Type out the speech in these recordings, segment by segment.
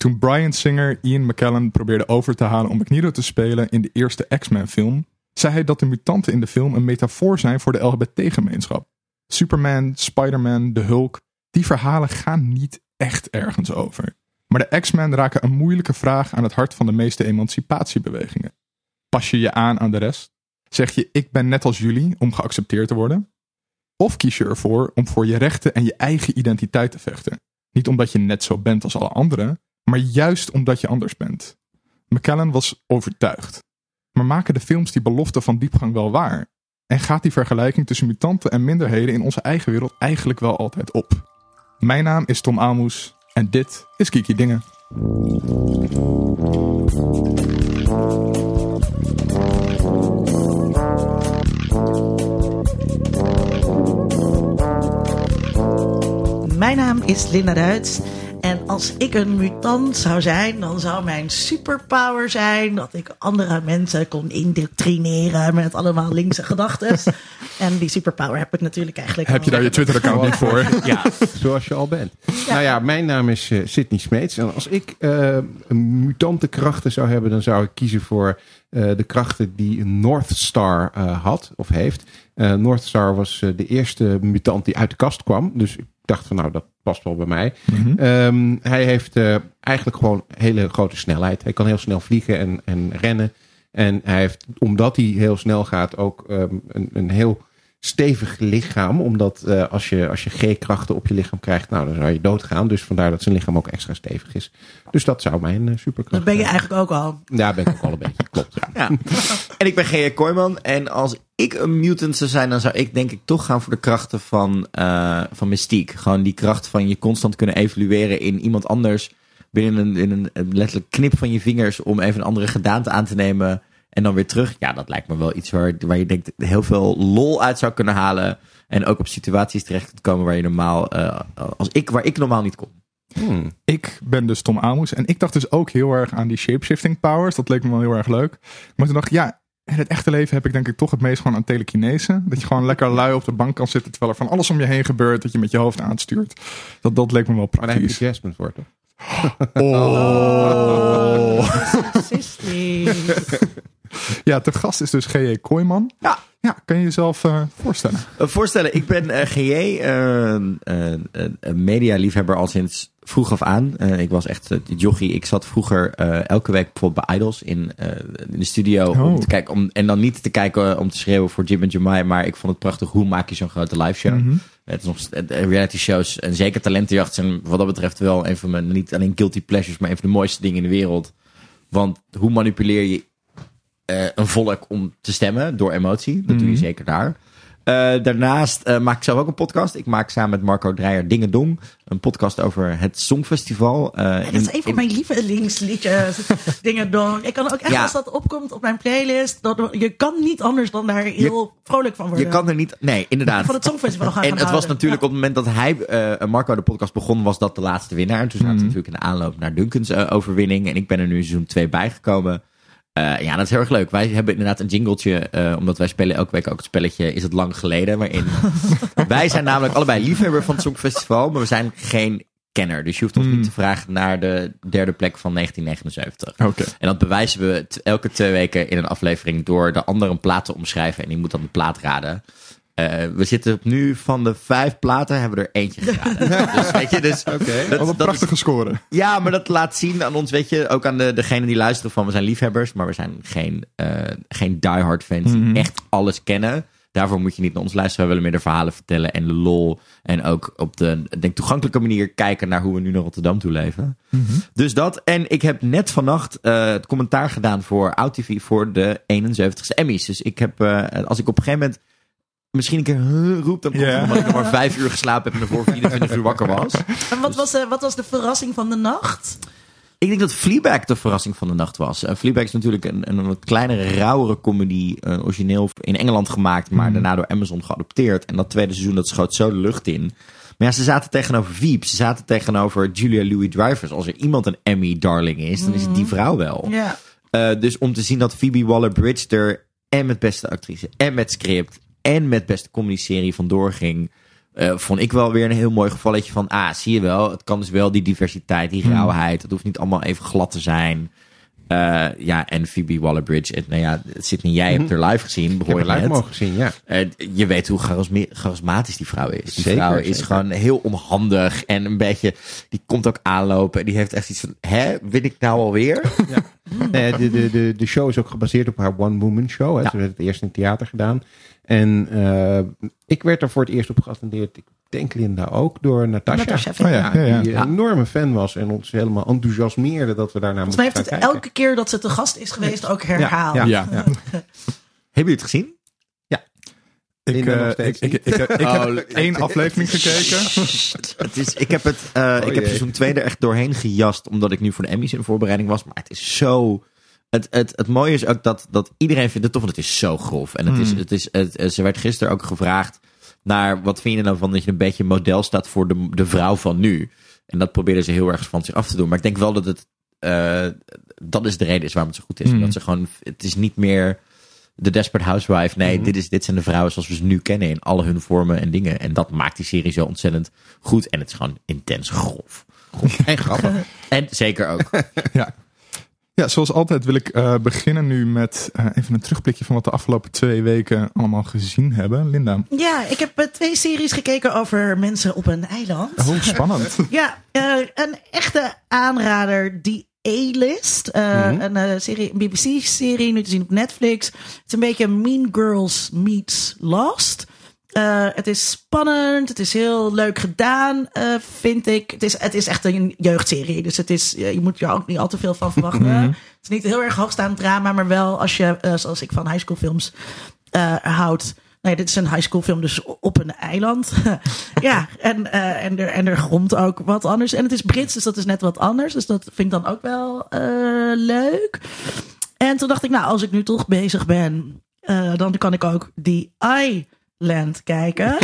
Toen Brian Singer Ian McKellen probeerde over te halen om Magneto te spelen in de eerste X-Men film, zei hij dat de mutanten in de film een metafoor zijn voor de LGBT-gemeenschap. Superman, Spider-Man, de Hulk, die verhalen gaan niet echt ergens over. Maar de X-Men raken een moeilijke vraag aan het hart van de meeste emancipatiebewegingen. Pas je je aan aan de rest? Zeg je ik ben net als jullie om geaccepteerd te worden? Of kies je ervoor om voor je rechten en je eigen identiteit te vechten? Niet omdat je net zo bent als alle anderen, maar juist omdat je anders bent. McKellen was overtuigd. Maar maken de films die belofte van diepgang wel waar? En gaat die vergelijking tussen mutanten en minderheden in onze eigen wereld eigenlijk wel altijd op? Mijn naam is Tom Aalmoes en dit is Kiki Dingen. Mijn naam is Linda Duits. En als ik een mutant zou zijn, dan zou mijn superpower zijn dat ik andere mensen kon indoctrineren met allemaal linkse gedachten. en die superpower heb ik natuurlijk eigenlijk. Heb je daar je Twitter-account niet voor? Ja, zoals je al bent. Nou ja, mijn naam is uh, Sydney Smeets. En als ik uh, mutante krachten zou hebben, dan zou ik kiezen voor uh, de krachten die North Star had of heeft. North Star was de eerste mutant die uit de kast kwam. Dus ik dacht van nou, dat past wel bij mij. Mm -hmm. um, hij heeft uh, eigenlijk gewoon hele grote snelheid. Hij kan heel snel vliegen en, en rennen. En hij heeft, omdat hij heel snel gaat, ook um, een, een heel stevig lichaam. Omdat uh, als je, als je G-krachten op je lichaam krijgt, nou, dan zou je doodgaan. Dus vandaar dat zijn lichaam ook extra stevig is. Dus dat zou mijn uh, superkracht Dat ben je eigenlijk ook al. Ja, ben ik ook al een beetje. Klopt. Ja. ja. En ik ben G.J. Kooijman. En als ik een mutant zou zijn, dan zou ik denk ik toch gaan voor de krachten van, uh, van Mystique. Gewoon die kracht van je constant kunnen evolueren in iemand anders. Binnen een, in een, een letterlijk knip van je vingers om even een andere gedaante aan te nemen. En dan weer terug. Ja, dat lijkt me wel iets waar, waar je denkt heel veel lol uit zou kunnen halen. En ook op situaties terecht kunt komen waar je normaal, uh, als ik, waar ik normaal niet kom. Hmm. Ik ben dus Tom Amos. En ik dacht dus ook heel erg aan die shapeshifting powers. Dat leek me wel heel erg leuk. Maar toen dacht ik, ja, in het echte leven heb ik denk ik toch het meest gewoon aan telekinese. Dat je gewoon lekker lui op de bank kan zitten terwijl er van alles om je heen gebeurt. Dat je met je hoofd aanstuurt. Dat, dat leek me wel praktisch. Maar daar heb je Jasmine voor toch? Oh. ja, te gast is dus G.J. Kooijman. Ja. Ja, kan je jezelf uh, voorstellen? Uh, voorstellen, ik ben uh, G.J. een medialiefhebber al sinds vroeg af aan. ik was echt jochie. Ik zat vroeger elke week bijvoorbeeld bij Idols in, in de studio. Oh. Om te kijken, om, en dan niet te kijken om te schreeuwen voor Jim en Jamai. Maar ik vond het prachtig. Hoe maak je zo'n grote live show? Mm -hmm. Het is nog reality shows en zeker talentenjacht zijn wat dat betreft wel een van mijn, niet alleen guilty pleasures, maar een van de mooiste dingen in de wereld. Want hoe manipuleer je uh, een volk om te stemmen door emotie? Dat mm -hmm. doe je zeker daar. Uh, daarnaast uh, maak ik zelf ook een podcast. Ik maak samen met Marco Dreyer Dingen Dong. Een podcast over het Songfestival. Ja, dat is in, een van mijn lievelingsliedjes. Dingen Dong. Ik kan ook echt, ja. als dat opkomt op mijn playlist. Dat, je kan niet anders dan daar heel je, vrolijk van worden. Je kan er niet... Nee, inderdaad. Van het Songfestival gaan En het houden. was natuurlijk ja. op het moment dat hij, Marco de podcast begon, was dat de laatste winnaar. En toen zaten mm -hmm. natuurlijk in de aanloop naar Duncans overwinning. En ik ben er nu seizoen 2 bijgekomen. Uh, ja, dat is heel erg leuk. Wij hebben inderdaad een jingletje, uh, omdat wij spelen elke week ook het spelletje Is het lang geleden? Waarin wij zijn namelijk allebei liefhebber van het Songfestival, maar we zijn geen kenner. Dus je hoeft ons mm. niet te vragen naar de derde plek van 1979. Okay. En dat bewijzen we elke twee weken in een aflevering door de ander een plaat te omschrijven en die moet dan de plaat raden. Uh, we zitten nu van de vijf platen, hebben we er eentje geraden. dus weet je, dus... Okay. Dat, Wat een prachtige is, score. Ja, maar dat laat zien aan ons, weet je, ook aan de, degene die luisteren van, we zijn liefhebbers, maar we zijn geen, uh, geen diehard fans mm -hmm. die echt alles kennen. Daarvoor moet je niet naar ons luisteren. We willen meer de verhalen vertellen en de lol. En ook op de denk, toegankelijke manier kijken naar hoe we nu naar Rotterdam toe leven. Mm -hmm. Dus dat. En ik heb net vannacht uh, het commentaar gedaan voor OutTV voor de 71ste Emmys. Dus ik heb, uh, als ik op een gegeven moment misschien een keer huh, roep, dan komt yeah. het omdat ik nog maar vijf uur geslapen heb en ervoor 24 uur wakker was. En wat, was, uh, wat was de verrassing van de nacht? Ik denk dat Fleabag de verrassing van de nacht was. Uh, Fleabag is natuurlijk een, een wat kleinere, rauwere comedy. Uh, origineel in Engeland gemaakt, maar mm. daarna door Amazon geadopteerd. En dat tweede seizoen, dat schoot zo de lucht in. Maar ja, ze zaten tegenover Veep. Ze zaten tegenover Julia Louis-Dreyfus. Als er iemand een Emmy-darling is, dan is het die vrouw wel. Yeah. Uh, dus om te zien dat Phoebe Waller-Bridge er en met beste actrice en met script en met beste comedy-serie vandoor ging. eh, vond ik wel weer een heel mooi gevalletje van, ah, zie je wel, het kan dus wel die diversiteit, die rauwheid. Het hoeft niet allemaal even glad te zijn. Eh, ja, en Phoebe Waller-Bridge. En, nou ja, Sydney, jij hebt haar live gezien, Ik heb je live mogen zien, ja. Eh, je weet hoe charismatisch die vrouw is. Die Zeker, vrouw is zeker. gewoon heel onhandig en een beetje. Die komt ook aanlopen en die heeft echt iets van: hè, win ik nou alweer? Eh, de, de, de, de show is ook gebaseerd op haar One Woman Show. Hè. Ja. Ze werd het eerst in het theater gedaan. En eh, ik werd er voor het eerst op geattendeerd. Ik denk Linda ook, door Natasha. Natasha, Oh ja, ja, ja. Die Ja. een enorme fan was en ons helemaal enthousiasmeerde dat we daarna Volgens mij moesten heeft het kijken. elke keer dat ze te gast is geweest ook herhaald. Ja, Ja. ja. Hebben jullie het gezien? Ik, eh, steeds ik, ik, ik, ik Oh, heb één aflevering gekeken. Het is, ik heb, het, eh, ik heb jee. seizoen 2 er echt doorheen gejast, omdat ik nu voor de Emmys in voorbereiding was. Maar het is zo. Het, het, het mooie is ook dat, dat iedereen vindt het tof, want het is zo grof. En het is, het is, het, eh, ze werd gisteren ook gevraagd naar wat vind je nou van dat je een beetje model staat voor de, de vrouw van nu. En dat probeerden ze heel erg van zich af te doen. Maar ik denk wel dat het, eh, dat is de reden is waarom het zo goed is. Mm. Omdat ze gewoon, het is niet meer de Desperate Housewife. Nee, Mhm. dit, is, dit zijn de vrouwen zoals we ze nu kennen in alle hun vormen en dingen. En dat maakt die serie zo ontzettend goed. En het is gewoon intens grof. En grappig. En zeker ook. Ja. Ja, zoals altijd wil ik eh, beginnen nu met eh, even een terugblikje van wat de afgelopen twee weken allemaal gezien hebben. Linda. Ja, ik heb eh, twee series gekeken over mensen op een eiland. Oh, spannend. Ja, eh, een echte aanrader, die A-list. Eh, Mhm. Een eh, serie, een BBC-serie, nu te zien op Netflix. Het is een beetje Mean Girls meets Lost. Eh, het is spannend, het is heel leuk gedaan, eh, vind ik. Het is, het is echt een jeugdserie, dus het is, eh, je moet er ook niet al te veel van verwachten. Het is niet heel erg hoogstaand drama, maar wel als je, zoals ik van high school films houdt. Nee, dit is een high school film, dus op een eiland. ja, en, en, er, en er grond ook wat anders. En het is Brits, dus dat is net wat anders. Dus dat vind ik dan ook wel leuk. En toen dacht ik, nou, als ik nu toch bezig ben, dan kan ik ook die Island kijken.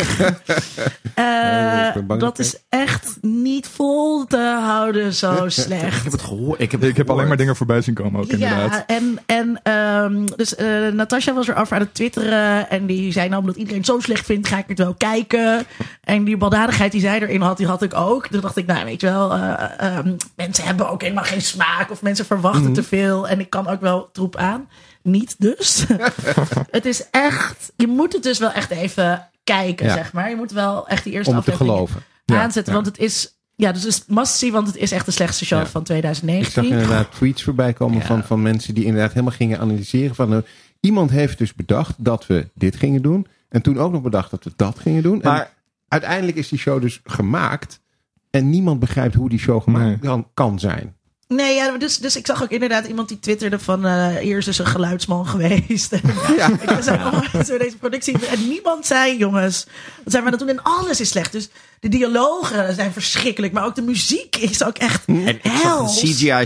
Eh, dat dat is echt niet vol te houden zo slecht. Ik heb het gehoord. Ik heb, Ik heb alleen maar dingen voorbij zien komen ook inderdaad. Ja, en, en ehm, dus eh Natasja was erover aan het twitteren. En die zei nou, omdat iedereen het zo slecht vindt, ga ik het wel kijken. En die baldadigheid die zij erin had, die had ik ook. Toen dacht ik, nou weet je wel, eh, ehm, mensen hebben ook helemaal geen smaak. Of mensen verwachten te veel. En ik kan ook wel troep aan. Niet dus. het is echt, je moet het dus wel echt even kijken, Ja. zeg maar. Je moet wel echt die eerste Om aflevering geloven. Aanzetten. ja. Want het is, ja, dus het is must see, want het is echt de slechtste show Ja. van Ik zag 2019. inderdaad tweets voorbij komen Ja. van, van mensen die inderdaad helemaal gingen analyseren. Van, nou, iemand heeft dus bedacht dat we dit gingen doen. En toen ook nog bedacht dat we dat gingen doen. en Maar uiteindelijk is die show dus gemaakt. En niemand begrijpt hoe die show gemaakt Nee. kan, kan zijn. Nee, ja, dus, dus ik zag ook inderdaad iemand die twitterde van... eh eerst is een geluidsman geweest. Ja. ik was ook oh, zo deze productie. En niemand zei, jongens, wat zijn we het doen? En alles is slecht. Dus de dialogen zijn verschrikkelijk. Maar ook de muziek is ook echt en ik zag een hels. CGI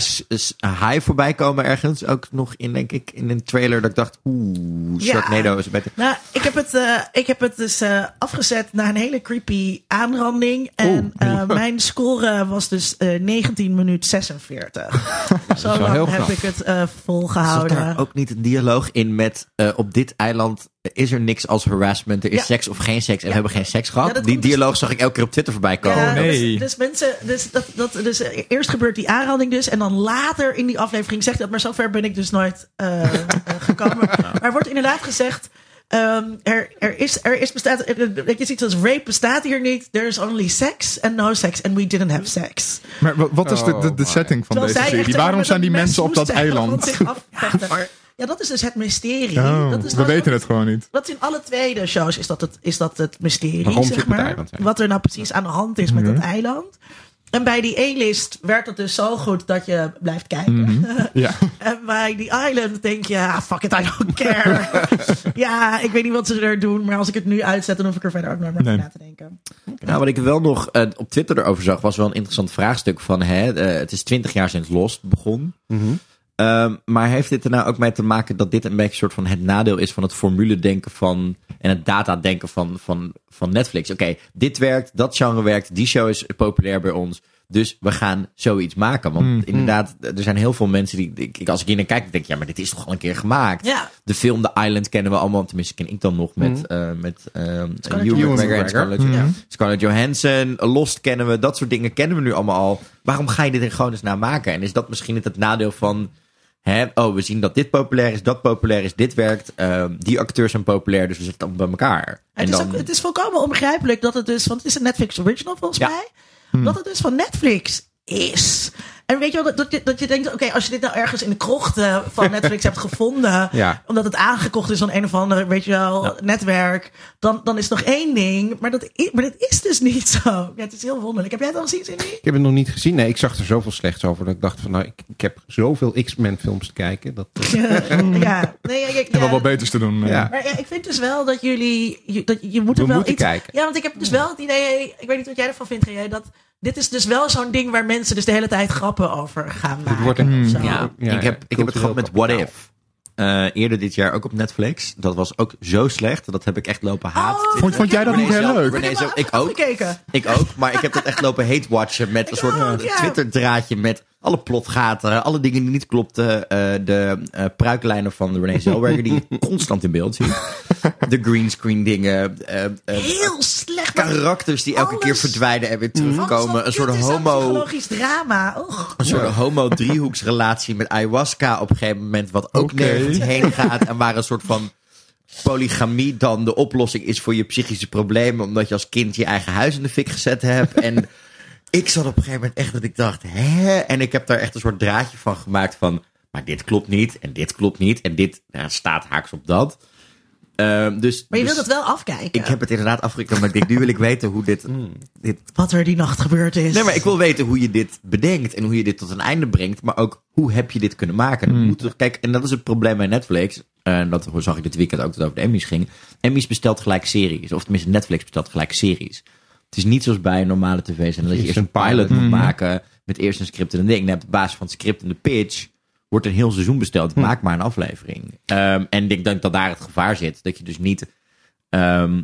high voorbij komen ergens. Ook nog in, denk ik, in een trailer dat ik dacht, oeh, Ja. Sharknado is beter. Nou, ik heb het, eh, ik heb het dus eh, afgezet naar een hele creepy aanranding. En Oeh. eh, mijn score was dus eh 19 minuut 46. Zo wel lang heel heb knap. ik het eh, Zat volgehouden. daar ook niet een dialoog in met eh, op dit eiland is er niks als harassment, er is Ja. seks of geen seks en we hebben geen seks gehad? Die dus- dialoog zag ik elke keer op Twitter voorbij komen. Ja, nee. dus, dus mensen, dus dat, dat, dus eh, eerst gebeurt die aanranding dus, en dan later in die aflevering zegt dat, maar zover ben ik dus nooit eh, eh, gekomen. Maar er wordt inderdaad gezegd, ehm, er, er is, er is bestaat, er- is iets als rape bestaat hier niet. There is only sex and no sex and we didn't have sex. Maar wat, wat is de, de, de Oh, setting van Terwijl deze serie? Waarom zijn die mensen op dat eiland? Ja, dat is dus het mysterie. Oh, dat is, we dat- weten het gewoon niet. Dat is in alle tweede shows is dat het, is dat het mysterie, Waarom zeg maar. Wat er nou precies aan de hand is met Mhm. dat eiland. En bij die A-list werkt het dus zo goed dat je blijft kijken. Mhm. Ja. En bij die island denk je, ah, fuck it, I don't care. ja, ik weet niet wat ze er doen, maar als ik het nu uitzet, dan hoef ik er verder ook nooit meer Nee. na te denken. Nou, wat ik wel nog eh, op Twitter erover zag, was wel een interessant vraagstuk van, hè, eh, het is twintig jaar sinds Lost begon. Mhm. Ehm, maar heeft dit er nou ook mee te maken dat dit een beetje een soort van het nadeel is van het formule denken van en het data denken van, van, van Netflix? Oké, dit werkt, dat genre werkt, die show is populair bij ons. Dus we gaan zoiets maken. Want Mm. inderdaad, er zijn heel veel mensen die, ik, als ik hier naar kijk, denk ik, ja, maar dit is toch al een keer gemaakt. Ja. De film The Island kennen we allemaal, tenminste ken ik dan nog met, Mm. eh met ehm Scarlett McGregor en Johansson. Scarlett, Mm. Ja. Scarlett Johansson. Lost kennen we, dat soort dingen kennen we nu allemaal al. Waarom ga je dit er gewoon eens naar maken? En is dat misschien het, het nadeel van, hè, oh, we zien dat dit populair is, dat populair is, dit werkt. ehm, die acteurs zijn populair, dus we zetten het allemaal bij elkaar. Het, is ook, het is volkomen onbegrijpelijk dat het dus, want het is een Netflix original volgens Ja. mij, Hmm. dat het dus van Netflix is. En weet je wel, dat, dat, je, dat je denkt, oké, als je dit nou ergens in de krochten van Netflix hebt gevonden, Ja. omdat het aangekocht is van een of ander, weet je wel, Ja. netwerk, dan, dan is het nog één ding. Maar dat, is, maar dat is dus niet zo. Ja, het is heel wonderlijk. Heb jij het al gezien, Cindy? Ik heb het nog niet gezien. Nee, ik zag er zoveel slechts over dat ik dacht van nou, ik, ik heb zoveel X-Men films te kijken. Dat, ja, nee, ik, Ik heb wel ja. wat beters te doen. eh. Ja. Maar ja, ik vind dus wel dat jullie, dat je moet er We wel iets. kijken. Ja, want ik heb dus wel het idee, ik weet niet wat jij ervan vindt, G.J., dat dit is dus wel zo'n ding waar mensen dus de hele tijd grappen over gaan maken. wordt een-. Ja, Ja, ik, heb, ik heb het gehad met What If. Eh, eerder dit jaar ook op Netflix. Dat was ook zo slecht. Dat heb ik echt lopen haat. Oh, Vond- vond jij dat René niet heel zelf- leuk? René Ik zelf- ook. afgekeken. Ik ook, maar ik heb dat echt lopen hate-watchen met een soort. Twitter-draadje met alle plotgaten, alle dingen die niet klopten, eh, de eh pruiklijnen van René Zellweger die je constant in beeld ziet, de greenscreen dingen, eh, eh, Heel slecht. karakters die elke Alles- keer verdwijnen en weer terugkomen, een soort homo, psychologisch drama. Och. een soort homo-driehoeksrelatie met ayahuasca op een gegeven moment, wat ook Oké. nergens heen gaat en waar een soort van polygamie dan de oplossing is voor je psychische problemen, omdat je als kind je eigen huis in de fik gezet hebt. En ik zat op een gegeven moment echt dat ik dacht, hè? En ik heb daar echt een soort draadje van gemaakt van, maar dit klopt niet en dit klopt niet en dit nou, staat haaks op dat. Ehm, dus, Maar je dus wilt het wel afkijken. ik heb het inderdaad afgekeken, maar ik denk, nu wil ik weten hoe dit, dit Wat er die nacht gebeurd is. Nee, maar ik wil weten hoe je dit bedenkt en hoe je dit tot een einde brengt. Maar ook hoe heb je dit kunnen maken? Hmm. Moet kijk, en dat is het probleem bij Netflix. En dat zag ik dit weekend ook dat het over de Emmys ging. Emmys bestelt gelijk series. Of tenminste, Netflix bestelt gelijk series. Het is niet zoals bij een normale tv. En dat je eerst een pilot moet Hmm. maken. Met eerst een script en een ding. En op basis van het script en de pitch wordt een heel seizoen besteld. Hmm. Maak maar een aflevering. Ehm, en ik denk dat, dat daar het gevaar zit. Dat je dus niet ehm,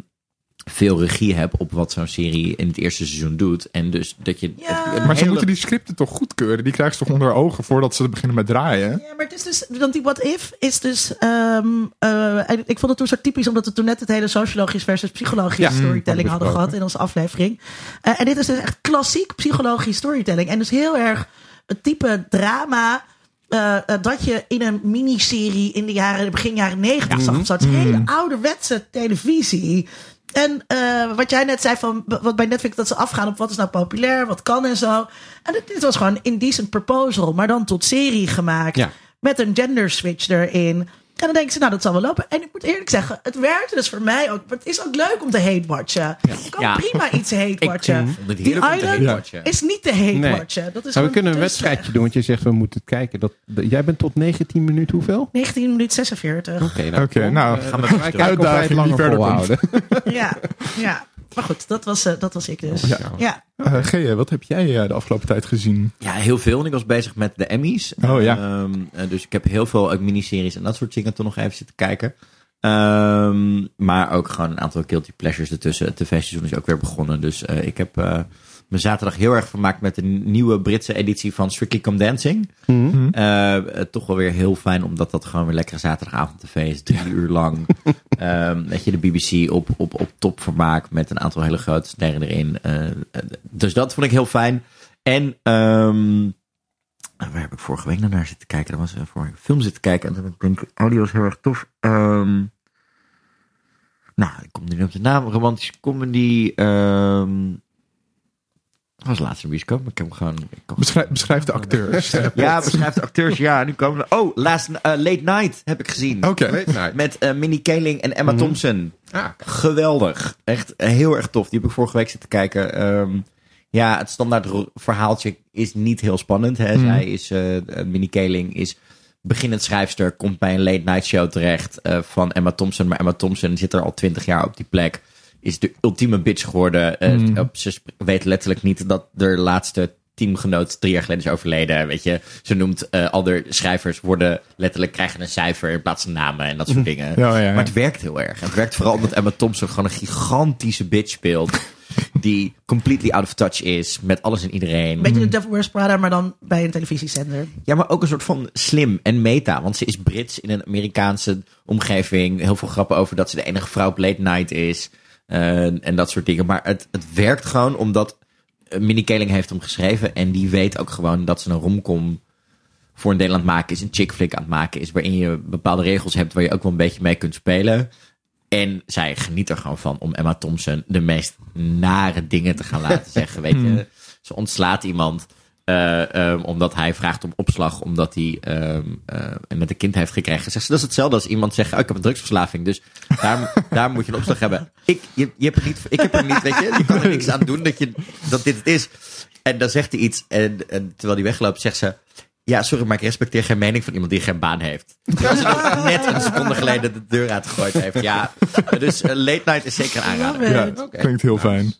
veel regie hebt op wat zo'n serie in het eerste seizoen doet. En dus dat je... Ja. Maar ze hele- moeten die scripten toch goedkeuren? Die krijgen ze toch onder ogen voordat ze beginnen met draaien? Ja, maar het is dus, want die what if is dus, ehm, eh, en ik vond het toen zo typisch, omdat we toen net het hele sociologisch versus psychologisch Ja, storytelling mm, hadden gehad in onze aflevering. Eh, en dit is dus echt klassiek psychologisch storytelling. En dus heel erg het type drama eh, dat je in een miniserie in de jaren, begin jaren negentig zag. of zo. Het is hele ouderwetse televisie. En eh, wat jij net zei van wat bij Netflix dat ze afgaan op wat is nou populair, wat kan en zo. En dit, dit was gewoon een indecent proposal, maar dan tot serie gemaakt. Ja. Met een gender switch erin. En dan denken ze, nou, dat zal wel lopen. En ik moet eerlijk zeggen, het werkte dus voor mij ook. Maar het is ook leuk om te hate-watchen. Je kan Ja. prima iets hate-watchen. Ik vond het Die Island hate-watchen. is niet te hate-watchen. Dat is Maar we kunnen een wedstrijdje slecht. doen, want je zegt we moeten het kijken. Dat, jij bent tot 19 minuten hoeveel? 19 minuten 46. Oké, nou, nou, eh, gaan we kijken of wij het uitdaging die verder volhouden. ja, ja. Maar goed, dat was, eh, dat was ik dus. Ja. Ja. Eh G, wat heb jij eh, de afgelopen tijd gezien? Ja, heel veel. En ik was bezig met de Emmys. Oh, ja. Ehm, eh, dus ik heb heel veel miniseries en dat soort dingen toch nog even zitten kijken. Ehm, maar ook gewoon een aantal guilty pleasures ertussen. Het tv-seizoen is ook weer begonnen. Dus eh, ik heb mijn zaterdag heel erg vermaakt met de nieuwe Britse editie van Strictly Come Dancing. Mhm. Eh, eh, toch wel weer heel fijn, omdat dat gewoon weer lekkere zaterdagavond tv is. Drie uur lang. Ehm weet je, de BBC op, op, op topvermaak met een aantal hele grote sterren erin. Eh, dus dat vond ik heel fijn. En ehm, nou, waar heb ik vorige week naar zitten kijken? Dat was uh, vorige week een film zitten kijken. En toen denk ik, oh, die was heel erg tof. Ehm, nou, ik kom nu niet op de naam. Romantische comedy. ehm dat was laatst een bioscoop, maar ik heb hem gewoon... ik Beschrijf, beschrijf de acteurs. ja, beschrijft de acteurs. Ja, nu komen we... Oh, Last, eh, Late Night heb ik gezien. Oké. Weet nou, Met eh, Minnie Kaling en Emma Mhm. Thompson. ah, Geweldig. Echt heel erg tof. Die heb ik vorige week zitten kijken. Ehm, ja, het standaard verhaaltje is niet heel spannend. Hè. Mhm. Zij is, eh Minnie Kaling is beginnend schrijfster. Komt bij een late night show terecht eh, van Emma Thompson. Maar Emma Thompson zit er al twintig jaar op die plek. Is de ultieme bitch geworden. Eh, op- Ze weet letterlijk niet dat de laatste teamgenoot drie jaar geleden is overleden. Weet je, ze noemt eh, al de schrijvers worden letterlijk krijgen een cijfer in plaats van namen en dat soort dingen. Ja, ja, ja. Maar het werkt heel erg. Het werkt vooral omdat Emma Thompson gewoon een gigantische bitch speelt. die completely out of touch is met alles en iedereen. Beetje de Devil Wears Prada, maar dan bij een televisiezender. Ja, maar ook een soort van slim en meta. Want ze is Brits in een Amerikaanse omgeving. Heel veel grappen over dat ze de enige vrouw op late night is. Eh, en dat soort dingen. Maar het, het werkt gewoon omdat Minnie Kaling heeft hem geschreven. En die weet ook gewoon dat ze een romcom voor een deel aan het maken is. Een chick flick aan het maken is. Waarin je bepaalde regels hebt waar je ook wel een beetje mee kunt spelen. En zij geniet er gewoon van om Emma Thompson de meest nare dingen te gaan laten zeggen. Weet je, ze ontslaat iemand. Eh, ehm, omdat hij vraagt om opslag, omdat hij ehm, eh, met een kind heeft gekregen. Zegt ze, dat is hetzelfde als iemand zegt, oh, ik heb een drugsverslaving, dus daar, daar moet je een opslag hebben. Ik, je, je hebt er niet, ik heb er niet, weet je, je kan er niks aan doen dat, je, dat dit het is. En dan zegt hij iets en, en terwijl hij wegloopt, zegt ze, ja, sorry, maar ik respecteer geen mening van iemand die geen baan heeft. Terwijl ze nog net een seconde geleden de deur uitgegooid heeft. Ja, dus eh, late night is zeker een aanrader. Ja, klinkt heel fijn.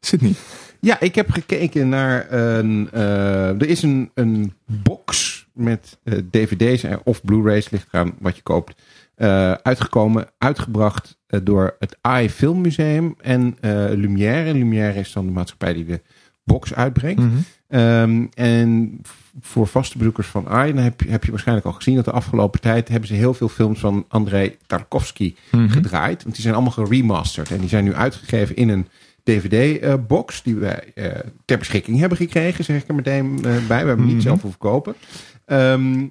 Sydney. Ja, ik heb gekeken naar een. eh, er is een, een box met eh, DVD's en- of Blu-rays, ligt eraan wat je koopt. eh, uitgekomen, uitgebracht door het AI Filmmuseum en eh, Lumière. Lumière is dan de maatschappij die de box uitbrengt. Mhm. Ehm, en voor vaste bezoekers van AI, dan heb je, heb je waarschijnlijk al gezien dat de afgelopen tijd hebben ze heel veel films van Andrei Tarkovsky Mhm. gedraaid. Want die zijn allemaal geremasterd. En die zijn nu uitgegeven in een DVD-box die wij eh, ter beschikking hebben gekregen, zeg ik er meteen eh, bij. We hebben niet Mhm. zelf hoeven kopen. Ehm,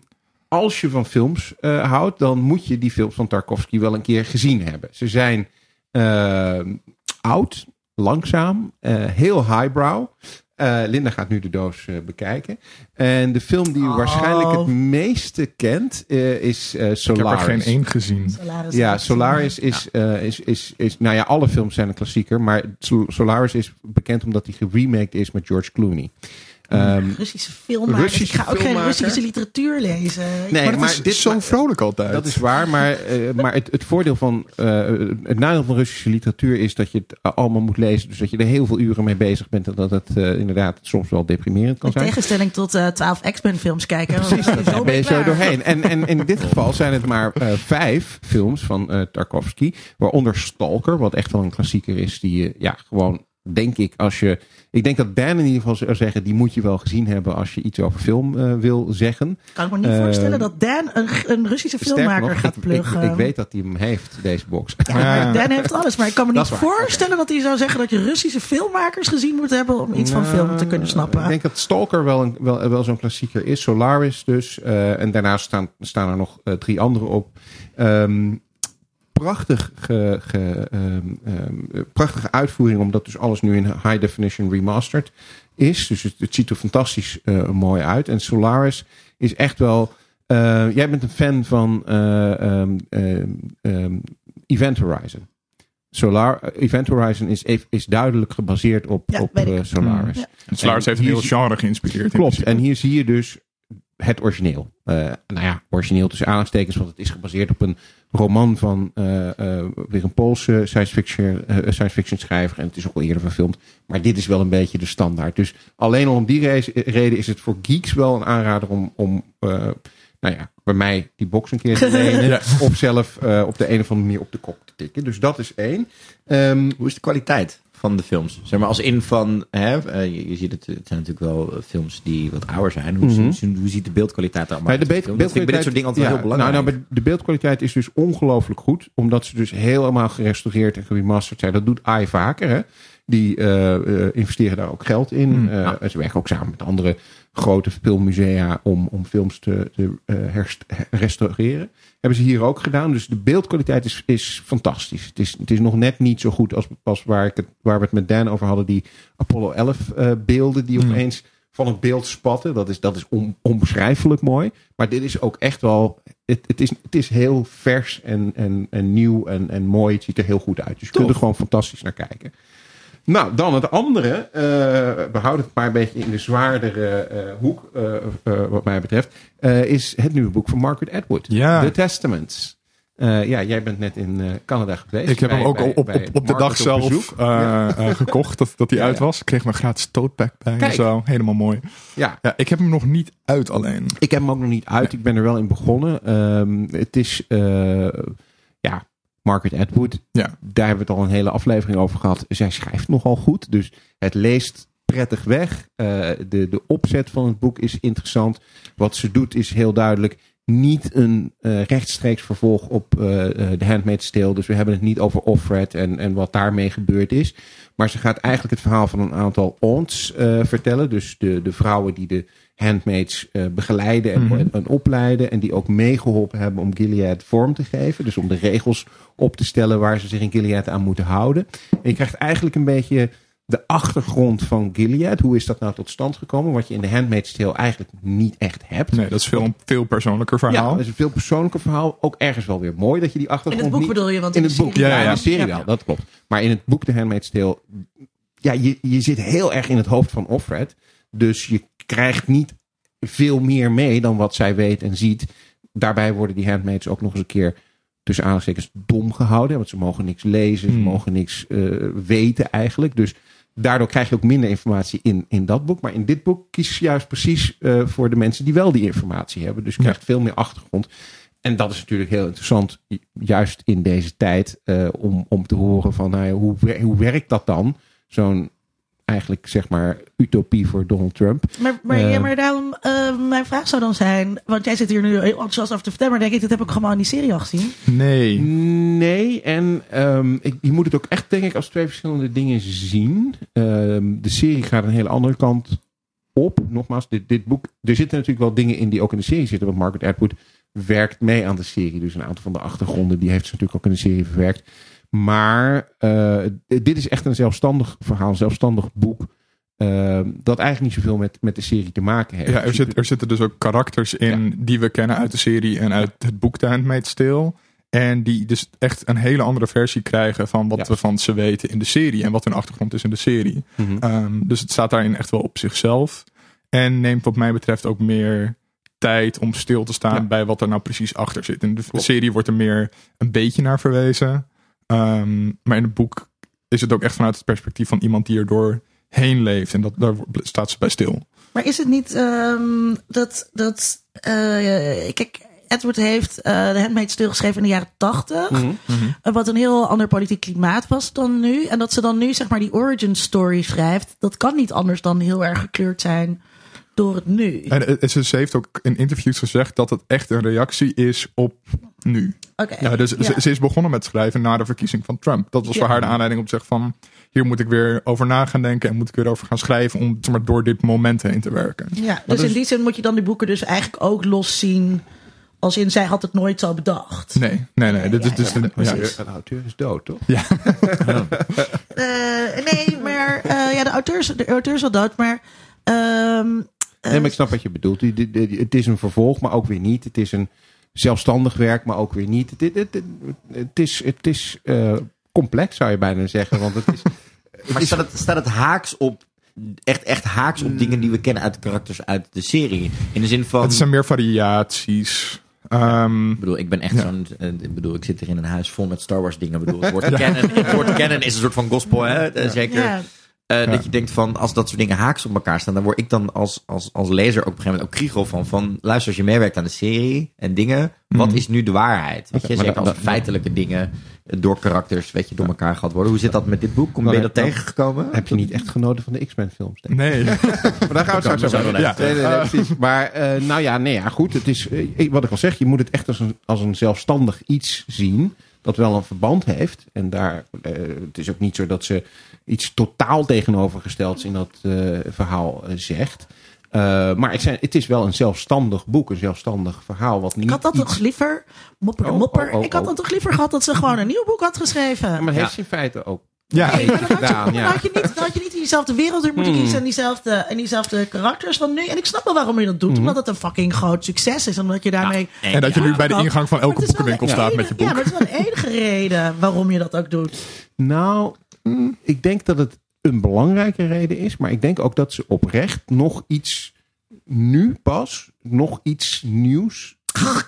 als je van films eh, houdt, dan moet je die films van Tarkovsky wel een keer gezien hebben. Ze zijn eh, oud, langzaam, heel highbrow. Eh, Linda gaat nu de doos eh, bekijken. En de film die u Oh. waarschijnlijk het meeste kent eh, is eh, Ik heb Solaris. er geen één gezien. Solaris Ja, is- Solaris is, eh, is, is, is, nou ja, alle films zijn een klassieker, maar Sol- Solaris is bekend omdat hij geremaked is met George Clooney. Ehm, Russische filmmaker. Russische ik ga ook geen. Russische literatuur lezen. Nee, maar het maar is dit- zo vrolijk altijd. dat is waar, maar, eh, maar het, het voordeel van, eh, het nadeel van Russische literatuur is dat je het allemaal moet lezen, dus dat je er heel veel uren mee bezig bent en dat het eh, inderdaad soms wel deprimerend kan In zijn. tegenstelling tot eh 12 X-Men films kijken. Precies, Dan daar ben je zo doorheen. En, en in dit geval zijn het maar eh, vijf films van eh, Tarkovsky. Waaronder Stalker, wat echt wel een klassieker is. Die je ja, gewoon, denk ik, als je... Ik denk dat Dan in ieder geval zou zeggen, die moet je wel gezien hebben als je iets over film eh, wil zeggen. Kan ik me niet Eh, voorstellen dat Dan een, een Russische filmmaker nog, gaat pluggen. Ik, ik weet dat hij hem heeft, deze box. Ja, maar Dan heeft alles. Maar ik kan me niet voorstellen dat hij zou zeggen dat je Russische filmmakers gezien moet hebben om iets van Nou, film te kunnen snappen. Ik denk dat Stalker wel, een, wel, wel zo'n klassieker is. Solaris dus. Eh, en daarnaast staan, staan er nog drie andere op. Ehm, prachtig ge, ge, ehm, ehm, prachtige uitvoering, omdat dus alles nu in high definition remastered is. Dus het, het ziet er fantastisch eh, mooi uit. En Solaris is echt wel... eh, jij bent een fan van eh, ehm, Event Horizon. Solar, Event Horizon is, is duidelijk gebaseerd op, Ja, op eh, Solaris. Ja. Solaris En heeft een heel genre geïnspireerd. Klopt. En hier zie je dus het origineel. Eh, nou ja, origineel tussen aanhalingstekens, want het is gebaseerd op een roman van eh, eh, weer een Poolse science fiction, eh, science fiction schrijver. En het is ook al eerder verfilmd. Maar dit is wel een beetje de standaard. Dus alleen al om die re- reden is het voor geeks wel een aanrader om, om nou ja, bij mij die box een keer te lenen. Ja. Of zelf op de een of andere manier op de kop te tikken. Dus dat is één. Ehm, Hoe is de kwaliteit van de films? Zeg maar als in van, hè, eh, je, je ziet het, het zijn natuurlijk wel eh, films die wat ouder zijn. Hoe, Mhm. hoe, hoe ziet de beeldkwaliteit er allemaal de uit? beeld, in de film? Dat vind ik bij dit soort dingen altijd ja, heel belangrijk. Nou, nou, maar de beeldkwaliteit is dus ongelooflijk goed. Omdat ze dus helemaal gerestaureerd en geremasterd zijn. Dat doet AI vaker. Hè? Die eh, eh, investeren daar ook geld in. En Ze werken ook samen met andere grote filmmusea om, om films te, te herst- restaureren. Hebben ze hier ook gedaan. Dus de beeldkwaliteit is, is fantastisch. Het is, het is nog net niet zo goed als, als waar, ik het, waar we het met Dan over hadden. Die Apollo 11 eh, beelden die Hmm. opeens van het beeld spatten. Dat is, dat is on- onbeschrijfelijk mooi. Maar dit is ook echt wel. Het, het, is, het is heel vers en, en, en nieuw en, en mooi. Het ziet er heel goed uit. Dus je kunt er gewoon fantastisch naar kijken. Nou, dan het andere. eh, we houden het maar een beetje in de zwaardere eh, hoek, eh, wat mij betreft. is het nieuwe boek van Margaret Atwood. Ja. The Testaments. Ja, jij bent net in Canada geweest. Ik heb hem ook bij- op, op, bij op, op de dag zelf Ja. gekocht dat, dat hij Ja, uit ja. was. Ik kreeg mijn gratis totepack bij en Kijk. zo. Helemaal mooi. ja, Ja, ik heb hem nog niet uit alleen. Ik heb hem ook nog niet uit. Ik ben er wel in begonnen. Ehm, het is, ja, Margaret Atwood, Ja. daar hebben we het al een hele aflevering over gehad. Zij schrijft nogal goed, dus het leest prettig weg. Eh, de, de opzet van het boek is interessant. Wat ze doet is heel duidelijk niet een eh, rechtstreeks vervolg op eh eh, The Handmaid's Tale. Dus we hebben het niet over Offred en, en wat daarmee gebeurd is. Maar ze gaat eigenlijk het verhaal van een aantal aunts vertellen. Dus de, de vrouwen die de handmaids eh, begeleiden en, Mhm. en, en opleiden. En die ook meegeholpen hebben om Gilead vorm te geven. Dus om de regels op te stellen waar ze zich in Gilead aan moeten houden. En je krijgt eigenlijk een beetje de achtergrond van Gilead. Hoe is dat nou tot stand gekomen? Wat je in de Handmaid's Tale eigenlijk niet echt hebt. Nee, dat is veel, een veel persoonlijker Ja, verhaal. dat is een veel persoonlijker verhaal. Ook ergens wel weer mooi dat je die In achtergrond het boek niet... bedoel je, want In in, het de boek, ja, ja, ja. in de serie Ja. wel, dat klopt. Maar in het boek The Handmaid's Tale, ja, je, je zit heel erg in het hoofd van Offred. Dus je krijgt niet veel meer mee dan wat zij weet en ziet. Daarbij worden die handmaids ook nog eens een keer tussen aanhalingstekens dom gehouden. Want ze mogen niks lezen, ze Hmm. mogen niks eh, weten eigenlijk. Dus daardoor krijg je ook minder informatie in, in dat boek. Maar in dit boek kies je juist precies eh, voor de mensen die wel die informatie hebben. Dus je Ja. krijgt veel meer achtergrond. En dat is natuurlijk heel interessant, ju- juist in deze tijd, eh, om, om te horen van nou ja, hoe, hoe werkt dat dan? Zo'n eigenlijk zeg maar utopie voor Donald Trump. Maar, maar, Eh. ja, maar daarom, eh, mijn vraag zou dan zijn, want jij zit hier nu heel enthousiast over te vertellen, maar denk ik, dit heb ik gewoon in die serie al gezien. Nee. Nee, en ehm, ik, je moet het ook echt denk ik als twee verschillende dingen zien. Ehm, de serie gaat een hele andere kant op. Nogmaals, dit, dit boek, er zitten natuurlijk wel dingen in die ook in de serie zitten. Want Margaret Atwood werkt mee aan de serie. Dus een aantal van de achtergronden, die heeft ze natuurlijk ook in de serie verwerkt. Maar eh, dit is echt een zelfstandig verhaal, een zelfstandig boek. ehm, dat eigenlijk niet zoveel met, met de serie te maken heeft. Ja, er, zit, er zitten dus ook karakters in die we kennen uit de serie en uit het boek The Handmaid's Tale. En die dus echt een hele andere versie krijgen van wat Ja. we van ze weten in de serie. En wat hun achtergrond is in de serie. Mhm. Ehm, dus het staat daarin echt wel op zichzelf. En neemt wat mij betreft ook meer tijd om stil te staan Ja. bij wat er nou precies achter zit. In de Klopt. serie wordt er meer een beetje naar verwezen. Ehm, maar in het boek is het ook echt vanuit het perspectief van iemand die er doorheen leeft. En dat, daar staat ze bij stil. Maar is het niet ehm, dat, dat eh, kijk, Edward heeft eh de Handmaid's Tale geschreven in de jaren tachtig. Mhm. Eh, Wat een heel ander politiek klimaat was dan nu. En dat ze dan nu zeg maar die origin story schrijft. Dat kan niet anders dan heel erg gekleurd zijn door het nu. En ze heeft ook in interviews gezegd dat het echt een reactie is op nu. Oké. Ja, dus Ja. Ze, ze is begonnen met schrijven na de verkiezing van Trump. Dat was Ja. voor haar de aanleiding om te zeggen van... hier moet ik weer over na gaan denken en moet ik weer over gaan schrijven... om zeg maar, door dit moment heen te werken. Ja, dus dus- in die zin moet je dan die boeken dus eigenlijk ook los zien. Als in, zij had het nooit zo bedacht. Nee, nee, nee. Dit is Ja, dus ja, de, ja. Auteur is dood, toch? Eh, nee, maar eh, ja, de auteur, is, de auteur is wel dood, maar... ehm, eh, Nee, maar ik snap wat je bedoelt. Het is een vervolg, maar ook weer niet. Het is een zelfstandig werk, maar ook weer niet. Het, het, het, is, het is eh, complex, zou je bijna zeggen. Want het is, Maar staat het, staat het haaks op, echt, echt haaks op dingen die we kennen uit de karakters uit de serie? In de zin van, Het zijn meer variaties. Ehm, ik bedoel, ik ben echt Ja. zo'n, eh, ik bedoel, ik zit hier in een huis vol met Star Wars dingen. Ik bedoel, het woord, canon, het woord canon is een soort van gospel, hè? Zeker. Eh, Ja. Dat je denkt van, als dat soort dingen haaks op elkaar staan, dan word ik dan als, als, als lezer ook op een gegeven moment ook kriegel van, van, luister, als je meewerkt aan de serie en dingen, wat Mhm. is nu de waarheid? Weet je, zeker als feitelijke dingen door karakters, weet je, door elkaar gehad worden. Hoe zit dat met dit boek? Kom, ben je dat tegengekomen? heb je niet echt genoten van de X-Men films, denk ik. nee. Maar daar gaan we straks over zo. Ja. Nee, nee, nee, precies. Maar eh, nou ja, nee, ja, goed. Het is, eh, wat ik al zeg, je moet het echt als een, als een zelfstandig iets zien. Dat wel een verband heeft. En daar, eh, het is ook niet zo dat ze iets totaal tegenovergestelds in dat eh, verhaal eh, zegt. Eh, maar het, zijn, het is wel een zelfstandig boek, een zelfstandig verhaal. Wat niet ik had dat iets- toch liever, mopper de Oh, mopper. oh, oh, ik had oh. dat toch liever gehad dat ze gewoon een nieuw boek had geschreven. Ja, maar dat Ja. heeft ze in feite ook. Ja, Nee, maar dan had, je, dan, ja. had je niet, dan had je niet in diezelfde wereld moeten Hmm. kiezen en diezelfde, en diezelfde karakters van nu. En ik snap wel waarom je dat doet, Hmm. omdat het een fucking groot succes is. Omdat je daarmee... en dat je nu bij de ingang van elke boekenwinkel staat enige- met je boek. Ja, maar het is wel de enige reden waarom je dat ook doet. Nou, ik denk dat het een belangrijke reden is. Maar ik denk ook dat ze oprecht nog iets nu pas, nog iets nieuws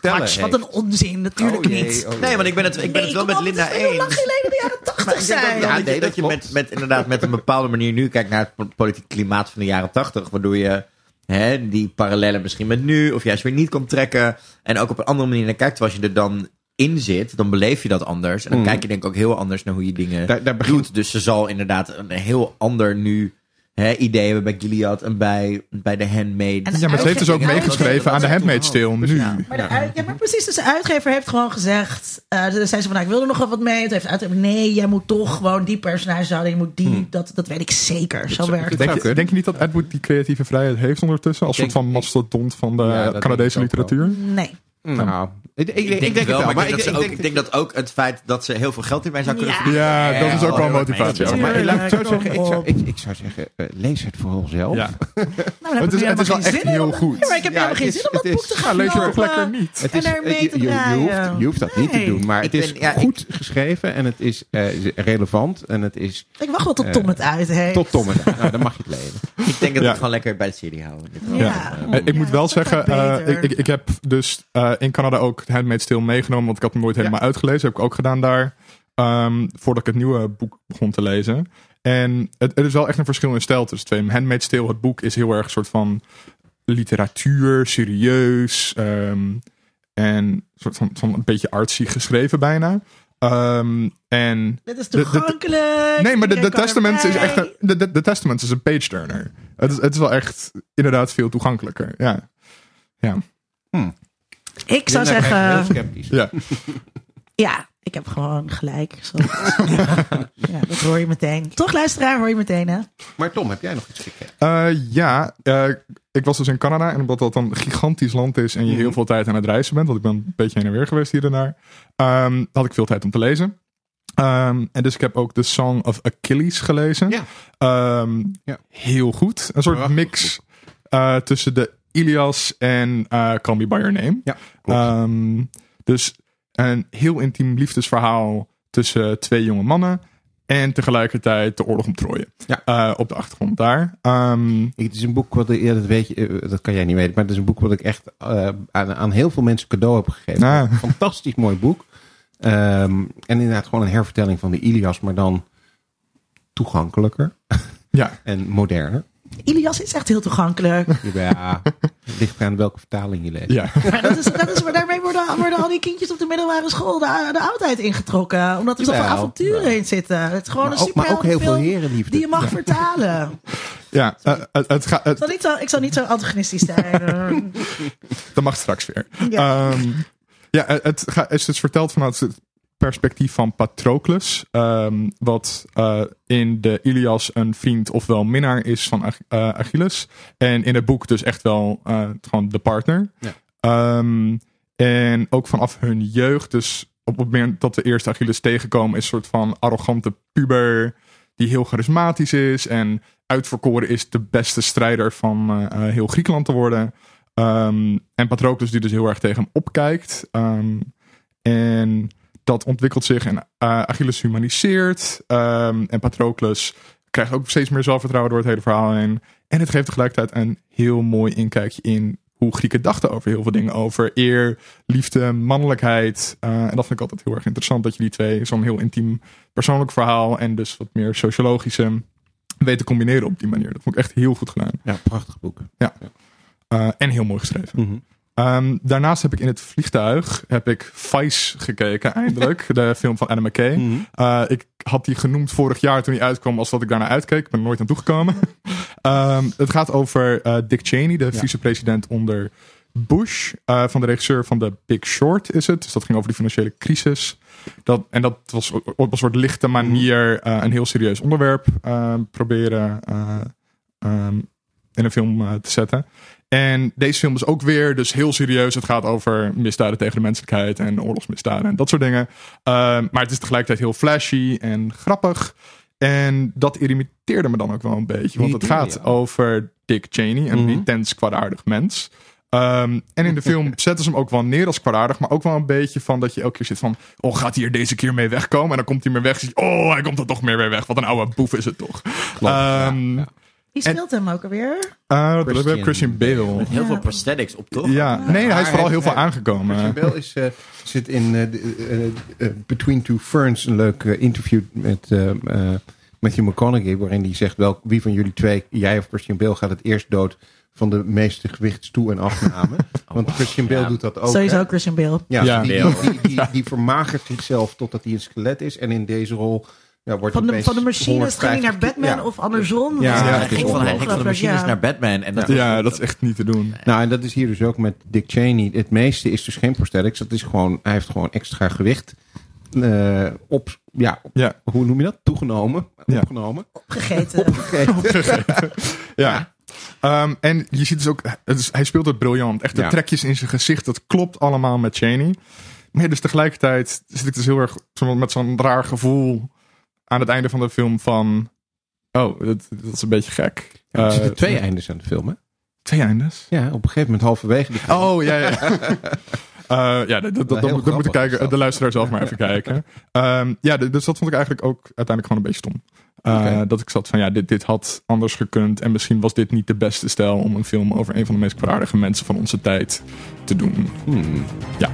Quatsch, wat een onzin, natuurlijk Oh jee, niet. oh. Nee, want ik ben het, ik ben het wel met Linda heel lang eens. geleden de jaren Maar tachtig ik denk dat, zijn. ja, Ja, ik denk nee, dat dat je met, met, inderdaad met een bepaalde manier nu kijkt naar het po- politiek klimaat van de jaren tachtig. Waardoor je hè, die parallellen misschien met nu, of juist weer niet komt trekken. En ook op een andere manier naar kijkt. Terwijl als je er dan in zit, dan beleef je dat anders. En dan Mm. kijk je denk ik ook heel anders naar hoe je dingen Daar, daar begint doet. Dus ze zal inderdaad een heel ander nu hè, idee hebben bij Gilead en bij, bij de Handmaid. En Ja, maar ze heeft dus ook meegeschreven aan de Handmaid's Tale nu. Ja. Maar, de ja, maar precies, dus de uitgever heeft gewoon gezegd... eh zei ze van, nou, ik wil er nog wel wat mee. Toen heeft de uitgever, nee, jij moet toch gewoon die personage houden. Je moet die, dat, dat weet ik zeker. Zo werkt het. zou Denk je, kunnen. denk je niet dat Ed Wood die creatieve vrijheid heeft ondertussen? Als soort van mastodont van de Canadese literatuur? Nee. Nou, ik, ik, ik, ik denk, het wel, maar, ik, denk dat ook, ik denk dat ook het feit dat ze heel veel geld hierbij zou kunnen Ja. verdienen. Ja, dat is ook wel motivatie. ook. Maar laat ik zo Tuurlijk, zeggen, ik zou, ik, ik zou zeggen, eh, lees het vooral zelf. Ja. Nou, dan heb Het is- het is wel echt heel goed. Ja, maar ik heb Ja, helemaal het geen is- zin om het dat boek is- te gaan lees het toch kopen. lekker niet? Het En is, daarmee eh, je, hoeft, je hoeft dat niet te doen, maar het is goed geschreven en het is eh, relevant en het is Ik wacht wel tot Tom het uit heeft. tot Tom. Nou, dan mag je het lezen. Ik denk dat we het gewoon lekker bij de serie houden. Eh, ik moet wel is ook zeggen, eh, ik, ik, ik heb dus eh, in Canada ook Handmaid's Tale meegenomen, want ik had hem nooit helemaal uitgelezen. Heb ik ook gedaan daar, ehm, voordat ik het nieuwe boek begon te lezen. En het, het is wel echt een verschil in stijl tussen twee. Handmaid's Tale, het boek, is heel erg een soort van literatuur, serieus. ehm, en een soort van, van een beetje artsy geschreven bijna. Ehm, en Dit is toegankelijk. Nee, maar de, de is echt een, de, de, de Testament is een page turner. Het is, het is wel echt inderdaad veel toegankelijker. Ja. Ja. Ik zou Linda zeggen... Heel sceptisch. ja. Ja, ik heb gewoon gelijk. Ja, dat hoor je meteen. Toch, luisteraar, hoor je meteen, hè? Maar Tom, heb jij nog iets gekeken? Eh, ja, eh, ik was dus in Canada. En omdat dat dan een gigantisch land is en je heel Mhm. veel tijd aan het reizen bent. Want ik ben een beetje heen en weer geweest hier en daar. ehm, had ik veel tijd om te lezen. Ehm, en dus ik heb ook The Song of Achilles gelezen. Ja. Ehm, Ja. Heel goed. Een soort mix eh, tussen de Ilias en eh Call Me By Your Name. Ja. Ehm, dus een heel intiem liefdesverhaal tussen twee jonge mannen. En tegelijkertijd de oorlog om Troje. Ja. Eh, op de achtergrond daar. Ehm, Het is een boek wat, ja, dat weet je, eh, dat kan jij niet weten, maar het is een boek wat ik echt eh, aan, aan heel veel mensen cadeau heb gegeven. Ah. Een Fantastisch mooi boek. Ehm, en inderdaad gewoon een hervertelling van de Ilias, maar dan toegankelijker ja, en moderner. Ilias is echt heel toegankelijk. Ja, het ligt eraan welke vertaling je leest. ja. Maar dat is, dat is, maar daarmee worden, worden al die kindjes op de middelbare school de, de oudheid ingetrokken. Omdat er zoveel avonturen in zitten. Het is gewoon Maar een ook, maar ook heel veel herenliefde. die je mag vertalen. ja eh, het, het gaat, Ik het, zal niet zo, ik zal niet zo antagonistisch zijn. Eh, dat mag straks weer. Ja. Ehm, ja, het, het ga- het is dus verteld vanuit het perspectief van Patroclus. ehm, wat eh, in de Ilias een vriend ofwel minnaar is van Ach- eh, Achilles. En in het boek dus echt wel eh, gewoon de partner. Ja. Ehm, en ook vanaf hun jeugd. Dus op het moment dat we eerst Achilles tegenkomen, is een soort van arrogante puber. Die heel charismatisch is. En uitverkoren is de beste strijder van heel Griekenland te worden. Ehm, en Patroclus die dus heel erg tegen hem opkijkt. En dat ontwikkelt zich en eh, Achilles humaniseert. Ehm, en Patroclus krijgt ook steeds meer zelfvertrouwen door het hele verhaal heen. En het geeft tegelijkertijd een heel mooi inkijkje in hoe Grieken dachten over heel veel dingen. Over eer, liefde, mannelijkheid. Eh, en dat vind ik altijd heel erg interessant. Dat je die twee, zo'n heel intiem persoonlijk verhaal en dus wat meer sociologische, weten combineren op die manier. Dat vond ik echt heel goed gedaan. Ja, prachtig boek. Eh, en heel mooi geschreven. Mhm. Ehm, daarnaast heb ik in het vliegtuig heb ik Vice gekeken, eindelijk. de film van Adam McKay. Mhm. Eh, ik had die genoemd vorig jaar toen hij uitkwam, als dat ik daarnaar uitkeek. Ik ben er nooit aan toegekomen. Ehm, het gaat over eh, Dick Cheney, de Ja. vicepresident onder Bush. eh, van de regisseur van The Big Short is het. Dus dat ging over die financiële crisis. Dat, en dat was op een soort lichte manier eh, een heel serieus onderwerp proberen eh, ehm, in een film te zetten. En deze film is ook weer dus heel serieus. Het gaat over misdaden tegen de menselijkheid en oorlogsmisdaden en dat soort dingen. Ehm, maar het is tegelijkertijd heel flashy en grappig. En dat irriteerde me dan ook wel een beetje. Want het gaat over Dick Cheney, een Mhm. intens kwaadaardig mens. Ehm, en in de film zetten ze hem ook wel neer als kwaadaardig. Maar ook wel een beetje van dat je elke keer zit van... Oh, gaat hij er deze keer mee wegkomen? En dan komt hij meer weg. Oh, hij komt er toch meer weer weg. Wat een oude boef is het toch. Klopt, ja, Ehm, ja. Wie speelt hem ook alweer? eh, dat Christian hebben we Christian Bale. Met heel Ja. veel prosthetics op, toch? Ja, nee, hij is vooral heel veel hij- aangekomen. Christian Bale is, eh, zit in eh, eh, eh, Between Two Ferns een leuk eh, interview met eh, eh, Matthew McConaughey. Waarin hij zegt wel, wie van jullie twee, jij of Christian Bale, gaat het eerst dood van de meeste gewichtstoe- en afname. Want Christian Bale Ja. doet dat ook. Sowieso hè? Christian Bale. Ja, Ja. die, die, die, die vermagert zichzelf totdat hij een skelet is. En in deze rol ja, wordt Van de, van de machines ging hij naar 150 Batman ja. of andersom. Ja, hij, ging van, hij ging van de machines ja. naar Batman. En dat Ja, dat is echt niet te doen. Nou, en dat is hier dus ook met Dick Cheney. Het meeste is dus geen prosthetics. Dat is gewoon, hij heeft gewoon extra gewicht eh, op, ja, op- Ja, hoe noem je dat? Toegenomen. Ja. Opgenomen. Gegeten. ja. Ehm, en je ziet dus ook, het is, hij speelt het briljant. Echt de Ja. trekjes in zijn gezicht, dat klopt allemaal met Cheney. Maar ja, dus tegelijkertijd zit ik dus heel erg zo met zo'n raar gevoel aan het einde van de film van... Oh, dat, dat is een beetje gek. Ja, er Eh, zitten twee eindes aan de film, hè? Twee eindes? Ja, op een gegeven moment halverwege. de film. Oh, ja, ja. Eh, ja, dat, dat, dat, heel moet- dat moet grappig ik kijken. dat. De luisteraar zelf maar even kijken. Ehm, ja, dus dat vond ik eigenlijk ook uiteindelijk gewoon een beetje stom. Eh. Dat ik zat van, ja, dit, dit had anders gekund. En misschien was dit niet de beste stijl om een film over een van de meest kwaadaardige mensen van onze tijd te doen. Hmm. Ja.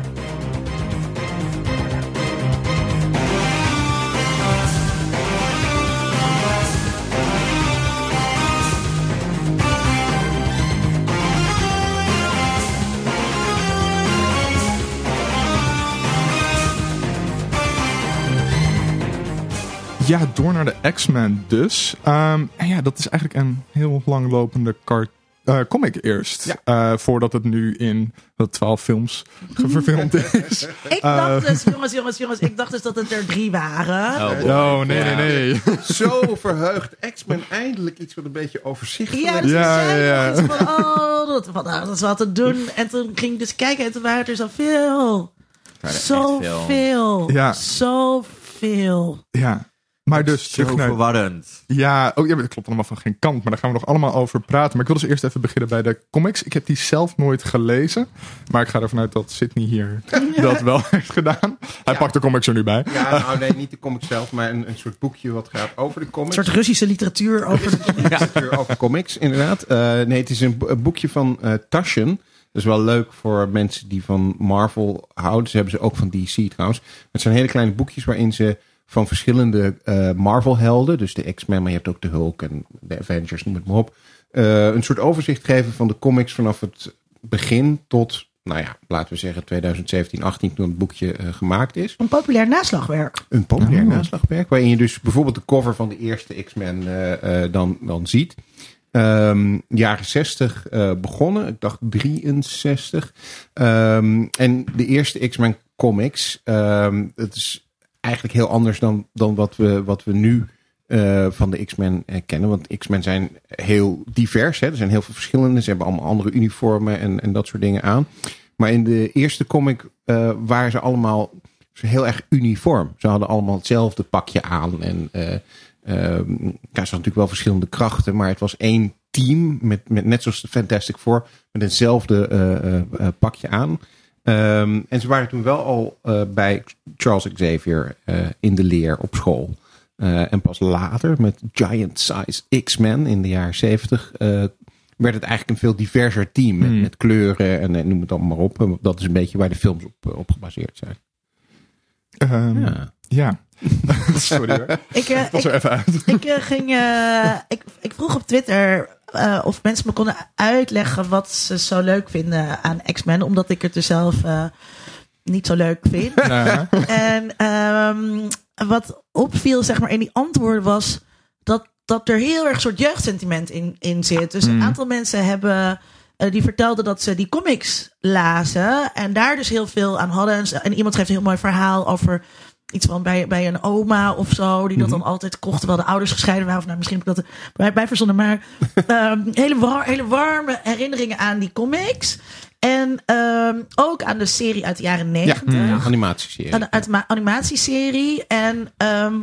Ja, door naar de X-Men dus. Ehm, en ja, dat is eigenlijk een heel langlopende kart, eh, comic eerst. Eh, voordat het nu in de twaalf films verfilmd is. Ik dacht dus, jongens, jongens, jongens, ik dacht dus dat het er drie waren. Oh. Oh, nee, nee, nee. Zo verheugd. X-Men eindelijk iets wat een beetje overzichtelijk Ja, is. dus Ja, ja, ja, nog iets van, oh, dat, nou, dat is wat te doen. En toen ging ik dus kijken en toen waren het er zoveel. Zoveel. Ja. Zoveel. Ja. Maar dus terug Zo naar... verwarrend. Ja, oh, ja, dat klopt allemaal van geen kant. Maar daar gaan we nog allemaal over praten. Maar ik wil dus eerst even beginnen bij de comics. Ik heb die zelf nooit gelezen. Maar ik ga ervan uit dat Sydney hier dat wel heeft gedaan. Hij Ja. pakt de comics er nu bij. Ja, nou nee, niet de comic zelf, maar een, een soort boekje wat gaat over de Een comics. soort Russische literatuur over de... literatuur over comics, inderdaad. Eh, nee, het is een, bo- een boekje van eh Taschen. Dat is wel leuk voor mensen die van Marvel houden. Ze hebben ze ook van DC trouwens. Het zijn hele kleine boekjes waarin ze van verschillende eh, Marvel-helden, dus de X-Men, maar je hebt ook de Hulk en de Avengers, noem het maar op, eh, een soort overzicht geven van de comics vanaf het begin tot, nou ja, laten we zeggen 2017, 18 toen het boekje eh, gemaakt is. Een populair naslagwerk. Een populair Oh. naslagwerk. Waarin je dus bijvoorbeeld de cover van de eerste X-Men eh, eh, dan, dan ziet. Ehm, jaren 60 eh, begonnen. Ik dacht 63. Ehm, en de eerste X-Men comics. ehm, het is eigenlijk heel anders dan, dan wat, we, wat we nu eh, van de X-Men eh, kennen. Want X-Men zijn heel divers. Hè? Er zijn heel veel verschillende. Ze hebben allemaal andere uniformen en, en dat soort dingen aan. Maar in de eerste comic eh, waren ze allemaal heel erg uniform. Ze hadden allemaal hetzelfde pakje aan. En eh ehm, ja, ze hadden natuurlijk wel verschillende krachten. Maar het was één team. Met, met net zoals Fantastic Four. Met hetzelfde pakje aan. Ehm, en ze waren toen wel al eh, bij Charles Xavier eh, in de leer op school. Eh, en pas later met Giant Size X-Men in de jaren 70 eh, werd het eigenlijk een veel diverser team. Met, Hmm. met kleuren en, noem het allemaal maar op. Dat is een beetje waar de films op, op gebaseerd zijn. Ehm, Ja. ja. Sorry hoor. Ik, Ik was ik, er even uit. ik, eh, ging, eh, ik, ik vroeg op Twitter eh, of mensen me konden uitleggen wat ze zo leuk vinden aan X-Men. Omdat ik het er zelf eh, niet zo leuk vind. Ja. En ehm, wat opviel, zeg maar, in die antwoorden was dat, dat er heel erg een soort jeugdsentiment in, in zit. Dus een Mm. aantal mensen hebben. eh, die vertelden dat ze die comics lazen en daar dus heel veel aan hadden. En, iemand schreef een heel mooi verhaal over iets van bij, bij een oma of zo, die dat dan altijd kocht terwijl de ouders gescheiden waren. Of nou, misschien heb ik dat bij, bij verzonnen, maar ehm, hele, war, hele warme herinneringen aan die comics. En ehm, ook aan de serie uit de jaren Ja, negentig ja, animatieserie. aan de, uit de ma- animatieserie. En ehm,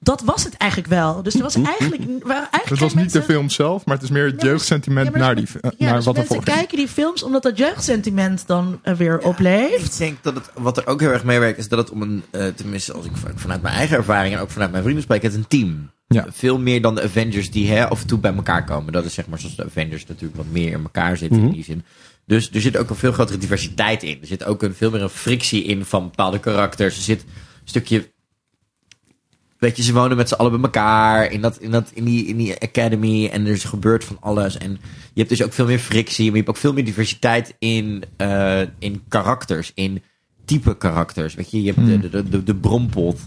dat was het eigenlijk wel. Dus er was eigenlijk, waren eigenlijk Het was niet de film zelf, maar het is meer het Ja, jeugdsentiment Ja, maar naar, dus- die, eh, ja, naar dus wat er mensen kijken die films omdat dat jeugdsentiment dan eh, weer opleeft. Ik denk dat het, wat er ook heel erg meewerkt, is dat het om een, eh, tenminste als ik van- vanuit mijn eigen ervaring en ook vanuit mijn vrienden spreek, het is een team. Ja. Veel meer dan de Avengers die hè, af en toe bij elkaar komen. Dat is zeg maar zoals de Avengers natuurlijk wat meer in elkaar zitten in die zin. Dus er zit ook een veel grotere diversiteit in. Er zit ook een veel meer een frictie in van bepaalde karakters. Er zit een stukje weet je, ze wonen met z'n allen bij elkaar in, dat, in, dat, in, die, in die academy. En er is gebeurt van alles. En je hebt dus ook veel meer frictie. Maar je hebt ook veel meer diversiteit in, eh, in karakters. In type karakters. Weet je, je hebt de, de, de, de brompot.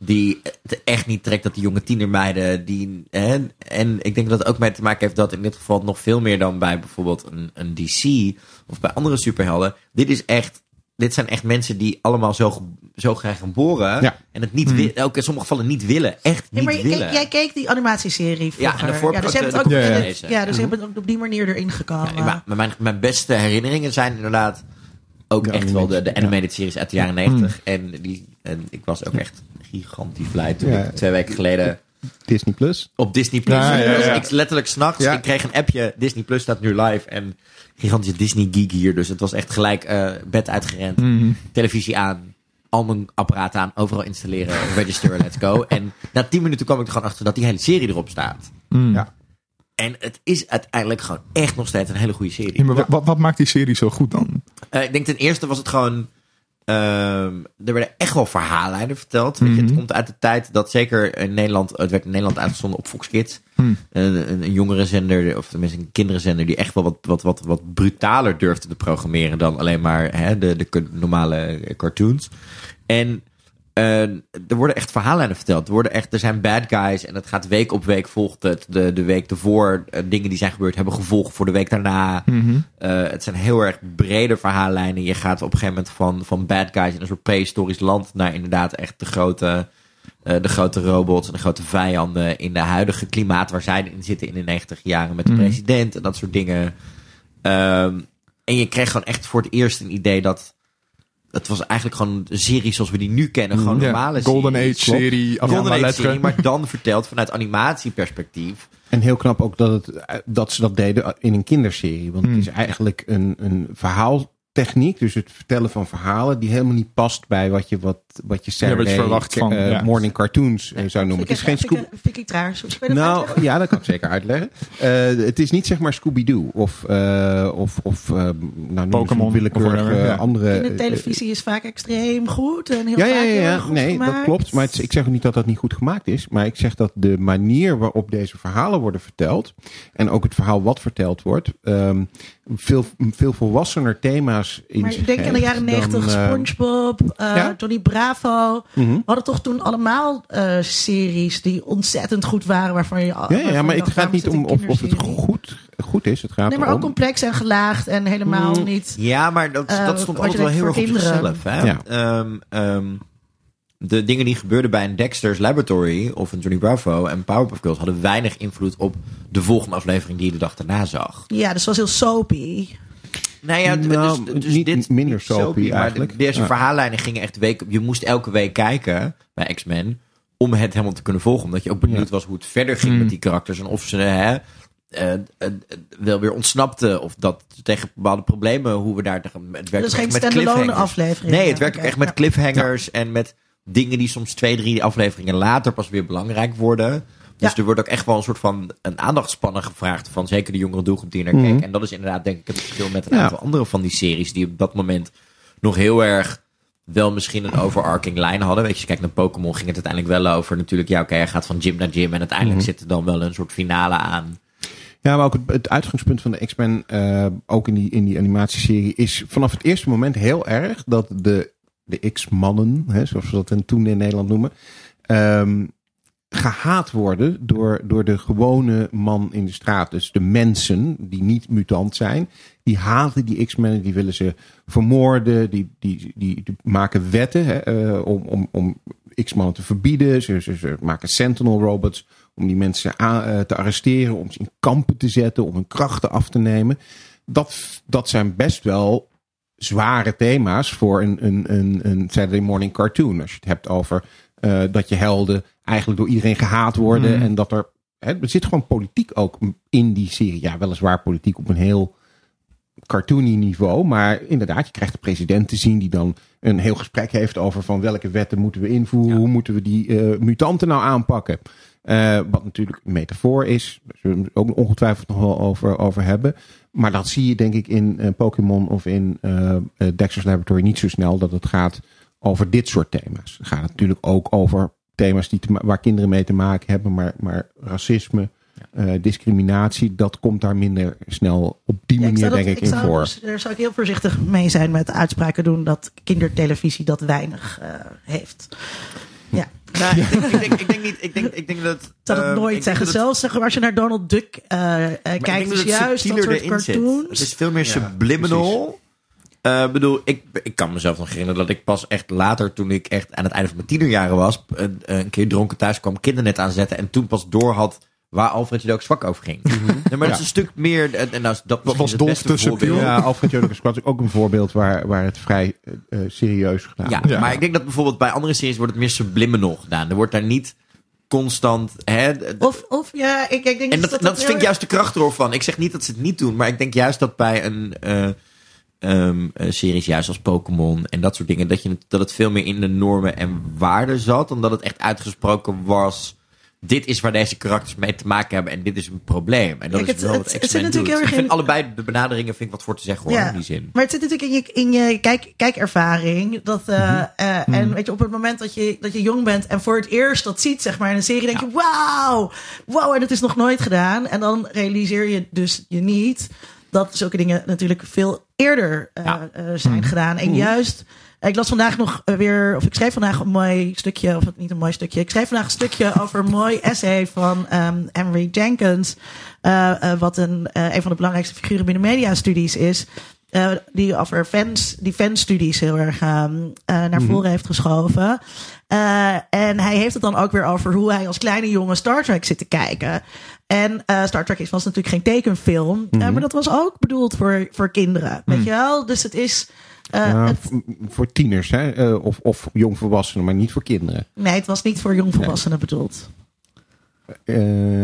Die het echt niet trekt dat die jonge tienermeiden. Die, hè, en ik denk dat het ook mee te maken heeft dat in dit geval nog veel meer dan bij bijvoorbeeld een, een DC. Of bij andere superhelden. Dit is echt dit zijn echt mensen die allemaal zo, zo graag geboren. Ja. En het niet willen. Ook in sommige gevallen niet willen. Echt Ja, niet maar willen. keek- jij keek die animatieserie Ja, vroeger. en daarvoor ja, dus heb je ik hebt ook het ook de- ja, ja, dus het ook op die manier erin gekomen. Ja, maar, mijn, mijn beste herinneringen zijn inderdaad ook De echt wel de, de animated, series uit de jaren negentig. En, die, en ik was ook echt gigantisch blij toen Ja. ik twee weken geleden Disney Plus. op Disney Plus. Ja, ja, ja. Ik letterlijk s'nachts, Ja. ik kreeg een appje, Disney Plus staat nu live. En gigantische Disney geek hier. Dus het was echt gelijk eh, bed uitgerend, Mhm. televisie aan, al mijn apparaten aan, overal installeren, register, let's go. En na tien minuten kwam ik er gewoon achter dat die hele serie erop staat. Mm. Ja. En het is uiteindelijk gewoon echt nog steeds een hele goede serie. Ja, maar wa- wat, wat maakt die serie zo goed dan? Eh, ik denk ten eerste was het gewoon. Ehm, er werden echt wel verhaallijnen verteld. Weet je, het Mhm. komt uit de tijd dat zeker in Nederland. Het werd in Nederland uitgezonden op Fox Kids. Hmm. Een, een, een jongere zender, of tenminste een kinderenzender, die echt wel wat, wat, wat, wat brutaler durfde te programmeren dan alleen maar hè, de, de normale cartoons. En eh, er worden echt verhaallijnen verteld. Er, worden echt, er zijn bad guys en het gaat week op week volgt het. De, de week ervoor, eh, dingen die zijn gebeurd, hebben gevolgen voor de week daarna. Mhm. Eh, het zijn heel erg brede verhaallijnen. Je gaat op een gegeven moment van, van bad guys in een soort prehistorisch land naar inderdaad echt de grote, eh, de grote robots en de grote vijanden in de huidige klimaat waar zij in zitten in de 90 jaren met de Mhm. president en dat soort dingen. Ehm, en je kreeg gewoon echt voor het eerst een idee dat het was eigenlijk gewoon een serie zoals we die nu kennen. Gewoon Ja, normale Golden Age series. Serie. Golden maar Age letteren. serie, maar dan verteld vanuit animatieperspectief. En heel knap ook dat, het, dat ze dat deden in een kinderserie. Want Hmm. het is eigenlijk een, een verhaaltechniek. Dus het vertellen van verhalen die helemaal niet past bij wat je, wat, wat je Saturday je verwacht van, eh, ja. morning cartoons zou noemen. Het is geen Scooby... Vind ik raar. Nou, uitleggen? ja, dat kan ik zeker uitleggen. Eh, het is niet zeg maar Scooby-Doo of, eh, of, of nou, Pokémon ja. andere... In de televisie is vaak extreem goed en heel ja, ja, vaak ja, heel ja. goed nee, gemaakt. dat klopt. Maar het- ik zeg ook niet dat dat niet goed gemaakt is. Maar ik zeg dat de manier waarop deze verhalen worden verteld. En ook het verhaal wat verteld wordt. ehm, veel, veel volwassener thema's in Maar ik denk aan de jaren negentig, eh, SpongeBob, eh ja. Johnny Bravo. Mhm. We hadden toch toen allemaal eh, series die ontzettend goed waren. Waarvan je, Ja, ja, maar je het gaat niet om of, of het goed, goed is. Het gaat Nee, maar ook complex en gelaagd en helemaal Mm. niet. Ja, maar dat, Eh, dat stond altijd wel heel erg op voor kinderen. zichzelf. Hè? Ja. Ehm, ehm, de dingen die gebeurden bij een Dexter's Laboratory of een Johnny Bravo en Powerpuff Girls hadden weinig invloed op de volgende aflevering die je de dag daarna zag. Ja, dus het was heel soapy. Nou ja, Nou, dus, dus niet- dit minder niet soapy maar eigenlijk. de- Deze Ja. verhaallijnen gingen echt week. Je moest elke week kijken bij X-Men om het helemaal te kunnen volgen, omdat je ook benieuwd Ja. was hoe het verder ging Mm. met die karakters en of ze hè, eh, eh, eh, wel weer ontsnapten of dat tegen bepaalde problemen hoe we daar tegen het werkt Dus geen standalone cliffhangers. aflevering. Nee, het werkt ook echt met ja. cliffhangers en met dingen die soms twee, drie afleveringen later pas weer belangrijk worden. Dus Ja. er wordt ook echt wel een soort van een aandachtspannen gevraagd van zeker de jongere doelgroep die naar Mhm. keek. En dat is inderdaad denk ik het verschil met een Ja. aantal andere van die series die op dat moment nog heel erg wel misschien een overarching lijn hadden. Weet je, kijkt naar Pokémon ging het uiteindelijk wel over natuurlijk, ja oké, hij gaat van gym naar gym en uiteindelijk Mhm. zit er dan wel een soort finale aan. Ja, maar ook het, het uitgangspunt van de X-Men, eh, ook in die, in die animatieserie, is vanaf het eerste moment heel erg dat de, de X-mannen, zoals we dat toen in Nederland noemen, ehm, gehaat worden door, door de gewone man in de straat. Dus de mensen die niet mutant zijn, die haten die X-Men, die willen ze vermoorden, die, die, die, maken wetten hè, eh, om, om, om X-mannen te verbieden. Ze, ze, ze maken Sentinel robots om die mensen eh, te arresteren, om ze in kampen te zetten, om hun krachten af te nemen. Dat, dat zijn best wel zware thema's voor een, een, een, een Saturday morning cartoon. Als je het hebt over eh, dat je helden eigenlijk door iedereen gehaat worden Mhm. en dat er. Hè, er zit gewoon politiek ook in die serie. Ja, weliswaar politiek op een heel cartoony niveau. Maar inderdaad, je krijgt de president te zien die dan een heel gesprek heeft over van welke wetten moeten we invoeren. Hoe moeten we die eh, mutanten nou aanpakken. Eh, wat natuurlijk een metafoor is. Daar zullen we het ook ongetwijfeld nog wel over, over hebben. Maar dat zie je denk ik in eh, Pokémon of in Dexter's Laboratory niet zo snel dat het gaat over dit soort thema's. Het gaat natuurlijk ook over thema's die te waar kinderen mee te maken hebben, maar, maar racisme, eh, discriminatie, dat komt daar minder snel op die Ja, manier, dat- denk ik, in zou voor. dus- daar zou ik heel voorzichtig mee zijn met uitspraken doen dat kindertelevisie dat weinig eh, heeft. Ja. Nou, ik, denk, ik, denk, ik denk niet. Ik denk, ik denk dat. Ik zou dat ehm, nooit ik denk zeggen. het- Zelfs zeg maar, als je naar Donald Duck eh, kijkt, is het juist dat soort zit. cartoons. Het is veel meer Ja, subliminal. Eh, Ik bedoel, ik, ik kan mezelf nog herinneren dat ik pas echt later, toen ik echt aan het einde van mijn tienerjaren was, een, een keer dronken thuis kwam, kindernet aanzetten en toen pas door had waar Alfred je ook zwak over ging. Nee, maar dat is een stuk meer. En, en nou, dat misschien was het beste te subtiel? voorbeeld. Ja, Alfred Squad is ook een voorbeeld waar, waar het vrij eh, eh, serieus gedaan Ja, wordt. Ja. maar ik denk dat bijvoorbeeld bij andere series wordt het meer subliminal gedaan. Er wordt daar niet constant. Hè, Of, of ja, ik, ik denk en dus dat, dat, heel vind ik juist de kracht ervan. Ik zeg niet dat ze het niet doen, maar ik denk juist dat bij een eh, eh, series juist als Pokémon en dat soort dingen, dat, je, dat het veel meer in de normen en waarden zat, dan dat het echt uitgesproken was. Dit is waar deze karakters mee te maken hebben en dit is een probleem. En dat Kijk, is wel het- wat het doet. Ik vind in- allebei de benaderingen vind ik wat voor te zeggen hoor, Ja. in die zin. Maar het zit natuurlijk in je, in je kijk, kijkervaring. Dat, eh, Mhm. eh, En weet je, op het moment dat je, dat je jong bent en voor het eerst dat ziet, zeg maar, in een serie, denk je, wauw, wauw, en het is nog nooit gedaan. En dan realiseer je dus je niet dat zulke dingen natuurlijk veel eerder eh, Ja. eh, zijn gedaan. En juist, ik las vandaag nog eh, weer, of ik schreef vandaag een mooi stukje, of niet een mooi stukje, ik schreef vandaag een stukje over een mooi essay van ehm, Henry Jenkins, wat een, een van de belangrijkste figuren binnen mediastudies is. die over fans, die fanstudies heel erg ehm, eh, naar voren heeft geschoven. En hij heeft het dan ook weer over hoe hij als kleine jongen Star Trek zit te kijken. En eh, Star Trek is- was natuurlijk geen tekenfilm. eh, maar dat was ook bedoeld voor, voor kinderen. Weet je wel? Dus het is. eh, Ja, het- voor tieners hè? eh, of, of jongvolwassenen, maar niet voor kinderen. nee, het was niet voor jongvolwassenen bedoeld. Eh,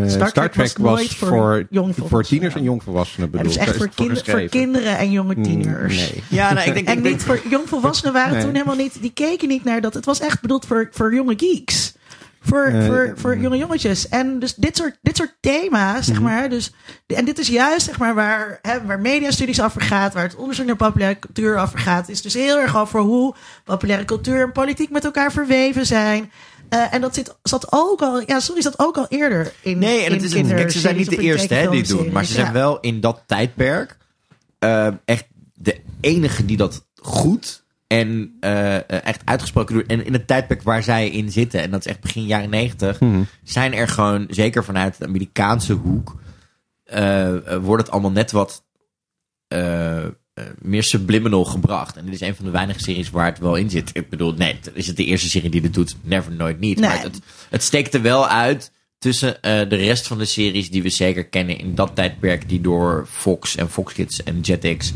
Star Trek Trek was voor voor, tieners en jongvolwassenen En bedoeld. dus echt voor, het voor kinderen en jonge Mm, tieners. Nee. Ja, nou, ik denk, En ik denk niet voor jongvolwassenen waren Nee. toen helemaal niet. Die keken niet naar dat. Het was echt bedoeld voor, voor jonge geeks. Voor, Eh, voor, voor jonge jongetjes. En dus dit soort, dit soort thema's, zeg maar. Dus, en dit is juist zeg maar, waar, hè, waar mediastudies over gaat. Waar het onderzoek naar populaire cultuur over gaat. Is dus heel erg over hoe populaire cultuur en politiek met elkaar verweven zijn. Eh, en dat zit, zat ook al, ja, sorry, zat ook al eerder in. Nee, en het is een, kijk, ze zijn niet de eerste hè, die het doen. Maar ze zijn wel in dat tijdperk eh, echt de enige die dat goed en eh, echt uitgesproken doen. En in het tijdperk waar zij in zitten, en dat is echt begin jaren negentig, zijn er gewoon, zeker vanuit de Amerikaanse hoek, eh, wordt het allemaal net wat eh, meer subliminal gebracht. En dit is een van de weinige series waar het wel in zit. Ik bedoel, nee, is het de eerste serie die dit doet? Never, nooit niet. Nee. Maar het, het steekt er wel uit tussen eh, de rest van de series die we zeker kennen in dat tijdperk, die door Fox en Fox Kids en Jetix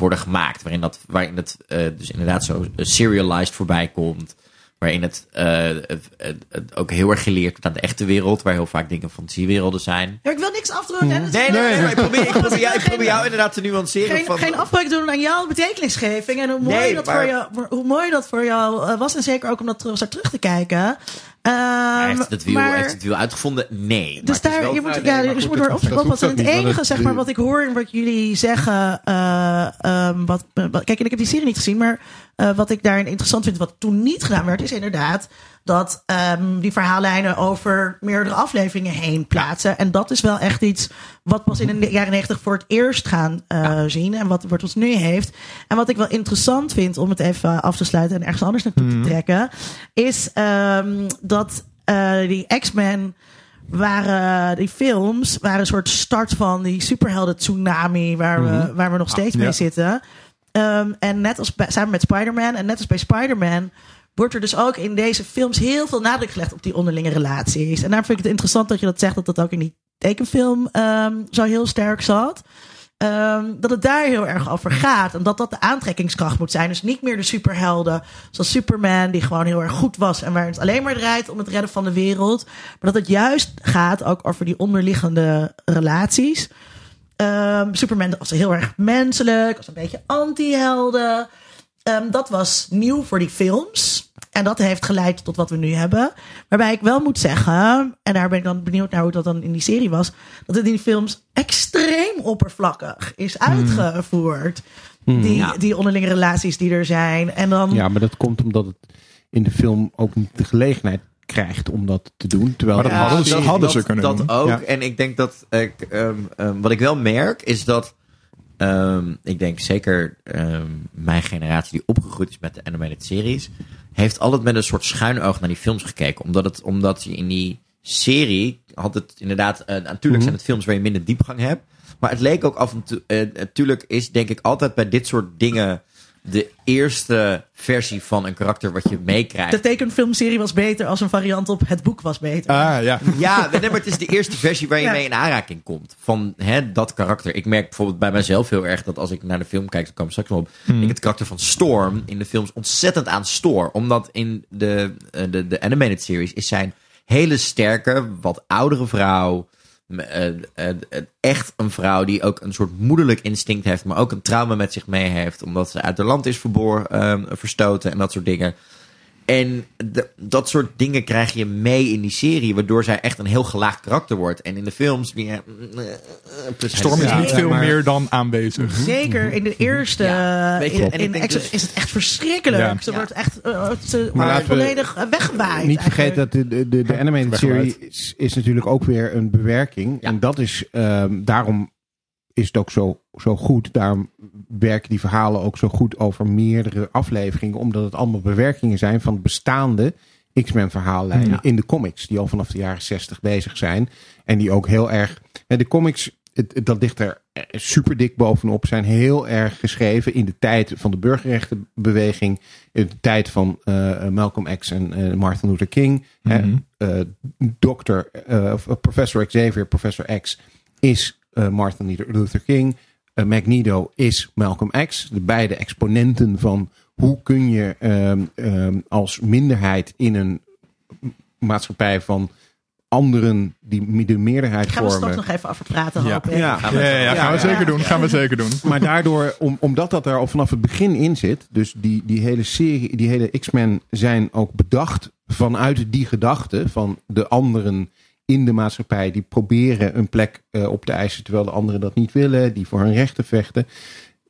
worden gemaakt. Waarin, dat, waarin het eh, dus inderdaad zo eh, serialized voorbij komt. Waarin het, eh, het, het- het ook heel erg geleerd wordt aan de echte wereld, waar heel vaak dingen fantasiewerelden zijn. Ja, ik wil niks afdrukken. dus- Nee, nee, nee, maar ik probeer, ik probeer, jou, ik probeer jou inderdaad te nuanceren. geen, van, geen afbreuk doen aan jouw betekenisgeving. En hoe mooi, Nee, dat, maar- voor jou, hoe mooi dat voor jou eh, was. En zeker ook om dat terug, zo terug te kijken. Hij Ehm, heeft het wiel, maar- heeft het wiel uitgevonden? Nee. dus daar, wel- je moet, nee, ja, dus moet er hoeft En het enige zeg maar, wat ik hoor en wat jullie zeggen. eh, ehm, wat, wat- kijk, en ik heb die serie niet gezien. Maar eh, wat ik daarin interessant vind, wat toen niet gedaan werd, is inderdaad dat ehm, die verhaallijnen over meerdere afleveringen heen plaatsen. En dat is wel echt iets wat pas in de jaren negentig voor het eerst gaan eh, zien. En wat, wat ons nu heeft. En wat ik wel interessant vind, om het even af te sluiten en ergens anders naartoe te trekken, is ehm, dat eh, die X-Men waren die films waren een soort start van die superhelden tsunami waar we, waar we nog steeds mee Ja. zitten. Ehm, en net als bij, samen met Spider-Man en net als bij Spider-Man wordt er dus ook in deze films heel veel nadruk gelegd op die onderlinge relaties. En daar vind ik het interessant dat je dat zegt dat dat ook in die tekenfilm ehm, zo heel sterk zat. Ehm, dat het daar heel erg over gaat. En dat dat de aantrekkingskracht moet zijn. Dus niet meer de superhelden zoals Superman, die gewoon heel erg goed was. En waar het alleen maar draait om het redden van de wereld. Maar dat het juist gaat ook over die onderliggende relaties. Ehm, Superman was heel erg menselijk, was een beetje anti-helden. Ehm, dat was nieuw voor die films. En dat heeft geleid tot wat we nu hebben. Waarbij ik wel moet zeggen, en daar ben ik dan benieuwd naar hoe dat dan in die serie was, dat het in die films extreem oppervlakkig is uitgevoerd. Die, Ja. die onderlinge relaties die er zijn. En dan. Ja, maar dat komt omdat het in de film ook niet de gelegenheid krijgt om dat te doen. Terwijl Maar dat de hadden ze- serie- hadden ze dat, kunnen dat doen. ook. Ja. En ik denk dat ik, ehm, ehm, wat ik wel merk is dat ehm, ik denk zeker ehm, mijn generatie die opgegroeid is met de animated series, heeft altijd met een soort schuin oog naar die films gekeken. Omdat, het, omdat je in die serie had het inderdaad, eh, natuurlijk zijn het films waar je minder diepgang hebt. Maar het leek ook af en toe, eh, natuurlijk is denk ik altijd bij dit soort dingen de eerste versie van een karakter wat je meekrijgt. De tekenfilmserie was beter als een variant op het boek was beter. Ah, ja. Ja, nee, maar het is de eerste versie waar je Ja. mee in aanraking komt. Van hè, dat karakter. Ik merk bijvoorbeeld bij mezelf heel erg dat als ik naar de film kijk, daar komen we straks nog op. Ik het karakter van Storm in de films ontzettend aan stoor. Omdat in de, eh, de, de animated series is zijn hele sterke, wat oudere vrouw. Eh, eh, eh, echt een vrouw die ook een soort moederlijk instinct heeft, maar ook een trauma met zich mee heeft, omdat ze uit haar land is verboor, eh, verstoten en dat soort dingen. En de- dat soort dingen krijg je mee in die serie, waardoor zij echt een heel gelaagd karakter wordt. En in de films meer. Storm is Ja, niet ja, veel maar- meer dan aanwezig. Zeker in de eerste. Je, in, dus- is het echt verschrikkelijk. Ja. Ze Ja. wordt echt eh, volledig eh, weggewaaid. Niet vergeten dat de, de, de, animated Weggewaard. serie is, is natuurlijk ook weer een bewerking. Ja. En dat is, ehm, daarom is het ook zo, zo goed. Daarom werken die verhalen ook zo goed over meerdere afleveringen. Omdat het allemaal bewerkingen zijn van bestaande X-Men verhaallijnen Ja. in de comics. Die al vanaf de jaren 60 bezig zijn. En die ook heel erg... De comics, dat ligt er eh, super dik bovenop. Zijn heel erg geschreven in de tijd van de burgerrechtenbeweging. In de tijd van eh, Malcolm X en eh, Martin Luther King. Dokter, eh, of, eh, professor Xavier, professor X is Martin Luther King. Eh, Magneto is Malcolm X. De beide exponenten van hoe kun je ehm, ehm, als minderheid in een maatschappij van anderen die de meerderheid Gaan we straks vormen. nog even over praten, Ja. hoop. Ja. Ja, ja, ja, gaan we zeker doen. Gaan we zeker doen. Maar daardoor, om, omdat dat er al vanaf het begin in zit, dus die, die hele serie, die hele X-Men zijn ook bedacht vanuit die gedachte van de anderen in de maatschappij die proberen een plek eh, op te eisen terwijl de anderen dat niet willen, die voor hun rechten vechten.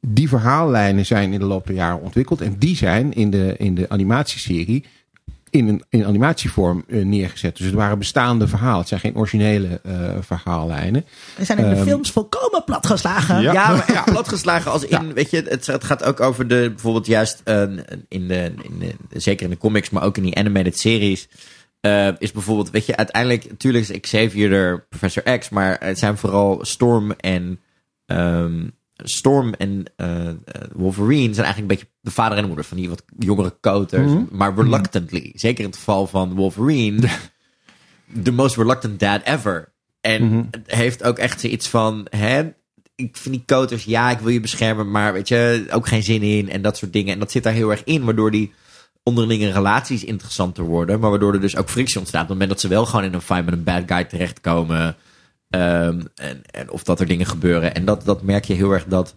Die verhaallijnen zijn in de loop der jaren ontwikkeld en die zijn in de, in de animatieserie in een in animatievorm eh, neergezet. Dus het waren bestaande verhalen. Het zijn geen originele eh, verhaallijnen. We zijn in de Ehm, films volkomen platgeslagen. Ja. Ja, maar echt platgeslagen als in, weet je, het, het gaat ook over de, bijvoorbeeld juist in, de, in de, zeker in de comics, maar ook in die animated series, eh, is bijvoorbeeld, weet je, uiteindelijk, natuurlijk is Xavier er Professor X, maar het zijn vooral Storm en, ehm, Storm en eh, eh, Wolverine zijn eigenlijk een beetje de vader en de moeder van die wat jongere koters, Mhm. maar reluctantly. Zeker in het geval van Wolverine, the most reluctant dad ever. En Mhm. het heeft ook echt zoiets van, hè, ik vind die koters, ja, ik wil je beschermen, maar weet je, ook geen zin in en dat soort dingen. En dat zit daar heel erg in, waardoor die onderlinge relaties interessanter worden, maar waardoor er dus ook frictie ontstaat. Op het moment dat ze wel gewoon in een fight met een bad guy terechtkomen, ehm, en, en of dat er dingen gebeuren. En dat, dat merk je heel erg dat,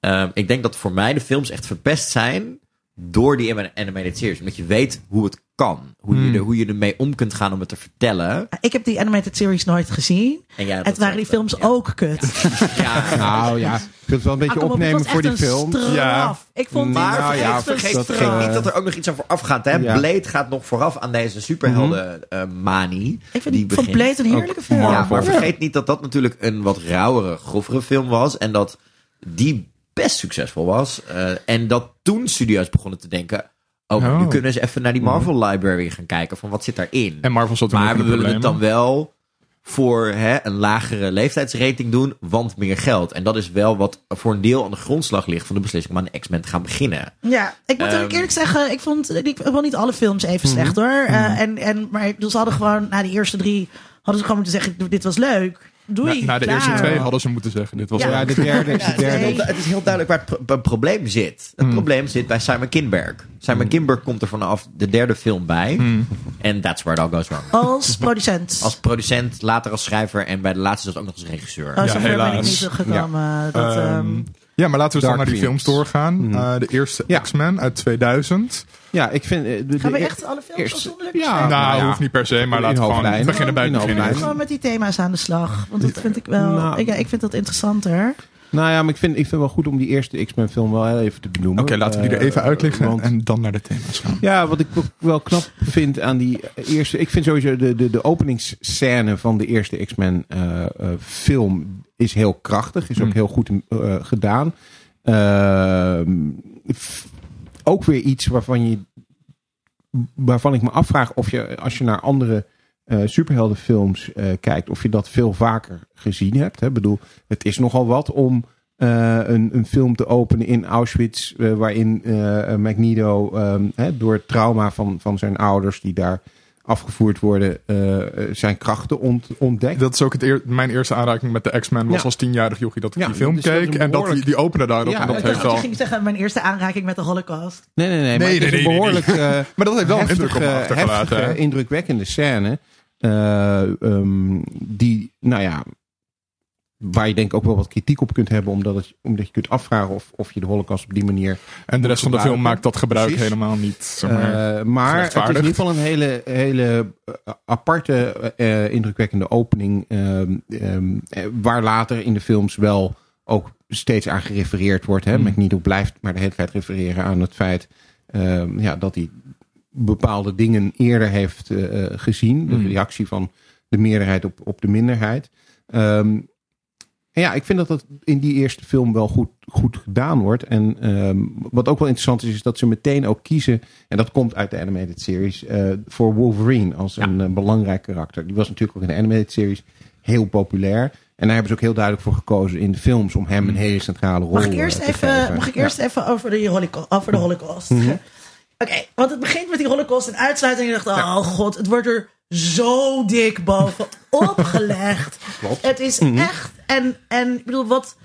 ehm, ik denk dat voor mij de films echt verpest zijn door die animated series. Omdat je weet hoe het kan. Hoe, je, Hmm. er, hoe je ermee om kunt gaan om het te vertellen. Ik heb die animated series nooit gezien. En het waren die films ja. ook kut. Ja, Nou ja, ik wil het wel een beetje Ah, kom op, het opnemen was voor die film. Ja. Ik vond die Maar Nou vergeet, ja, vergeet, eh, niet dat er ook nog iets aan vooraf gaat. Hè? Ja. Blade gaat nog vooraf aan deze superhelden eh, manie. Ik vind die van Blade een heerlijke film. Maar vergeet niet dat dat natuurlijk een wat rauwere, grovere film was. En dat die best succesvol was. Eh, en dat toen studio's begonnen te denken... Oh, maar nu Oh. kunnen ze even naar die Marvel library gaan kijken. Van wat zit daarin? En Marvel zat maar we de willen het dan wel voor hè, een lagere leeftijdsrating doen, want meer geld. En dat is wel wat voor een deel aan de grondslag ligt van de beslissing om aan X-Men te gaan beginnen. Ja, ik moet Ehm, ook eerlijk zeggen, ik vond, ik vond niet alle films even slecht hoor. Eh, en, en, maar dus ze hadden gewoon, na die eerste drie, hadden ze gewoon moeten zeggen, dit was leuk. Doei, Na, na de klaar. eerste twee hadden ze moeten zeggen. Dit was Ja. de derde, Ja, de het is derde. heel- Het is heel duidelijk waar het, pro- het probleem zit. Het probleem zit bij Simon Kinberg. Simon Kinberg komt er vanaf de derde film bij. En that's where it all goes wrong. Als producent. Als producent, later als schrijver en bij de laatste zelfs ook nog als regisseur. Oh, Ja, zover ben ik helaas. niet gekomen. Dat, Ehm, ehm, ja, maar laten we dan naar die films doorgaan. Mhm. Eh, de eerste Ja. X-Men uit 2000. Ja, ik vind... eh, de- gaan we de- echt alle films afzonderlijk ja. nou, ja. hoeft niet per se, maar laten we gewoon beginnen bij het In begin. hoofdlijnen. Gewoon met die thema's aan de slag. Want dat vind ik wel. Nou. ik, ja, ik vind dat interessanter. Nou ja, maar ik vind, ik vind wel goed om die eerste X-Men film wel heel even te benoemen. Oké, laten we die er even Eh, uitleggen want- en dan naar de thema's gaan. Ja, wat ik wel knap vind aan die eerste... Ik vind sowieso de, de, de openingsscène van de eerste X-Men film is heel krachtig. Is ook Hmm. heel goed eh, gedaan. Ehm, ook weer iets waarvan je... Waarvan ik me afvraag of je, als je naar andere eh, superheldenfilms eh, kijkt... of je dat veel vaker gezien hebt. Ik bedoel, het is nogal wat om... een, een film te openen in Auschwitz, waarin Magneto ehm, hè, door het trauma van, van zijn ouders, die daar afgevoerd worden, eh, eh, zijn krachten ont, ontdekt. Dat is ook het eer- mijn eerste aanraking met de X-Men. Was Ja. als tienjarig jochie dat ik Ja, die film dus keek. een En dat die, die opende daarop. Ja, en dat ik Ik heeft wel... je ging zeggen mijn eerste aanraking met de holocaust. Nee, nee, nee. Maar Nee, het is nee, een nee, nee, behoorlijk eh, Maar dat heeft wel een heftige, indruk op me achtergelaten. heftige, indrukwekkende scène. eh, ehm, die, nou ja, waar je denk ik ook wel wat kritiek op kunt hebben, omdat, het, omdat je kunt afvragen of, of je de holocaust op die manier En de rest van de film maakt dat gebruik Precies. helemaal niet. Zeg maar. Eh, maar het is in ieder geval een hele, hele eh, aparte, eh, indrukwekkende opening. ehm, ehm, eh, waar later in de films wel ook steeds aan gerefereerd wordt. Hè? Mm. Blijft maar de hele tijd refereren aan het feit ehm, ja, dat hij bepaalde dingen eerder heeft gezien. De Mm. reactie van de meerderheid op, op de minderheid. Ehm, en ja, ik vind dat dat in die eerste film wel goed, goed gedaan wordt. En ehm, wat ook wel interessant is, is dat ze meteen ook kiezen. En dat komt uit de animated series. eh, voor Wolverine als een eh, belangrijk karakter. Die was natuurlijk ook in de animated series heel populair. En daar hebben ze ook heel duidelijk voor gekozen in de films. Om hem een hele centrale rol Mag ik eerst eh, te even, geven. mag ik Ja. eerst even over de holocaust? Over de holocaust. Mhm. Oké, want het begint met die holocaust en uitsluiting. En ik dacht, oh god, het wordt er zo dik bovenop gelegd. Klopt. Het is Mhm. echt, en, en ik bedoel, wat,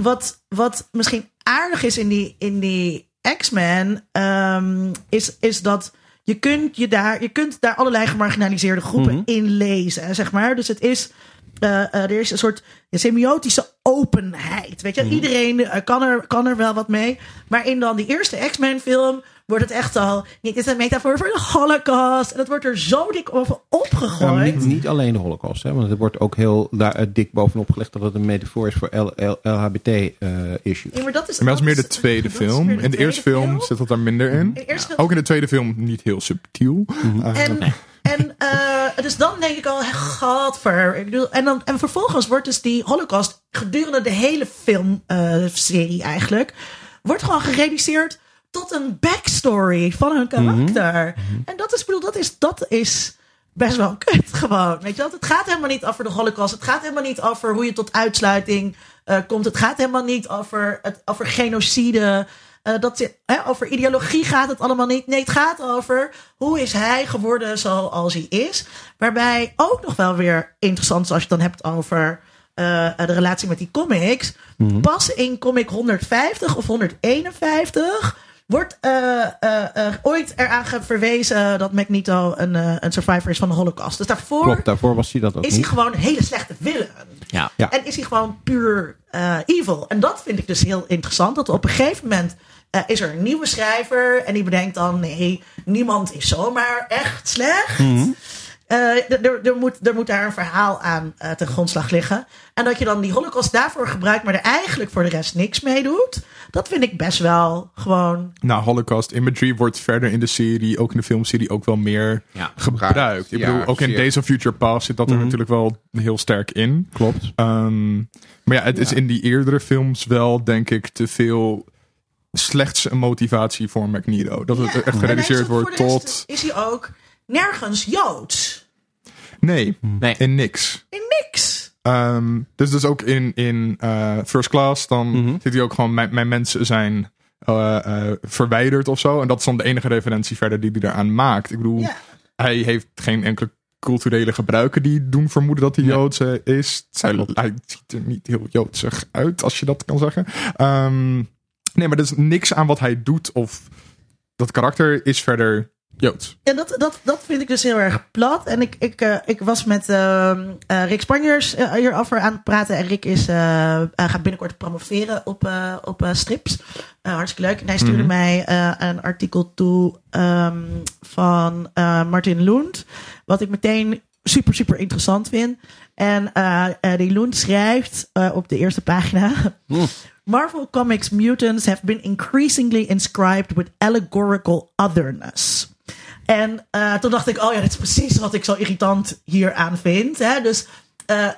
wat, wat misschien aardig is in die, in die X-Men, ehm, is, is dat je kunt, je, daar, je kunt daar allerlei gemarginaliseerde groepen Mhm. in lezen, zeg maar. Dus het is, eh, er is een soort semiotische openheid. Weet je, Mhm. iedereen eh, kan, er, kan er wel wat mee. Maar in dan die eerste X-Men film wordt het echt al, dit is een metafoor voor de holocaust. En dat wordt er zo dik over opgegooid. niet, niet alleen de holocaust. Hè, want er wordt ook heel daar, eh, dik bovenop gelegd dat het een metafoor is voor LHBT-issues. Ja, maar dat is, Maar dat is meer de tweede film. de In de eerste film zit dat daar minder in. Ook in de tweede film niet heel subtiel. Eh, En, en eh, dus dan denk ik al, gadver. Ik bedoel, en, dan, en vervolgens wordt dus die holocaust gedurende de hele filmserie eigenlijk... wordt gewoon gereduceerd tot een backstory van hun karakter. En dat is, bedoel, dat is, dat is best wel kut gewoon. Weet je wel? Het gaat helemaal niet over de holocaust. Het gaat helemaal niet over hoe je tot uitsluiting eh, komt. Het gaat helemaal niet over, het, over genocide. Eh, dat, hè, over ideologie gaat het allemaal niet. Nee, het gaat over hoe is hij geworden zoals hij is. Waarbij ook nog wel weer interessant is als je het dan hebt over eh, de relatie met die comics. Pas in comic 150 of 151 wordt eh, eh, eh, ooit eraan verwezen dat Magneto een, een survivor is van de Holocaust. Dus daarvoor Klopt, daarvoor was hij dat ook is hij gewoon een hele slechte villain. Ja. Ja. En is hij gewoon puur eh, evil. En dat vind ik dus heel interessant. Dat op een gegeven moment eh, is er een nieuwe schrijver. En die bedenkt dan: nee, niemand is zomaar echt slecht. Mhm. Er- er, er, moet, er moet daar een verhaal aan eh, ten grondslag liggen. En dat je dan die holocaust daarvoor gebruikt, maar er eigenlijk voor de rest niks mee doet. Dat vind ik best wel gewoon. Nou, Holocaust imagery wordt verder in de serie, ook in de filmserie, ook wel meer Ja. gebruikt. Ik Ja, bedoel, ook in. Days of Future Past zit dat er Mhm. natuurlijk wel heel sterk in. Klopt. Ehm, maar ja, het is in die eerdere films wel, denk ik, te veel slechts een motivatie voor Magneto. Dat het echt gereduceerd wordt tot... Is hij ook nergens joods? Nee, Nee. in niks. In niks. Ehm, dus dus ook in, in eh, First Class, dan Mhm. zit hij ook gewoon, mijn, mijn mensen zijn eh, eh, verwijderd of zo. En dat is dan de enige referentie verder die hij eraan maakt. Ik bedoel, hij heeft geen enkele culturele gebruiken die doen vermoeden dat hij Nee. Joods is. Zij, hij ziet er niet heel Joodsig uit, als je dat kan zeggen. Ehm, nee, maar er is niks aan wat hij doet of dat karakter is verder Joods. En dat, dat, dat vind ik dus heel erg plat. En ik, ik, eh, ik was met ehm, eh, Rick Spanjers eh, hierover aan het praten. En Rick is, gaat binnenkort promoveren op, op strips. Hartstikke leuk. En hij stuurde Mhm. mij een artikel toe ehm, van Martin Lund. Wat ik meteen super, super interessant vind. En uh, uh, die Loen schrijft uh, op de eerste pagina. Mm. Marvel Comics mutants have been increasingly inscribed with allegorical otherness. En uh, toen dacht ik, oh ja, dat is precies wat ik zo irritant hier aan vind. Hè? Dus uh,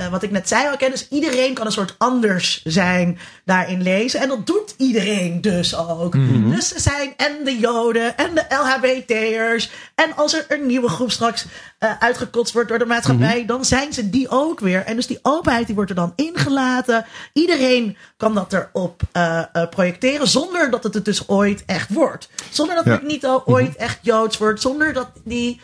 uh, wat ik net zei ook, hè? dus iedereen kan een soort anders zijn daarin lezen. En dat doet iedereen dus ook. Mhm. Dus er zijn en de Joden en de LHBT'ers. En als er een nieuwe groep straks uh, uitgekotst wordt door de maatschappij, mm-hmm. dan zijn ze die ook weer. En dus die openheid die wordt er dan ingelaten. Iedereen kan dat erop projecteren zonder dat het het dus ooit echt wordt. Zonder dat Ja. het niet al ooit echt Joods wordt. Zonder dat die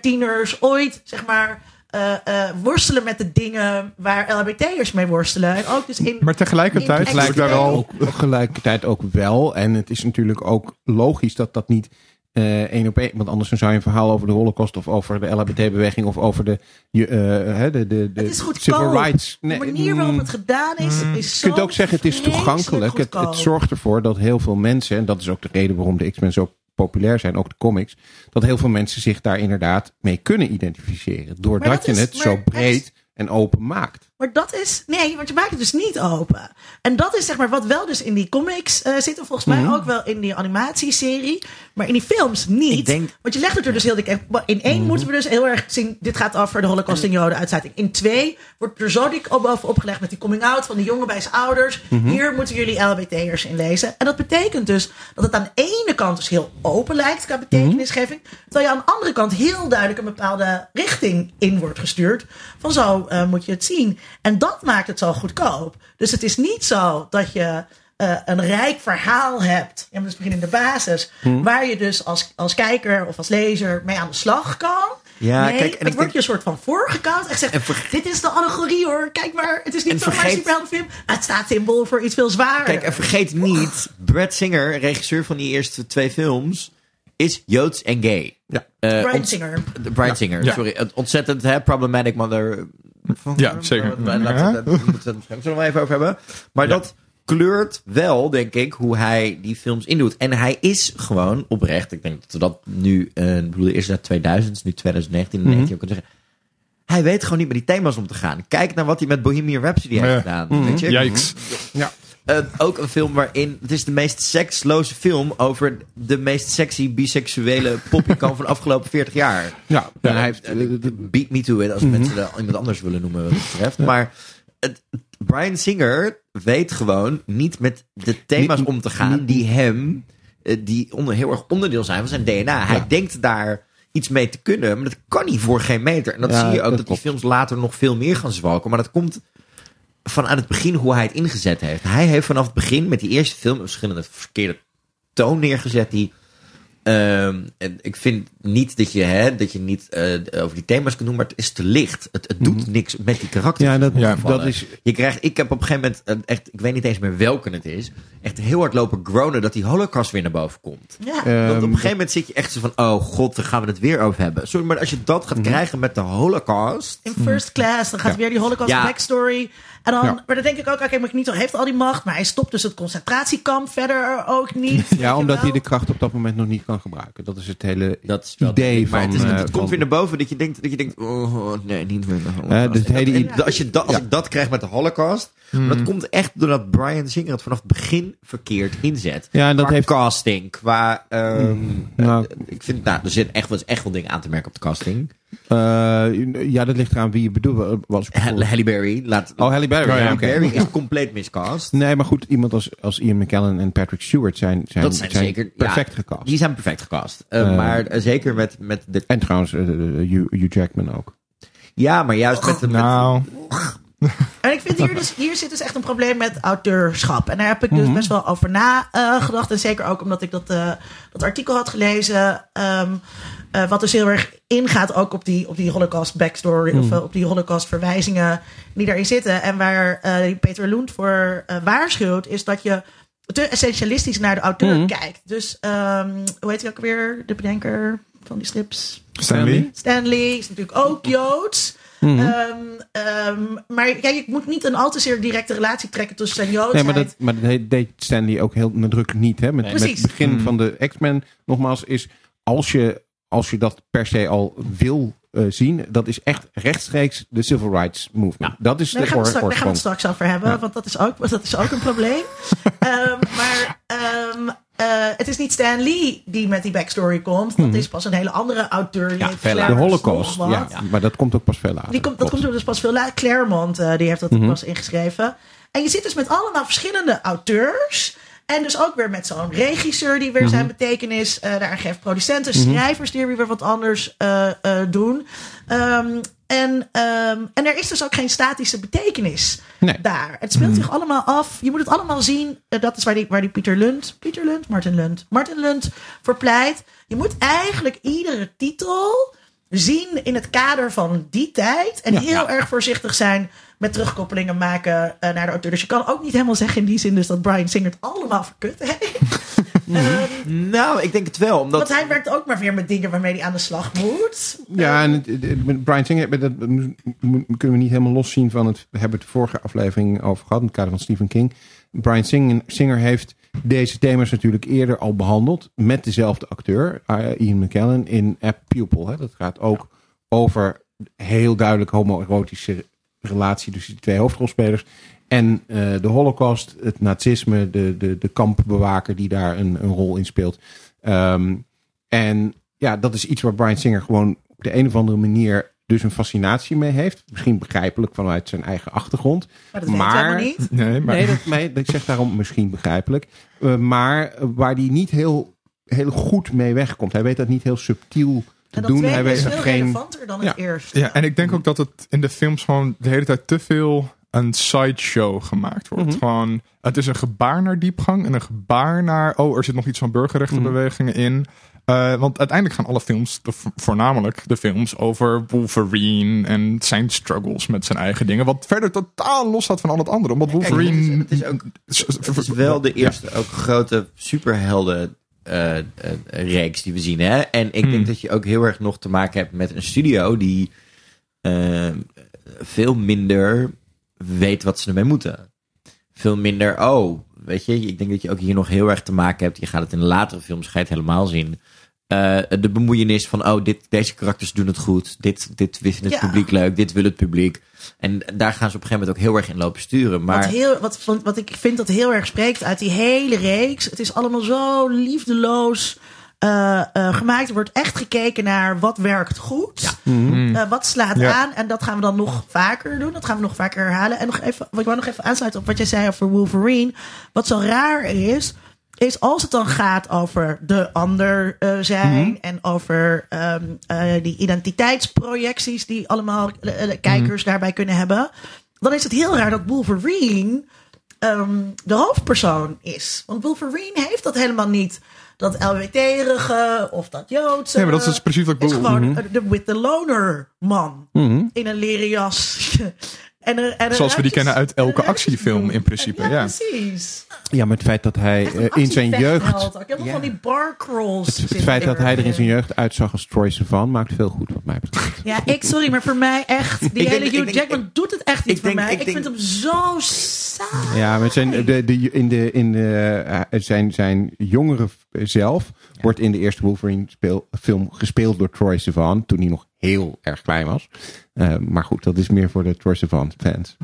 tieners ooit, zeg maar uh, uh, worstelen met de dingen waar LHBT'ers mee worstelen. En ook dus in, Maar tegelijkertijd lijkt daar wel... Ook, tegelijkertijd ook wel. En het is natuurlijk ook logisch dat dat niet uh, één op één. Want anders zou je een verhaal over de Holocaust of over de LHBT-beweging of over de, uh, de, de, de, het is civil rights. Nee, de manier waarop het gedaan is, Mm. is Je kunt ook zeggen, het is toegankelijk. Het, het zorgt ervoor dat heel veel mensen, en dat is ook de reden waarom de X-Men zo populair zijn, ook de comics, dat heel veel mensen zich daar inderdaad mee kunnen identificeren. Doordat dat je is- het zo breed is- en open maakt. Maar dat is. Nee, want je maakt het dus niet open. En dat is zeg maar wat wel dus in die comics eh zit. En volgens mij Mhm. ook wel in die animatieserie. Maar in die films niet. Denk- Want je legt het er dus heel dik. In Mhm. één moeten we dus heel erg zien. Dit gaat over de Holocaust en Joden uitsluiting. In twee wordt er zo dik op bovenop gelegd met die coming out van die jongen bij zijn ouders. Mhm. Hier moeten jullie LBT'ers in lezen. En dat betekent dus dat het aan de ene kant dus heel open lijkt qua betekenisgeving. Terwijl je aan de andere kant heel duidelijk een bepaalde richting in wordt gestuurd. Van zo eh, moet je het zien. En dat maakt het zo goedkoop. Dus het is niet zo dat je eh, een rijk verhaal hebt. Ja, dus beginnen in de basis. Waar je dus als, als kijker of als lezer mee aan de slag kan. Ja, nee, kijk, en het ik wordt denk- je een soort van. Echt zegt, En verge- dit is de allegorie hoor. Kijk maar, het is niet vergeet- superheldenfilm. Het staat symbool voor iets veel zwaarder. Kijk, en vergeet niet, Brad Singer, regisseur van die eerste twee films, is Joods en gay. Ja. Eh, Brian ont- Singer. de Brian Singer, Ja. sorry. Het Ontzettend hè, problematic mother. Ja, zeker. Laten we het- dat moeten we het zo nog even over hebben. Maar Ja. dat kleurt wel, denk ik, hoe hij die films indoet. En hij is gewoon oprecht. Ik denk dat we dat nu, eh, ik bedoel, eerst naar 2000, nu 2019, Mhm. 19 ook kunnen zeggen. Hij weet gewoon niet met die thema's om te gaan. Kijk naar wat hij met Bohemian Rhapsody heeft Ja. gedaan. Mhm. Weet je? Yikes. Ja. Eh, ook een film waarin. Het is de meest seksloze film over de meest sexy biseksuele popikan van de afgelopen 40 jaar. Ja, en hij heeft, Eh, Beat me to it, als mensen er iemand anders willen noemen, wat het betreft. Maar het, Brian Singer weet gewoon niet met de thema's Niet- om te gaan die hem, eh, die onder, heel erg onderdeel zijn van zijn DNA. Hij Ja. denkt daar iets mee te kunnen, maar dat kan hij voor geen meter. En dat Ja, zie je ook, dat dat, die films later nog veel meer gaan zwalken. Maar dat komt vanuit het begin hoe hij het ingezet heeft. Hij heeft vanaf het begin met die eerste film een verschillende verkeerde toon neergezet die Ehm, en ik vind niet dat je, hè, dat je niet eh, over die thema's kunt doen, maar het is te licht. Het, het doet niks met die karakters. Mhm. Ja, dat, Ja, dat is. Je krijgt, ik heb op een gegeven moment, eh, echt, ik weet niet eens meer welke het is, echt heel hard lopen groanen dat die holocaust weer naar boven komt. Ja. Want op ehm, een gegeven moment zit je echt zo van, oh god, daar gaan we het weer over hebben. Sorry, maar als je dat Mhm. gaat krijgen met de holocaust, in first class. Dan gaat weer die Holocaust Ja. backstory. En dan, Ja. maar dan denk ik ook, oké, Magneto heeft al die macht. Maar hij stopt dus het concentratiekamp verder ook niet. Ja, omdat wel. hij de kracht op dat moment nog niet kan gebruiken. Dat is het hele dat idee maar van. het, is, het eh, komt weer naar boven dat je denkt, dat je denkt oh nee, niet meer de holocaust. Eh, dus het En hele dat- idee- en als je dat, als ik dat krijg met de holocaust, maar dat komt echt doordat Brian Singer het vanaf het begin verkeerd inzet. Ja, en dat qua heeft- casting, qua... ehm, Nou. eh, ik vind, nou, er zit echt echt wel dingen aan te merken op de casting. Eh, ja, dat ligt eraan wie je bedoelt. Was Halle Halle Berry, laat... Oh, Halle Berry. Halle oké. Berry is compleet miscast. Nee, maar goed, iemand als, als Ian McKellen en Patrick Stewart zijn, zijn, Dat zijn zeker... perfect ja, gecast. Die zijn perfect gecast. Eh, Eh. maar zeker met, met de... En trouwens, Hugh, Hugh Jackman ook. Ja, maar juist met de... met- Nou, En ik vind hier dus, hier zit dus echt een probleem met auteurschap. En daar heb ik Mhm. dus best wel over nagedacht. en zeker ook omdat ik dat, eh, dat artikel had gelezen. ehm, eh, wat dus heel erg ingaat ook op die, op die Holocaust backstory. Mhm. Of eh, op die Holocaust verwijzingen die daarin zitten. En waar eh, Peter Lund voor waarschuwt, is dat je te essentialistisch naar de auteur Mhm. kijkt. Dus ehm, hoe heet hij ook weer? De bedenker van die strips? Stanley. Stanley is natuurlijk ook Joods. Mhm. Ehm, ehm, maar ja, je moet niet een al te zeer directe relatie trekken tussen zijn Nee, Joodsheid. maar dat, maar dat deed- Stanley ook heel nadrukkelijk niet. Hè? Met, met het begin Mm. van de X-Men, nogmaals, is als je als je dat per se al wil eh, zien, dat is echt rechtstreeks de civil rights movement. Dat is Daar de gaan, we straks, oor- daar gaan we het straks over hebben, Ja. want dat is ook, dat is ook een probleem. Ehm, maar ehm, eh, het is niet Stan Lee die met die backstory komt. Dat is pas een hele andere auteur. Die Ja, De Holocaust, ja, maar dat komt ook pas veel later. Die komt, dat komt dus pas veel later. Claremont, eh, die heeft dat Mhm. pas ingeschreven. En je zit dus met allemaal verschillende auteurs. En dus ook weer met zo'n regisseur die weer Mhm. zijn betekenis eh daaraan geeft. Producenten, schrijvers die weer wat anders eh, eh, doen. Ehm, en, ehm, en er is dus ook geen statische betekenis Nee. daar. Het speelt zich allemaal af. Je moet het allemaal zien. Eh, dat is waar die, waar die Pieter Lund, Pieter Lund, Martin Lund, Martin Lund voor pleit. Je moet eigenlijk iedere titel zien in het kader van die tijd. En heel erg voorzichtig zijn met terugkoppelingen maken eh, naar de auteur. Dus je kan ook niet helemaal zeggen in die zin dus dat Brian Singer het allemaal verkut heeft. Ehm, Nou, ik denk het wel. Omdat want hij werkt ook maar weer met dingen waarmee hij aan de slag moet. Ja, en met Brian Singer, dat kunnen we niet helemaal loszien van het. We hebben het vorige aflevering over gehad, in het kader van Stephen King. Brian Singer, Singer heeft deze thema's natuurlijk eerder al behandeld met dezelfde acteur, uh, Ian McKellen, in A Pupil. Hè. Dat gaat ook over heel duidelijk homoerotische relatie tussen die twee hoofdrolspelers. En eh, de Holocaust, het nazisme, de, de, de kampbewaker die daar een, een rol in speelt. Ehm, en ja, dat is iets waar Brian Singer gewoon op de een of andere manier dus een fascinatie mee heeft. Misschien begrijpelijk vanuit zijn eigen achtergrond. Maar dat Maar- helemaal niet. Nee, maar Nee, dat, nee, ik zeg daarom misschien begrijpelijk. Eh, maar waar hij niet heel, heel goed mee wegkomt. Hij weet dat niet heel subtiel te En dat doen. Hij weet is er veel geen. relevanter dan het Ja. eerste. Ja, en ik denk ook dat het in de films gewoon de hele tijd te veel een sideshow gemaakt wordt. Mhm. Gewoon, het is een gebaar naar diepgang en een gebaar naar, oh, er zit nog iets van burgerrechtenbewegingen in. Eh, want uiteindelijk gaan alle films, de- voornamelijk de films, over Wolverine en zijn struggles met zijn eigen dingen. Wat verder totaal los staat van al het andere. Omdat Kijk, Wolverine. het is- het is ook- Het is wel de eerste ook grote superhelden eh, eh, reeks die we zien. Hè? En ik Hmm. denk dat je ook heel erg nog te maken hebt met een studio die eh, veel minder weet wat ze ermee moeten. Veel minder, oh, weet je, ik denk dat je ook hier nog heel erg te maken hebt. Je gaat het in de latere films, ga je het helemaal zien. Eh, de bemoeienis van, oh, dit, deze karakters doen het goed. Dit, dit vindt het Ja. publiek leuk. Dit wil het publiek. En daar gaan ze op een gegeven moment ook heel erg in lopen sturen. Maar Wat, heel, wat, wat, wat ik vind dat heel erg spreekt uit die hele reeks. Het is allemaal zo liefdeloos eh, eh, gemaakt. Er wordt echt gekeken naar wat werkt goed. Mhm. Eh, wat slaat Ja. aan. En dat gaan we dan nog vaker doen. Dat gaan we nog vaker herhalen. En nog even, ik wou nog even aansluiten op wat jij zei over Wolverine. Wat zo raar is. Is als het dan gaat over de ander eh, zijn. En over ehm, eh, die identiteitsprojecties die allemaal eh, eh, kijkers daarbij kunnen hebben. Dan is het heel raar dat Wolverine ehm, de hoofdpersoon is. Want Wolverine heeft dat helemaal niet. Dat LWT-erige of dat Joodse. Nee, maar dat is dus precies wat ik Het is bedoel. gewoon eh, de with the loner man. Mhm. In een leren jas. En en Zoals we die kennen uit elke actiefilm in principe, ja. precies. Ja, maar het feit dat hij eh, in zijn jeugd. Ja. van die bar crawls. Het, het feit dat hij er in zijn jeugd uitzag als Troy Sivan maakt veel goed, wat mij betreft. Ja, ik, sorry, maar voor mij echt. Die hele ik Hugh Jackman ik- doet het echt niet ik voor denk- mij. ik Ik, denk- vind hem zo saai. Ja, met zijn, de, de, in de, in de, eh, zijn, zijn jongere zelf wordt in de eerste Wolverine speel, film gespeeld door Troy Sivan. Toen hij nog heel erg klein was. Eh, maar goed, dat is meer voor de Troy fans.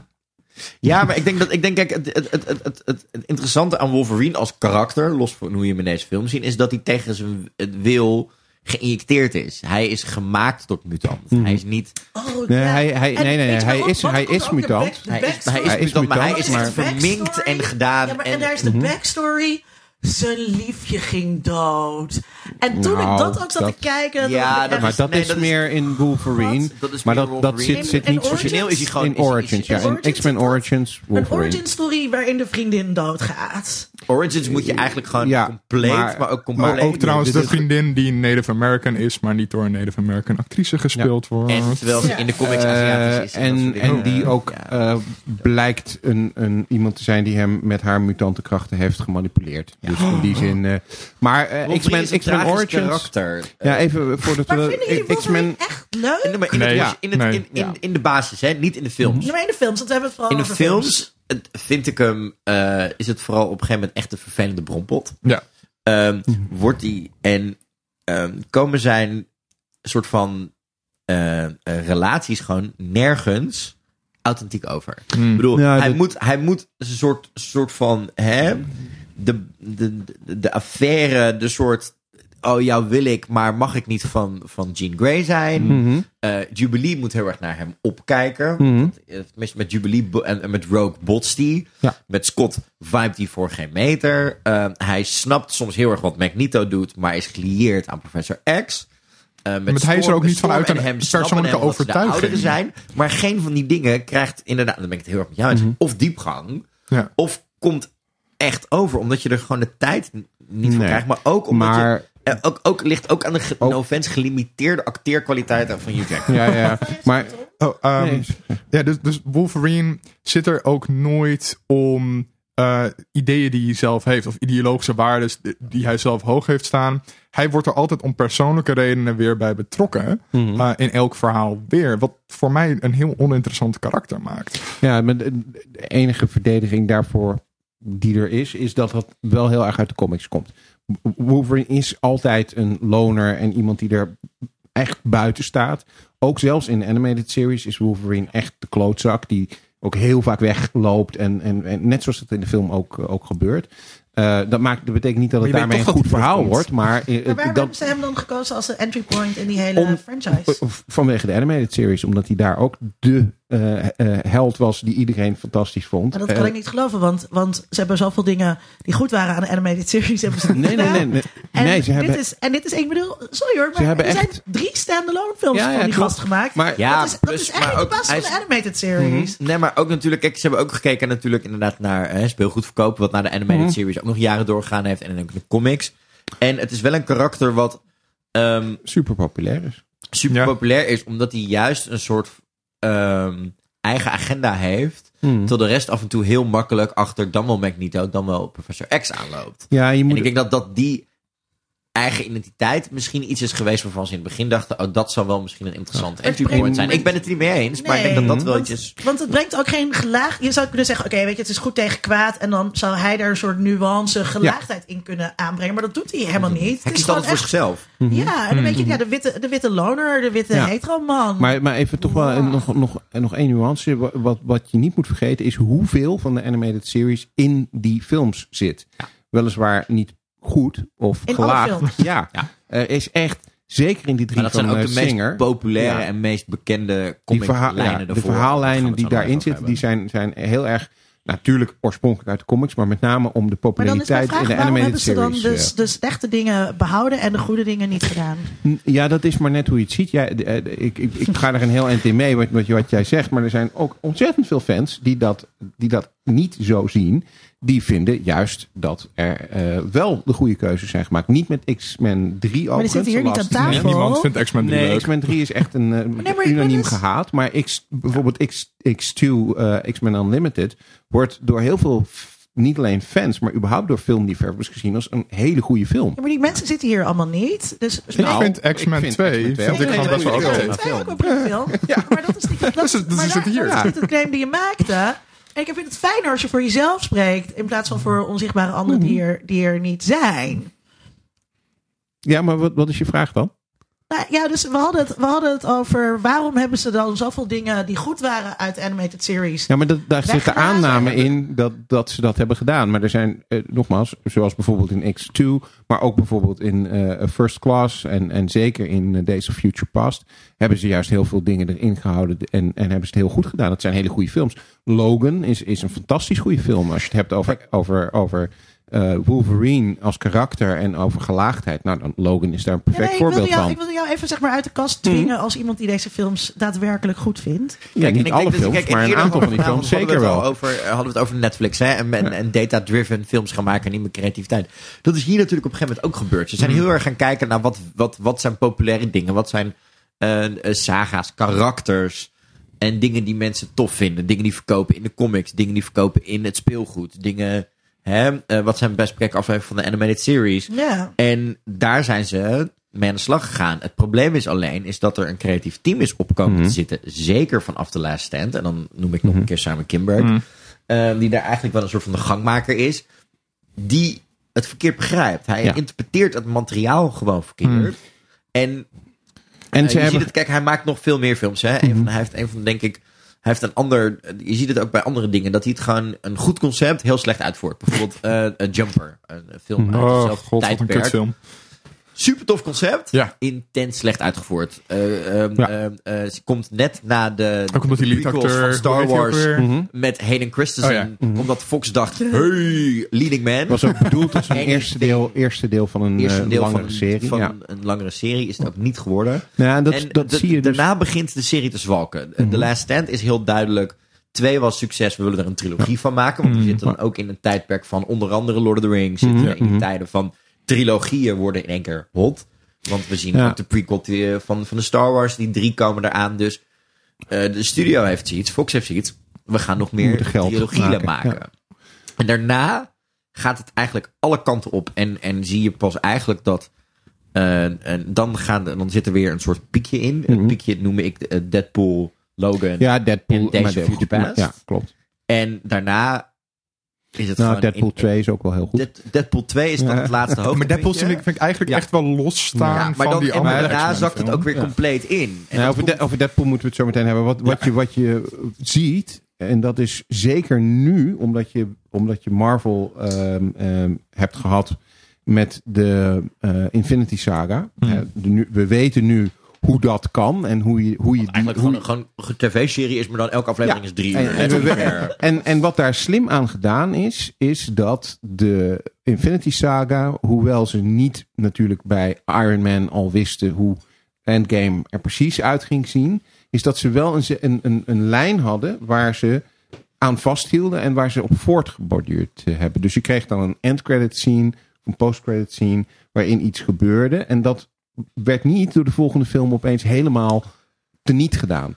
Ja, maar ik denk dat ik denk, kijk, het, het, het, het, het, het interessante aan Wolverine als karakter, los van hoe je hem in deze film ziet, is dat hij tegen zijn wil geïnjecteerd is. Hij is gemaakt tot mutant. Hij is niet. Oh, Nee, ja. hij- hij- nee, nee, hij is- hij is mutant. Hij is, hij is, Hij is mutant, maar hij is verminkt en gedaan. Ja, maar, en, en daar is de backstory. Zijn liefje ging dood. En toen Nou, ik dat ook zat dat- te kijken. Ja, dat echt- Maar dat nee, is dat is- meer in Wolverine. Dat is maar dat, zit, zit niet Origineel is hij gewoon. in Origins. Ja, in X-Men. Origins Een Wolverine. origin story waarin de vriendin doodgaat. Origins moet je eigenlijk gewoon Ja, compleet, maar- maar, ook Maar compleet. ook trouwens de vriendin die een Native American is, maar niet door een Native American actrice gespeeld wordt. En terwijl ze Ja. in de comics Eh, Aziatisch is. en, dingen. en die Eh, ook ja. eh, blijkt een, een, iemand te zijn die hem met haar mutante krachten heeft gemanipuleerd. Dus in die zin. eh, maar eh, X-Men X-Men tragisch Origins. karakter. Ja, even voordat Maar we. vinden jullie Wolverine X-Men. echt leuk? In de, in, Nee. het, Ja, in, het, nee. in, in, de basis, hè? niet in de films. Ja, maar in de films, want we hebben het vooral In de films vind ik hem, eh, is het vooral op een gegeven moment echt een vervelende brompot. Ja. Ehm, Wordt hij en ehm, komen zijn soort van eh, eh, relaties gewoon nergens authentiek over. Ik bedoel, Ja, hij, dat- moet, hij moet een soort, soort van, hè, de, de, de, de affaire, de soort, oh jou wil ik, maar mag ik niet van, van Jean Grey zijn. Mhm. Eh, Jubilee moet heel erg naar hem opkijken. Eh, Tenminste, met Jubilee en, en met Rogue botst. Ja. Met Scott vibe hij voor geen meter. Eh, hij snapt soms heel erg wat Magneto doet, maar is gelieerd aan Professor X. Eh, met Maar hij is er ook niet vanuit een hem persoonlijke hem ze overtuiging. zijn. Maar geen van die dingen krijgt inderdaad, dan ben ik het heel erg met jou eens, Mhm. of diepgang, Ja. of komt echt over, omdat je er gewoon de tijd niet voor Nee. krijgt. Maar ook omdat Maar- je... eh, ook, ook, ligt ook aan de ge- Ook- no offense, gelimiteerde acteerkwaliteiten van Hugh Jackman. Ja, ja. Maar Oh, ehm, Nee. ja, dus, dus Wolverine zit er ook nooit om eh, ideeën die hij zelf heeft, of ideologische waarden die hij zelf hoog heeft staan. Hij wordt er altijd om persoonlijke redenen weer bij betrokken. Eh, in elk verhaal weer. Wat voor mij een heel oninteressant karakter maakt. Ja, maar de, de enige verdediging daarvoor die er is, is dat dat wel heel erg uit de comics komt. Wolverine is altijd een loner en iemand die er echt buiten staat. Ook zelfs in de animated series is Wolverine echt de klootzak die ook heel vaak wegloopt. En, en, en net zoals het in de film ook, eh, ook gebeurt. Eh, dat, maakt, dat betekent niet dat het daarmee een goed verhaal wordt. Maar, eh, Maar waarom dat, hebben ze hem dan gekozen als een entry point in die hele Om- franchise? vanwege de animated series, omdat hij daar ook de eh, eh, held was die iedereen fantastisch vond. Maar dat kan Eh, ik niet geloven, want, want ze hebben zoveel dingen die goed waren aan de animated series. Hebben ze Nee, nee, nee. nee. En, nee ze dit hebben, is, en dit is, ik bedoel, sorry hoor, maar hebben er zijn echt- drie standalone films Ja, ja, van die klopt. gast gemaakt. Maar- Ja, dat is, dat plus- is maar eigenlijk ook- de basis hij van de animated series. Nee, maar ook natuurlijk, kijk, ze hebben ook gekeken natuurlijk inderdaad naar hè, speelgoedverkoop, wat naar de animated Mhm. series ook nog jaren doorgegaan heeft en ook de comics. En het is wel een karakter wat ehm, super populair is. super Ja. populair is, omdat hij juist een soort ehm, eigen agenda heeft, terwijl de rest af en toe heel makkelijk achter dan wel Magneto, dan wel Professor X aanloopt. Ja, je En moet. ik denk dat, dat die eigen identiteit misschien iets is geweest waarvan ze in het begin dachten, oh, dat zou wel misschien een interessant Het entry point zijn. Ik ben het er niet mee eens, maar ik denk dat dat wel want, iets is. want het brengt ook geen gelaag. Je zou kunnen zeggen, oké, weet je, het is goed tegen kwaad. En dan zou hij daar een soort nuance, gelaagdheid in kunnen aanbrengen. Maar dat doet hij helemaal niet. Hij Het is kiest altijd voor zichzelf. ja, en dan weet je, ja, de witte, de witte loner, de witte Ja. hetero man. Maar, maar even toch wel Ja. nog, nog, nog één nuance. Wa- Wat, wat je niet moet vergeten is hoeveel van de animated series in die films zit. Weliswaar niet goed of In alle gelaagd. films. Ja, Ja. er is echt, zeker in die drie Maar dat van zijn ook eh, de meest Singer. populaire Ja. en meest bekende die comiclijnen ja, de verhaallijnen die daarin zitten, die zijn, zijn heel erg natuurlijk oorspronkelijk uit de comics, maar met name om de Maar dan is mijn populariteit vraag, in de hebben animated ze dan series. dus de slechte dingen behouden en de goede dingen niet gedaan? Ja, dat is maar net hoe je het ziet. Ja, de- eh, de- ik, ik, ik ga er een heel eind in mee wat, wat jij zegt. Maar er zijn ook ontzettend veel fans die dat, die dat niet zo zien. Die vinden juist dat er eh, wel de goede keuzes zijn gemaakt. Niet met X-Men 3 die overigens. zitten hier niet aan tafel. Niemand vindt X-Men 3 Nee, leuk. X-Men 3 is echt een maar ik unaniem dus- gehaat. Maar X, bijvoorbeeld X, X2, eh, X-Men Unlimited, wordt door heel veel, niet alleen fans, maar überhaupt door filmliefhebbers gezien als een hele goede film. Ja, maar die mensen zitten hier allemaal niet. Dus Ik Nou, vind ik X-Men vind 2 X-Men 2 vind ik ook gewoon best wel oké. Dat is ook een prima film. Maar dat is niet, dat, Dus dus maar het zit hier. dat is het claim die je maakte. Ik vind het fijner als je voor jezelf spreekt. In plaats van voor onzichtbare anderen die er, die er niet zijn. Ja, maar wat, wat is je vraag dan? Nou, ja, dus we hadden, het, we hadden het over waarom hebben ze dan zoveel dingen die goed waren uit de animated series. Ja, maar dat, daar zit de aanname in dat, dat ze dat hebben gedaan. Maar er zijn, eh, nogmaals, zoals bijvoorbeeld in X2, maar ook bijvoorbeeld in eh, First Class en, en zeker in eh, Days of Future Past, hebben ze juist heel veel dingen erin gehouden en, en hebben ze het heel goed gedaan. Het zijn hele goede films. Logan is, is een fantastisch goede film. Als je het hebt over, over, over eh, Wolverine als karakter en over gelaagdheid. Nou, dan Logan is daar een Ja, perfect nee, voorbeeld jou, van. ik wilde jou even zeg maar, uit de kast dwingen als iemand die deze films daadwerkelijk goed vindt. Ja, Kijk, en niet alle films, kijk, maar een aantal van die films hadden we zeker wel. Over, eh, hadden we het over Netflix hè? en, en, en data-driven films gaan maken en niet meer creativiteit. Dat is hier natuurlijk op een gegeven moment ook gebeurd. Ze zijn Mhm. heel erg gaan kijken naar wat, wat, wat zijn populaire dingen. Wat zijn eh, saga's, karakters en dingen die mensen tof vinden. Dingen die verkopen in de comics, dingen die verkopen in het speelgoed. Dingen, hè? eh, wat zijn best bekeken afleveringen van de animated series. Ja. En daar zijn ze mee aan de slag gegaan. Het probleem is alleen is dat er een creatief team is opkomen Mhm. te zitten. Zeker vanaf de Last Stand. En dan noem ik nog een keer Simon Kimberg. eh, die daar eigenlijk wel een soort van de gangmaker is. Die het verkeerd begrijpt. Hij Ja. interpreteert het materiaal gewoon verkeerd. En En Eh, je hebben- ziet het, kijk, hij maakt nog veel meer films. Hè? Een van, hij heeft een van, denk ik, heeft een ander. Je ziet het ook bij andere dingen dat hij het gewoon een goed concept heel slecht uitvoert. Bijvoorbeeld een Jumper, een film uit Oh hetzelfde god, wat een tijdperk. kutfilm. Super tof concept. Ja. Intens slecht uitgevoerd. Eh, ehm, Ja. ehm, eh, ze komt net na de, Ook omdat die de prequels leadacteur... van Star Wars? Mhm. met Hayden Christensen. Oh Omdat Fox dacht, hey, leading man. was ook bedoeld als een eerste deel, eerste deel van een Eerste eh, deel langere van, serie. van ja. een langere serie is het ook niet geworden. Nou ja, dat, en dat de- zie je dus. daarna begint de serie te zwalken. Mhm. The Last Stand is heel duidelijk. Twee was succes, we willen er een trilogie van maken. Want we Mhm. zitten dan ook in een tijdperk van onder andere Lord of the Rings. Zitten Mhm. we in die Mhm. tijden van trilogieën worden in één keer hot. Want we zien Ja. ook de prequel van, van de Star Wars. Die drie komen eraan. Dus eh, de studio heeft zoiets. Fox heeft zoiets. We gaan nog meer trilogieën maken. maken, En daarna gaat het eigenlijk alle kanten op. En, en zie je pas eigenlijk dat... eh, en dan, gaan, dan zit er weer een soort piekje in. Mhm. Het piekje noem ik eh, Deadpool, Logan. ja, Deadpool. in Days of Future Past. Ja, klopt. En daarna is het Nou. Deadpool in- 2 is ook wel heel goed. Dead- Deadpool 2 is dan Ja. het laatste hoofd. Maar Deadpool vind ik, vind ik eigenlijk Ja. echt wel losstaan ja, maar van dan, die en andere daarna X-Men zakt het ook weer Ja. compleet in. En Nou, over, De- over Deadpool moeten we het zo meteen hebben. Wat, wat, je, wat je ziet, en dat is zeker nu, omdat je, omdat je Marvel ehm, ehm, hebt gehad met de eh, Infinity Saga. Hmm. Eh, de nu, we weten nu hoe dat kan en hoe je, hoe je. Eigenlijk gewoon, een- tv-serie is, maar dan elke aflevering Ja. is drie uur. we- en, en wat daar slim aan gedaan is, is dat de Infinity Saga, hoewel ze niet natuurlijk bij Iron Man al wisten hoe Endgame er precies uit ging zien, is dat ze wel een, een, een, een lijn hadden waar ze aan vasthielden en waar ze op voortgeborduurd eh, hebben. Dus je kreeg dan een end-credit scene, een post-credit scene, waarin iets gebeurde. En dat werd niet door de volgende film opeens helemaal teniet gedaan.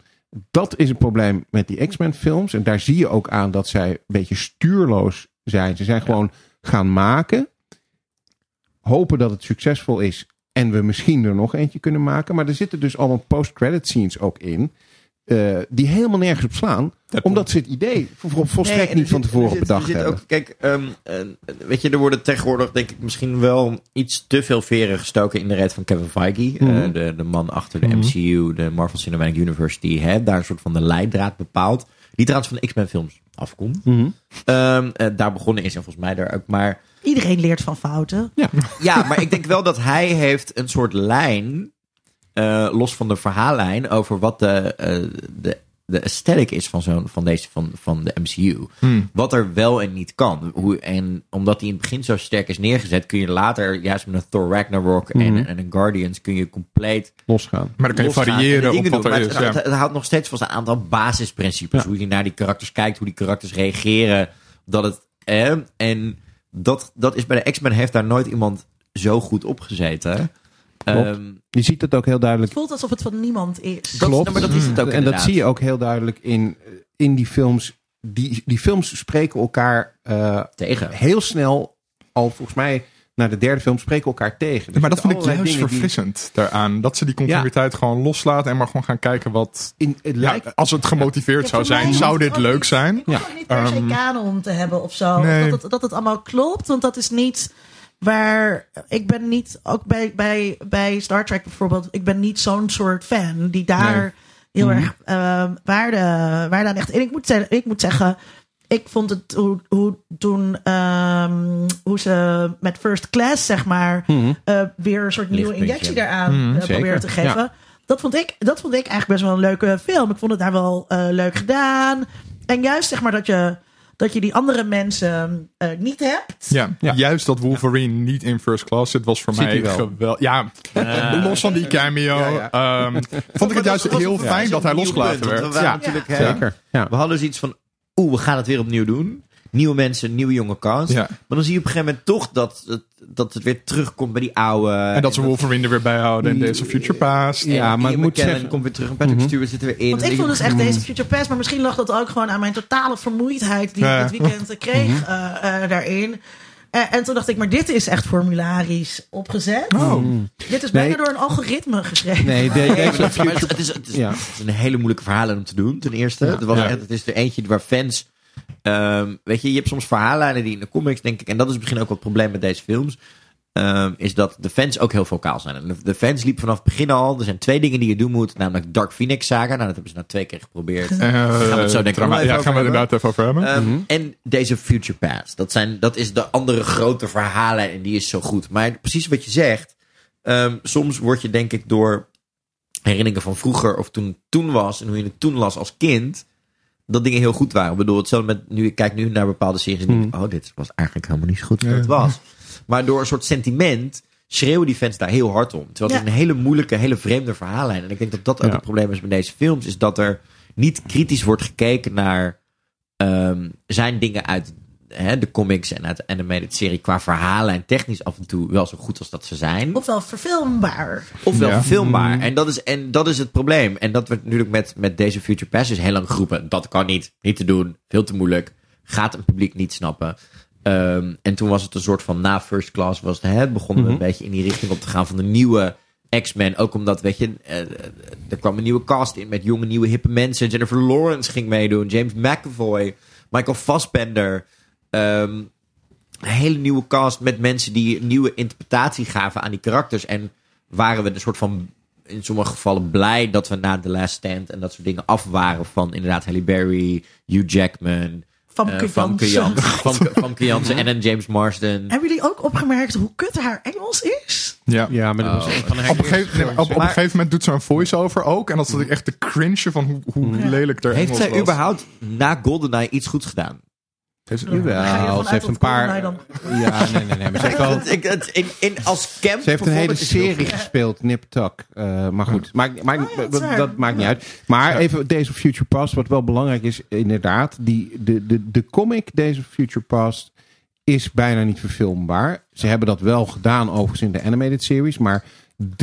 Dat is een probleem met die X-Men films. En daar zie je ook aan dat zij een beetje stuurloos zijn. Ze zijn gewoon gaan maken. Hopen dat het succesvol is. En we misschien er nog eentje kunnen maken. Maar er zitten dus allemaal post-credit scenes ook in. Eh, die helemaal nergens op slaan. Omdat ze het idee vol- vol- volstrekt Nee, niet van tevoren zit- bedacht er hebben. Ook, kijk, ehm, eh, weet je, er worden tegenwoordig denk ik misschien wel iets te veel veren gestoken in de red van Kevin Feige. Mhm. eh, de, de man achter de Mhm. MCU, de Marvel Cinematic Universe, die hè, daar een soort van de leidraad bepaalt. Die trouwens van de X-Men films afkomt. Mhm. Ehm, eh, daar begonnen is en volgens mij daar ook. Maar Iedereen leert van fouten. ja, maar ik denk wel dat hij heeft een soort lijn, eh, los van de verhaallijn, over wat de, eh, de, de aesthetic is van, zo'n, van, deze, van, van de MCU. Hmm. Wat er wel en niet kan. Hoe, en omdat hij in het begin zo sterk is neergezet, kun je later, juist met een Thor Ragnarok en, Mhm. en een Guardians, kun je compleet Losgaan. Maar dan kan je variëren op wat doen. er is. het, Ja. het, het houdt nog steeds vast een aantal basisprincipes. Ja. Hoe je naar die karakters kijkt, hoe die karakters reageren. Dat het, eh, en dat, dat is bij de X-Men heeft daar nooit iemand zo goed op Ehm, Je ziet het ook heel duidelijk Het voelt alsof het van niemand is. dat, Klopt. Maar dat is het ook en dat zie je ook heel duidelijk in, in die films. Die, die films spreken elkaar eh, tegen. heel snel, al volgens mij naar de derde film, spreken elkaar tegen. Maar dat vind ik juist die- verfrissend daaraan. Dat ze die continuïteit gewoon loslaten en maar gewoon gaan kijken wat... In, het Ja, lijkt, als het gemotiveerd Ja, zou zijn, zou dit leuk niet- zijn. Hoeft ook niet per se kanon te hebben of zo. Nee. Dat, het, dat het allemaal klopt. Want dat is niet waar... Ik ben niet, ook bij, bij, bij Star Trek bijvoorbeeld... Ik ben niet zo'n soort fan die daar Nee. heel Mhm. erg ehm, waarde, waarde aan echt... En ik moet, zeggen, ik moet zeggen... Ik vond het hoe, hoe toen ehm, hoe ze met First Class, zeg maar, Mhm. eh, weer een soort nieuwe injectie daaraan Mhm, eh, proberen te geven. Dat, vond ik, dat vond ik eigenlijk best wel een leuke film. Ik vond het daar wel eh, leuk gedaan. En juist zeg maar dat je, dat je die andere mensen eh, niet hebt. Ja, Ja. juist dat Wolverine niet in first class zit, was voor mij geweldig. Ja, los van die cameo. Ja, ehm, vond ik het juist heel fijn dat hij losgelaten werd. We, natuurlijk, hè, Zeker. Ja. we hadden zoiets van, oeh, we gaan het weer opnieuw doen. Nieuwe mensen, nieuwe jonge cast. Ja. Maar dan zie je op een gegeven moment toch dat het, dat het weer terugkomt bij die oude. En dat ze Wolverine er weer bij houden in Days of Future Past. Ja, Ja, maar ik moet zeggen- komt weer terug. En Patrick Mhm. Stewart zit er weer in. Want ik En vond dus echt deze Future Past, maar misschien lag dat ook gewoon aan mijn totale vermoeidheid die Ja. ik dit weekend eh, kreeg eh, eh, daarin. Eh, en toen dacht ik, maar dit is echt formularisch opgezet. Oh. Dit is bijna Nee. door een algoritme geschreven. Nee, de, Nee, deze het, is, het, is, Ja. het is een hele moeilijke verhaal om te doen, ten eerste. Het, was Ja. echt, het is er eentje waar fans... ehm, weet je, je hebt soms verhaallijnen die in de comics, denk ik... en dat is misschien ook wat het probleem met deze films... ehm, is dat de fans ook heel vocaal zijn. En de, fans liepen vanaf het begin al. Er zijn twee dingen die je doen moet. Namelijk Dark Phoenix saga. Nou, dat hebben ze nou twee keer geprobeerd. Eh, Gaan we het zo denk ik drama- nog even Ja, gaan we hebben. inderdaad even over hebben. Ehm, En deze Future Past. Dat, zijn, dat is de andere grote verhalen en die is zo goed. Maar precies wat je zegt. soms word je denk ik door herinneringen van vroeger of toen het toen was en hoe je het toen las als kind. Dat dingen heel goed waren. Ik bedoel, hetzelfde met nu ik kijk nu naar bepaalde series en denk ik, oh, dit was eigenlijk helemaal niet zo goed als het was. Maar door een soort sentiment schreeuwen die fans daar heel hard om. Terwijl het Ja. een hele moeilijke, hele vreemde verhaallijn. En ik denk dat dat ook Ja. het probleem is met deze films. Is dat er niet kritisch wordt gekeken naar ehm, zijn dingen uit hè, de comics en uit de animated serie qua verhalen technisch af en toe wel zo goed als dat ze zijn. Ofwel verfilmbaar. Ofwel Ja. filmbaar. En dat, is, en dat is het probleem. En dat werd natuurlijk met, met deze Future Pass is heel lang geroepen. Dat kan niet. Niet te doen. Veel te moeilijk. Gaat een publiek niet snappen. Ehm, en toen was het een soort van na First Class was het, hè, begonnen we een beetje in die richting op te gaan van de nieuwe X-Men. Ook omdat, weet je, eh, eh, er kwam een nieuwe cast in met jonge, nieuwe, hippe mensen. Jennifer Lawrence ging meedoen. James McAvoy. Michael Fassbender. Ehm, een hele nieuwe cast met mensen die een nieuwe interpretatie gaven aan die karakters. En waren we een soort van, in sommige gevallen, blij dat we na The Last Stand en dat soort dingen af waren van inderdaad Halle Berry, Hugh Jackman, Van eh, Jansen. Famke en een James Marsden. Hebben jullie ook opgemerkt hoe kut haar Engels is? Ja. Ja, maar dat was een van haar Op een, gegeven, nee, op, op een Maar- gegeven moment doet ze een voice-over ook. En dat zat ik echt te cringe van hoe, hoe Ja. lelijk er Heeft Engels zij was. überhaupt na GoldenEye iets goeds gedaan? Heeft ervan ze heeft een paar... Ja, nee, nee, nee. Maar ze heeft wel... Ik, het, in, in, als camp Ze heeft een hele serie gespeeld, Nip Tuck. Eh, maar goed, maakt, maakt, Oh ja, dat maakt niet uit. Maar even Days of Future Past, wat wel belangrijk is, inderdaad. Die, de, de, de comic Days of Future Past is bijna niet verfilmbaar. Ze hebben dat wel gedaan overigens in de animated series. Maar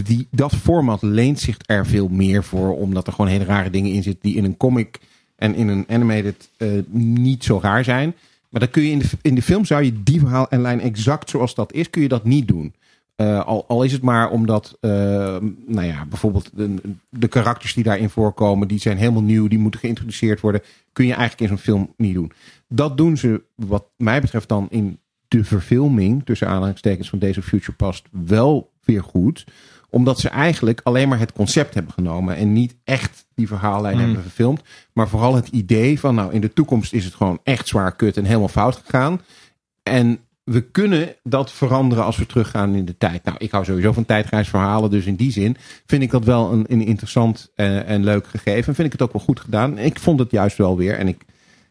die, dat format leent zich er veel meer voor. Omdat er gewoon hele rare dingen in zitten die in een comic en in een animated eh, niet zo raar zijn. Maar dan kun je in de, in de film zou je die verhaal en lijn exact zoals dat is, kun je dat niet doen. Eh, al, is het maar omdat, eh, nou ja, bijvoorbeeld de, de karakters die daarin voorkomen, die zijn helemaal nieuw, die moeten geïntroduceerd worden, kun je eigenlijk in zo'n film niet doen. Dat doen ze, wat mij betreft, dan in de verfilming, tussen aanhalingstekens van of Future Past, wel weer goed. Omdat ze eigenlijk alleen maar het concept hebben genomen en niet echt die verhaallijn Hmm. hebben verfilmd. Maar vooral het idee van, nou, in de toekomst is het gewoon echt zwaar kut en helemaal fout gegaan. En we kunnen dat veranderen als we teruggaan in de tijd. Nou, ik hou sowieso van tijdreisverhalen. Dus in die zin vind ik dat wel een, een interessant en, en leuk gegeven. Vind ik het ook wel goed gedaan. Ik vond het juist wel weer. En ik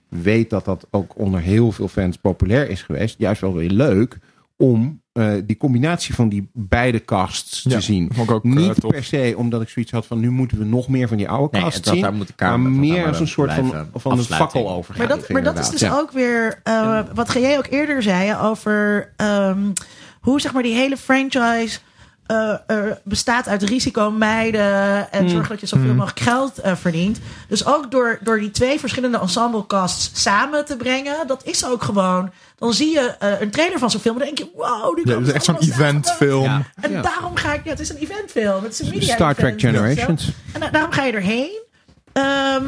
weet dat dat ook onder heel veel fans populair is geweest. Juist wel weer leuk om eh, die combinatie van die beide casts Ja, te zien. vond ik ook, eh, Niet per se omdat ik zoiets had van nu moeten we nog meer van die oude Nee, cast zien. daar moet de maar Kamer meer als een soort van, van een fakkel over. Maar dat, maar dat is dus ook weer eh, wat jij ook eerder zei over ehm, hoe zeg maar die hele franchise eh, eh, bestaat uit risico mijden en zorgen dat je zoveel mogelijk geld eh, verdient. Dus ook door, door die twee verschillende ensemblecasts samen te brengen, dat is ook gewoon. Dan zie je eh, een trailer van zo'n film en dan denk je, wow, die Ja, het is echt zo'n eventfilm. Ja. En Ja. daarom ga ik, ja, het is een eventfilm. Het is een media Star Trek. Generations. En da- daarom ga je erheen. Ehm,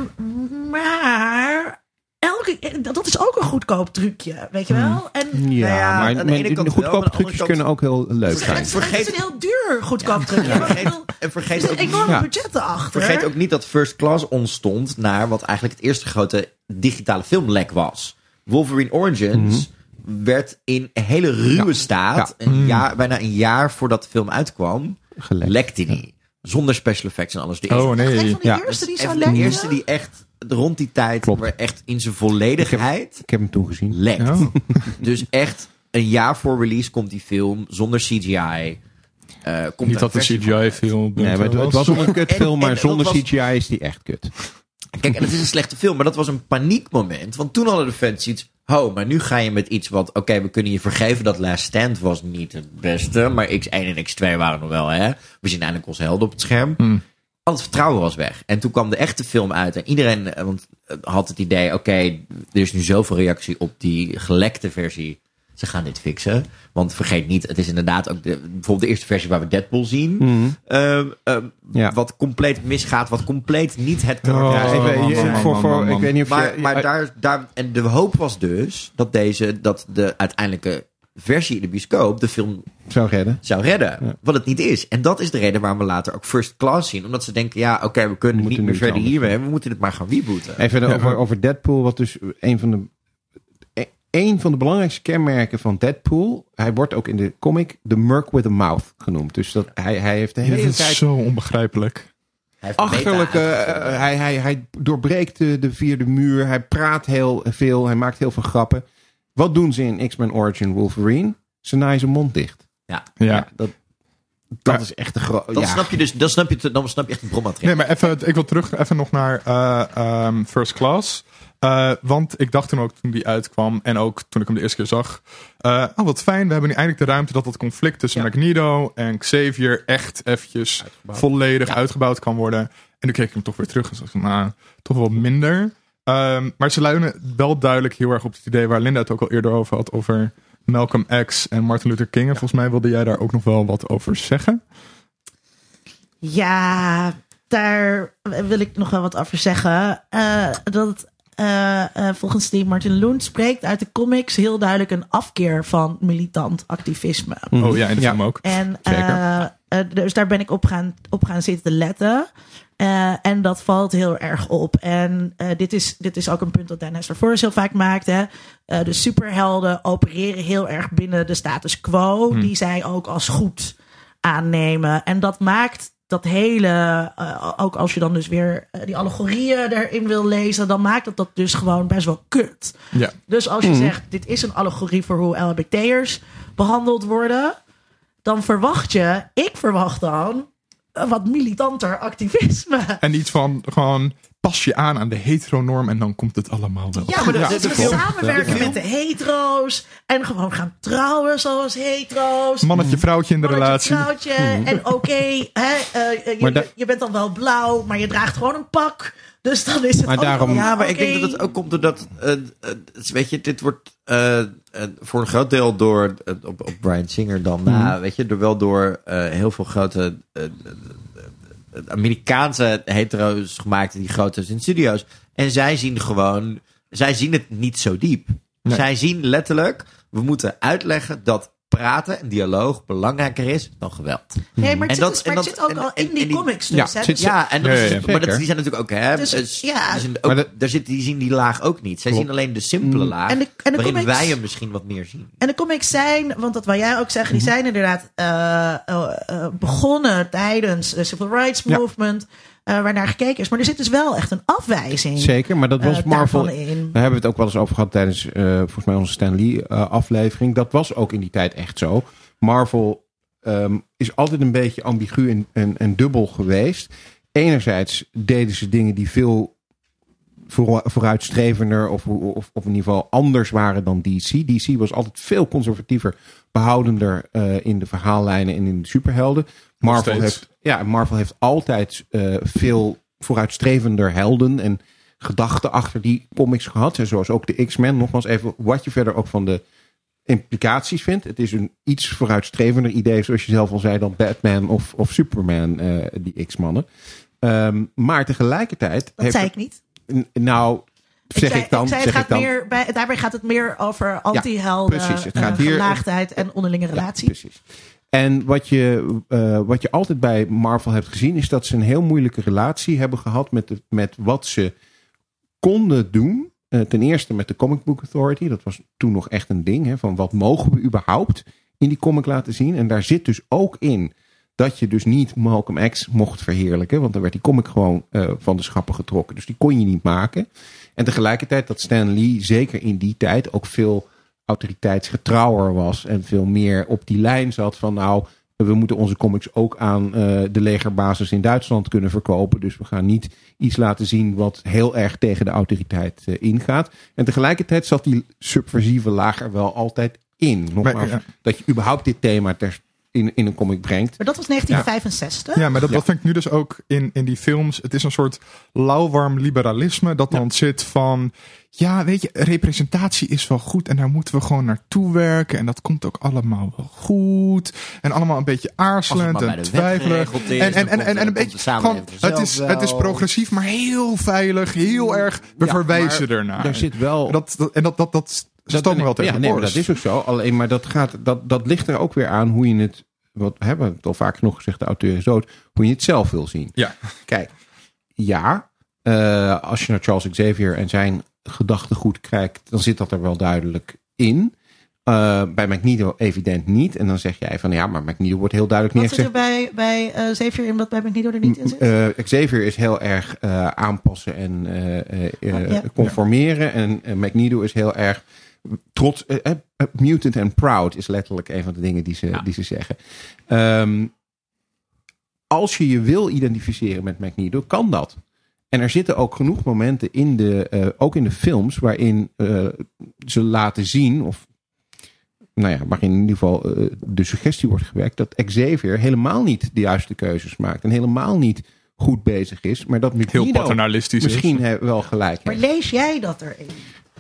maar elke, dat is ook een goedkoop trucje, weet je wel? En Hmm. Ja, Nou ja, maar, aan de maar kant goedkope trucjes kant- kunnen ook heel leuk zijn. het, Vergeet- het is een heel duur goedkoop trucje. Vergeet, en er vergeet ook enorme Ja. budgetten achter. Vergeet ook niet dat First Class ontstond naar wat eigenlijk het eerste grote digitale filmlek was. Wolverine Origins werd in hele ruwe staat, Een jaar, bijna een jaar voordat de film uitkwam, Gelekt. lekte die. Zonder special effects en alles. De Oh Een van nee. de Ja. eerste die de eerste die echt rond die tijd, Klopt. waar echt in zijn volledigheid Ik heb hem toen gezien. lekt. Oh. Dus echt een jaar voor release komt die film zonder CGI. Eh, komt Niet dat de. CGI-film. Nee, maar het, het was ook een kutfilm, maar en zonder was- CGI is die echt kut. Kijk, en het is een slechte film, maar dat was een paniekmoment. Want toen hadden de fans iets. Ho, maar nu ga je met iets wat. Oké, we kunnen je vergeven dat Last Stand was niet het beste. Maar X1 en X2 waren nog wel, hè? We zien eindelijk onze helden op het scherm. Hmm. Al het vertrouwen was weg. En toen kwam de echte film uit. En iedereen eh, want, eh, had het idee: oké, er is nu zoveel reactie op die gelekte versie. Ze gaan dit fixen. Want vergeet niet, het is inderdaad ook de, bijvoorbeeld de eerste versie waar we Deadpool zien. Ehm, ehm, Ja. Wat compleet misgaat, wat compleet niet het Oh, karakter is. Maar, je... maar daar, daar, en de hoop was dus dat deze, dat de uiteindelijke versie in de bioscoop de film Zou redden. zou redden. Wat het niet is. En dat is de reden waarom we later ook First Class zien. Omdat ze denken, ja, oké, we kunnen We niet meer verder hiermee. We moeten het maar gaan rebooten. Even Ja, over, over Deadpool, wat dus een van de. Een van de belangrijkste kenmerken van Deadpool. Hij wordt ook in de comic de Merc with a Mouth genoemd. Dus dat hij, hij heeft de hele dat is tijd zo onbegrijpelijk. Hij achterlijke. eh, hij, hij, hij doorbreekt de, de vierde muur. Hij praat heel veel. Hij maakt heel veel grappen. Wat doen ze in X-Men Origin Wolverine? Ze naaien zijn mond dicht. ja. Ja. dat, dat Maar- is echt de grote. Dan Ja. snap je dus, dan snap je, dan snap je echt het bronmateriaal. Nee, maar even, ik wil terug even nog naar eh, ehm, First Class. Eh, want ik dacht toen ook toen die uitkwam en ook toen ik hem de eerste keer zag. eh, oh, wat fijn, we hebben nu eindelijk de ruimte dat dat conflict tussen Ja. Magneto en Xavier echt eventjes volledig Ja. uitgebouwd kan worden. En toen keek ik hem toch weer terug en zag ik, nou, toch wel minder. Ehm, maar ze luiden wel duidelijk heel erg op het idee waar Linda het ook al eerder over had, over Malcolm X en Martin Luther King. En volgens mij wilde jij daar ook nog wel wat over zeggen. Ja, daar wil ik nog wel wat over zeggen. Eh, dat eh, eh, volgens die Martin Loon spreekt uit de comics heel duidelijk een afkeer van militant activisme. Oh ja, in de film ook. En Zeker. dus daar ben ik op gaan, op gaan zitten letten. Eh, en dat valt heel erg op. En eh, dit, is, dit is ook een punt dat Dennis ervoor heel vaak maakt. Hè. Eh, de superhelden opereren heel erg binnen de status quo, die zij ook als goed aannemen. En dat maakt dat hele, ook als je dan dus weer die allegorieën erin wil lezen, dan maakt dat dat dus gewoon best wel kut. Ja. Dus als je zegt, dit is een allegorie voor hoe LHBT'ers behandeld worden, dan verwacht je, ik verwacht dan, wat militanter activisme. En iets van gewoon pas je aan aan de heteronorm en dan komt het allemaal wel. Ja, maar de- dat de- is de we samenwerken met de hetero's en gewoon gaan trouwen zoals hetero's. Mannetje, vrouwtje in de Mannetje, relatie. vrouwtje. En oké, hè, eh, eh, je, bent dan wel blauw, maar je draagt gewoon een pak. Dus dan is het Maar ook daarom- Ja, maar ik denk dat het ook komt doordat, eh, eh, weet je, dit wordt voor een groot deel door, op, op Brian Singer dan na, weet je, door wel door eh, heel veel grote Amerikaanse hetero's gemaakt, die grote in studio's. En zij zien gewoon, zij zien het niet zo diep. Nee. Zij zien letterlijk, we moeten uitleggen dat praten en dialoog belangrijker is dan geweld. Nee, maar het, En zit, dat- dus- en maar het dat- zit ook en- al en- in die en die- comics Ja, dus. hè. zit- Ja, en dat Ja, is, ja, ja. maar dat, die zijn natuurlijk ook, hè, Dus, dus- ja. die, zijn ook, Maar de- daar zit, die zien die laag ook niet. Zij Klopt. zien alleen de simpele laag, En de- en de waarin comics- wij hem misschien wat meer zien. En de comics zijn, want dat wil jij ook zeggen, die zijn inderdaad eh, eh, eh, begonnen tijdens de Civil Rights. Movement, waar naar gekeken is. Maar er zit dus wel echt een afwijzing Zeker, maar dat was eh, Marvel. daarvan in. Daar hebben we het ook wel eens over gehad tijdens eh, volgens mij onze Stan Lee eh, aflevering. Dat was ook in die tijd echt zo. Marvel ehm, is altijd een beetje ambigu en, en, en dubbel geweest. Enerzijds deden ze dingen die veel voor, vooruitstrevender of, of, of in ieder geval anders waren dan DC. DC was altijd veel conservatiever, behoudender eh, in de verhaallijnen en in de superhelden. Marvel heeft, ja, Marvel heeft altijd eh, veel vooruitstrevender helden en gedachten achter die comics gehad. En zoals ook de X-Men. Nogmaals even wat je verder ook van de implicaties vindt. Het is een iets vooruitstrevender idee, zoals je zelf al zei, dan Batman of, of Superman, eh, die X-mannen. Ehm, maar tegelijkertijd... Dat heeft zei ik niet. Nou, zeg zei, ik dan. zei, het zeg gaat ik dan. meer bij, daarbij gaat het meer over anti-helden, precies. Het eh, gaat hier- gelaagdheid en onderlinge Ja, relatie. precies. En wat je, eh, wat je altijd bij Marvel hebt gezien, is dat ze een heel moeilijke relatie hebben gehad met, de, met wat ze konden doen. Eh, ten eerste met de Comic Book Authority. Dat was toen nog echt een ding. Hè, van wat mogen we überhaupt in die comic laten zien? En daar zit dus ook in dat je dus niet Malcolm X mocht verheerlijken. Want dan werd die comic gewoon eh, van de schappen getrokken. Dus die kon je niet maken. En tegelijkertijd dat Stan Lee zeker in die tijd ook veel autoriteitsgetrouwer was. En veel meer op die lijn zat van nou, we moeten onze comics ook aan eh, de legerbasis in Duitsland kunnen verkopen. Dus we gaan niet iets laten zien wat heel erg tegen de autoriteit eh, ingaat. En tegelijkertijd zat die subversieve laag er wel altijd in. Nogmaals, ja. dat je überhaupt dit thema ter, in, in een comic brengt. Maar dat was 1965. Ja, maar dat, Ja. dat vind ik nu dus ook in, in die films. Het is een soort lauwwarm liberalisme dat dan zit van... Ja, weet je, representatie is wel goed en daar moeten we gewoon naartoe werken. En dat komt ook allemaal wel goed. En allemaal een beetje aarzelend en de wet twijfelen. geregeld is, En, en, en, en, een beetje gewoon, het is, het is progressief, maar heel veilig, heel erg. We Ja, verwijzen ernaar. Er zit wel... Dat, dat, en dat, dat, dat Ze stoot me wel tegen ja, de nee, dat is ook zo. Alleen maar dat, gaat, dat, dat ligt er ook weer aan hoe je het. Wat we hebben het al vaak genoeg gezegd, de auteur is dood. Hoe je het zelf wil zien. Ja. Kijk, ja, eh, als je naar Charles Xavier en zijn gedachtegoed kijkt, dan zit dat er wel duidelijk in. Eh, bij Magneto evident niet. En dan zeg jij van ja, maar Magneto wordt heel duidelijk Wat zit er bij, bij eh Xavier in wat bij Magneto er niet in zit? Eh, Xavier is heel erg eh, aanpassen en eh, eh, eh, Oh, ja. conformeren. En Magneto is heel erg trots. eh, eh, eh, mutant and proud is letterlijk een van de dingen die ze, Ja. die ze zeggen. Ehm, als je je wil identificeren met Magneto, kan dat. En er zitten ook genoeg momenten in de, eh, ook in de films, waarin eh, ze laten zien, of nou ja, waarin in ieder geval eh, de suggestie wordt gewerkt dat Xavier helemaal niet de juiste keuzes maakt en helemaal niet goed bezig is, maar dat Heel Magneto paternalistisch misschien is. wel gelijk Maar heeft. lees jij dat erin?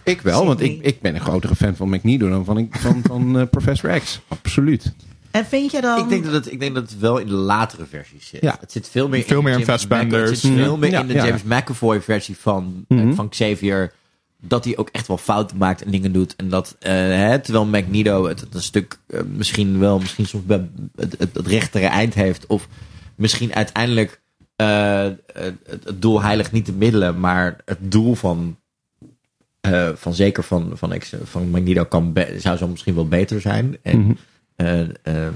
Ik wel, want ik, ik ben een grotere fan van Magneto dan van, van, van eh, Professor X. Absoluut. En vind je dan... Ik denk, dat het, ik denk dat het wel in de latere versies zit. Ja. Het zit veel meer Veel in, meer in James Fassbender. McAvoy- Het zit veel meer Ja, in de ja. James McAvoy versie van, eh, Mhm. van Xavier. Dat hij ook echt wel fouten maakt en dingen doet. En dat, eh, hè, terwijl Magneto het, het een stuk misschien wel, misschien soms bij het, het, het rechtere eind heeft. Of misschien uiteindelijk eh, het, het doel heiligt niet de middelen. Maar het doel van, eh, van zeker van, van, van Magneto kan zou zo misschien wel beter zijn. En Mhm. eh, ehm,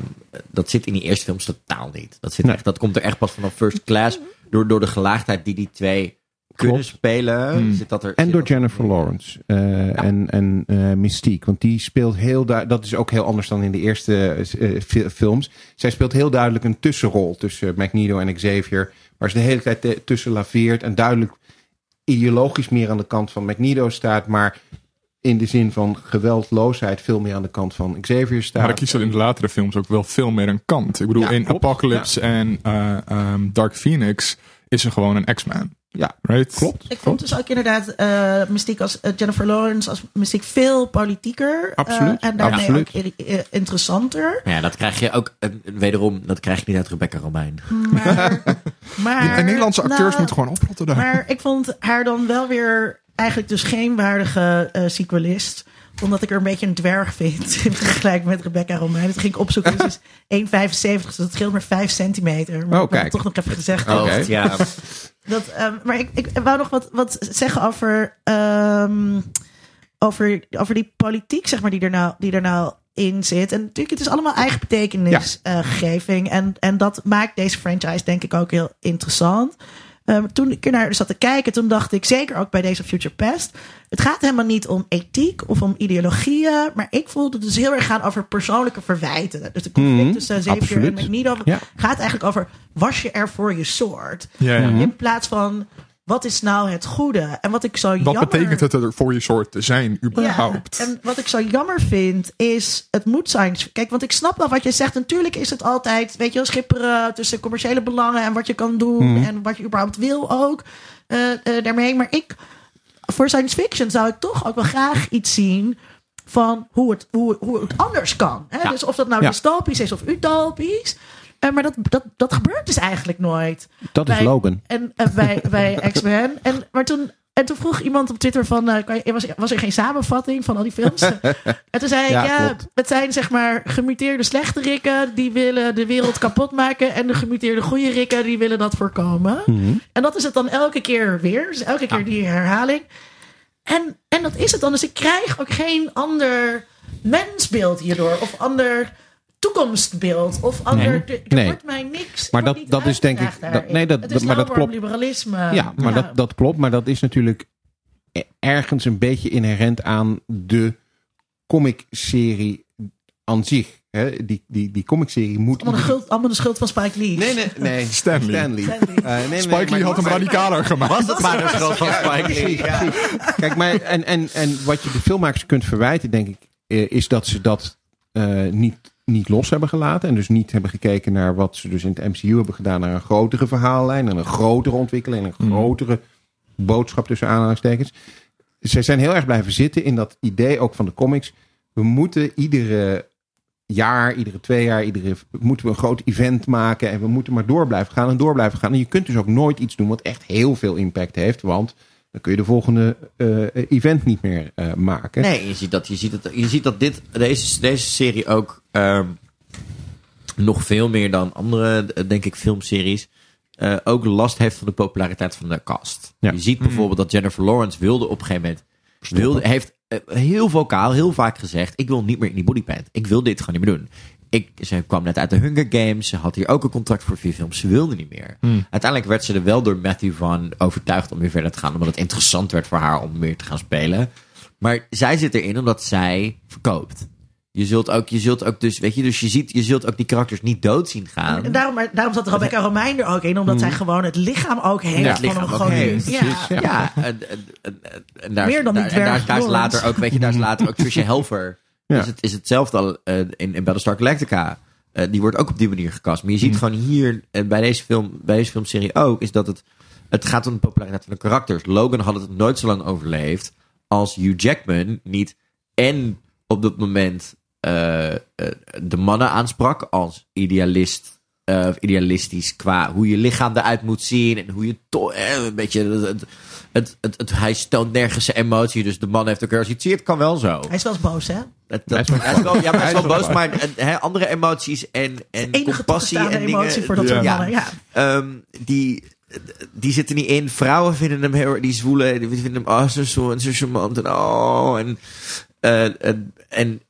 dat zit in die eerste films totaal niet. Dat, zit Nee. echt, dat komt er echt pas vanaf First Class. Door, door de gelaagdheid die die twee kunnen Klopt. spelen. Hmm. Zit dat er, En door er- Jennifer Lawrence eh, en, en eh, Mystique. Want die speelt heel duidelijk. Dat is ook heel anders dan in de eerste fi- films. Zij speelt heel duidelijk een tussenrol tussen Magneto en Xavier. Waar ze de hele tijd tussen laveert. En duidelijk ideologisch meer aan de kant van Magneto staat. Maar in de zin van geweldloosheid veel meer aan de kant van Xavier staat. Maar ik kies er in de latere films ook wel veel meer een kant. Ik bedoel, Ja, in klopt. Apocalypse en eh, ehm, Dark Phoenix is er gewoon een X-Man. Ja, Right? klopt. Ik vond dus ook inderdaad eh Mystique als eh, Jennifer Lawrence als Mystique veel politieker. eh, Absoluut, en daarmee absoluut. ook interessanter. Ja, dat krijg je ook, wederom, dat krijg je niet uit Rebecca Romein. Maar, maar Die, en Nederlandse acteurs nou, moeten gewoon oprotten daar. Maar ik vond haar dan wel weer eigenlijk dus geen waardige eh sequelist. Omdat ik er een beetje een dwerg vind in vergelijking met Rebecca Romein. Dat ging ik opzoeken. Dus is 1,75. Dus dat scheelt maar 5 centimeter. Maar Oh, kijk. toch nog even gezegd Oh, ja. Dat, ehm, maar ik, ik wou nog wat, wat zeggen over, ehm, over, over die politiek, zeg maar, die er nou, die er nou in zit. En natuurlijk, het is allemaal eigen betekenisgeving. en, en dat maakt deze franchise, denk ik, ook heel interessant. Ehm, toen ik er naar zat te kijken, toen dacht ik, zeker ook bij deze Future Past, het gaat helemaal niet om ethiek of om ideologieën, maar ik voelde het dus heel erg gaan over persoonlijke verwijten. Dus de conflict Mhm, tussen Xavier en. Magneto Ja. gaat eigenlijk over, was je er voor je soort? ja, ja. In plaats van, wat is nou het goede? En wat ik zo Wat jammer... betekent het er voor je soort te zijn, überhaupt? Ja, en wat ik zo jammer vind, is het moet zijn. Kijk, want ik snap wel wat je zegt. Natuurlijk is het altijd, weet je wel, schipperen tussen commerciële belangen en wat je kan doen Mhm. en wat je überhaupt wil ook eh, eh, daarmee. Maar ik, voor science fiction zou ik toch ook wel graag iets zien van hoe het, hoe, hoe het anders kan. Hè? Ja. Dus of dat nou dystopisch is of utopisch. Eh, maar dat, dat, dat gebeurt dus eigenlijk nooit. Dat is Bij- Logan. En uh, bij, bij X-Men. En, maar toen, en toen vroeg iemand op Twitter van... eh, was, was er geen samenvatting van al die films? en toen zei ik, Ja, ja, het zijn zeg maar gemuteerde slechterikken... die willen de wereld kapot maken... en de gemuteerde goede rikken die willen dat voorkomen. Mhm. En dat is het dan elke keer weer. Dus elke keer die herhaling. En, en dat is het dan. Dus ik krijg ook geen ander mensbeeld hierdoor. Of ander toekomstbeeld. Of ander... Nee. Er er Nee. wordt mij niks... Maar dat- dat is denk ik- dat- nee, dat- Het is maar dat klopt. liberalisme. Ja, maar Dat, dat klopt. Maar dat is natuurlijk e- ergens een beetje inherent aan de comic-serie aan zich. Hè? Die, die, die comic-serie moet... Allemaal de, schuld, allemaal de schuld van Spike Lee. Nee, nee, nee. Stanley. Stanley. Eh, nee, nee, Spike Lee had hem radicaler gemaakt. Was dat maar de schuld van Spike Lee? Ja. Kijk, maar en, en, en wat je de filmmakers kunt verwijten, denk ik, eh, is dat ze dat eh, niet, niet los hebben gelaten. En dus niet hebben gekeken naar wat ze dus in het MCU hebben gedaan. Naar een grotere verhaallijn, en een grotere ontwikkeling, en een Mhm. grotere boodschap tussen aanhalingstekens. Ze zijn heel erg blijven zitten in dat idee ook van de comics. We moeten iedere jaar, iedere twee jaar, iedere, moeten we een groot event maken. En we moeten maar door blijven gaan en door blijven gaan. En je kunt dus ook nooit iets doen wat echt heel veel impact heeft. Want dan kun je de volgende eh, event niet meer eh, maken. Nee, je ziet dat, je ziet dat, je ziet dat dit, deze, deze serie ook ehm, nog veel meer dan andere, eh, denk ik, filmseries. eh, ook last heeft van de populariteit van de cast. Ja. Je ziet bijvoorbeeld dat Jennifer Lawrence wilde op een gegeven moment. Wilde, heeft eh, heel vocaal, heel vaak gezegd: Ik wil niet meer in die bodypaint. Ik wil dit gewoon niet meer doen. Ik, ze kwam net uit de Hunger Games. Ze had hier ook een contract voor vier films. Ze wilde niet meer. Uiteindelijk werd ze er wel door Matthew van overtuigd om weer verder te gaan. Omdat het interessant werd voor haar om meer te gaan spelen. Maar zij zit erin omdat zij verkoopt. Je zult ook, je zult ook dus, weet je, dus je ziet, je zult ook die karakters niet dood zien gaan. En daarom, maar daarom zat Rebecca Romein er ook in, omdat zij gewoon het lichaam ook heeft Mm. Ja, het van ook godin. heeft. Ja. Ja. Ja, en, en, en, en daar, Meer dan die daar, en daar, daar is later ook, weet je, daar is later ook Trisha Helfer. Ja. Is, het, is hetzelfde al eh, in, in Battlestar Galactica. Eh, die wordt ook op die manier gecast. Maar je ziet gewoon hier, en bij deze, film, bij deze filmserie ook, is dat het, het gaat om de populariteit van de karakters. Logan had het nooit zo lang overleefd als Hugh Jackman niet en op dat moment eh, eh, de mannen aansprak als idealist. eh, of idealistisch qua hoe je lichaam eruit moet zien en hoe je to- eh, een beetje het, het, het, het, het- hij toont nergens zijn emotie, dus de man heeft ook als je het kan wel zo. Hij is wel eens boos, hè? Het, Hij dat, is wel hij is wel, ja, maar hij is wel boos, maar hè, andere emoties en, en compassie en dingen. emotie voor dat soort Ja. mannen. Ja. Ehm, die, die zitten niet in. Vrouwen vinden hem heel die zwoelen, die vinden hem oh, zo, zo, en zo charmant en oh. En, eh, en, en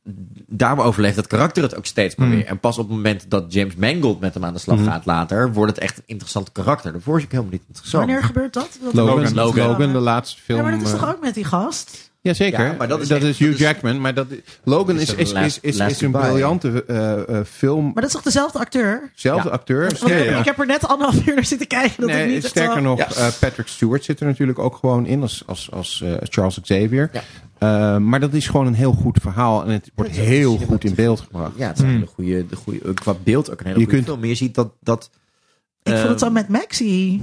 daarom overleeft dat karakter het ook steeds maar weer. En pas op het moment dat James Mangold met hem aan de slag gaat later, wordt het echt een interessant karakter. Daarvoor is ik helemaal niet interessant. Wanneer gebeurt dat? Dat- Logan, Logan. Logan, de laatste film. Ja, maar dat is eh, toch ook met die gast? Jazeker, Ja, maar dat is dat echt- is Hugh dat is- Jackman. Maar dat, Logan is, is is, is, een briljante eh, eh, film. Maar dat is toch dezelfde acteur? Zelfde Ja. acteur. Want Sterker, ik, ik heb er net anderhalf uur naar zitten kijken. Dat ik niet sterker nog, Ja. eh, Patrick Stewart zit er natuurlijk ook gewoon in als, als, als eh, Charles Xavier. Eh, maar dat is gewoon een heel goed verhaal en het wordt heel goed in beeld gebracht. Ja, het is een hele goede, de goede, qua beeld ook een hele Je goede kunt- film. Maar je ziet dat... dat Ik vond het ehm, zo met Maxi.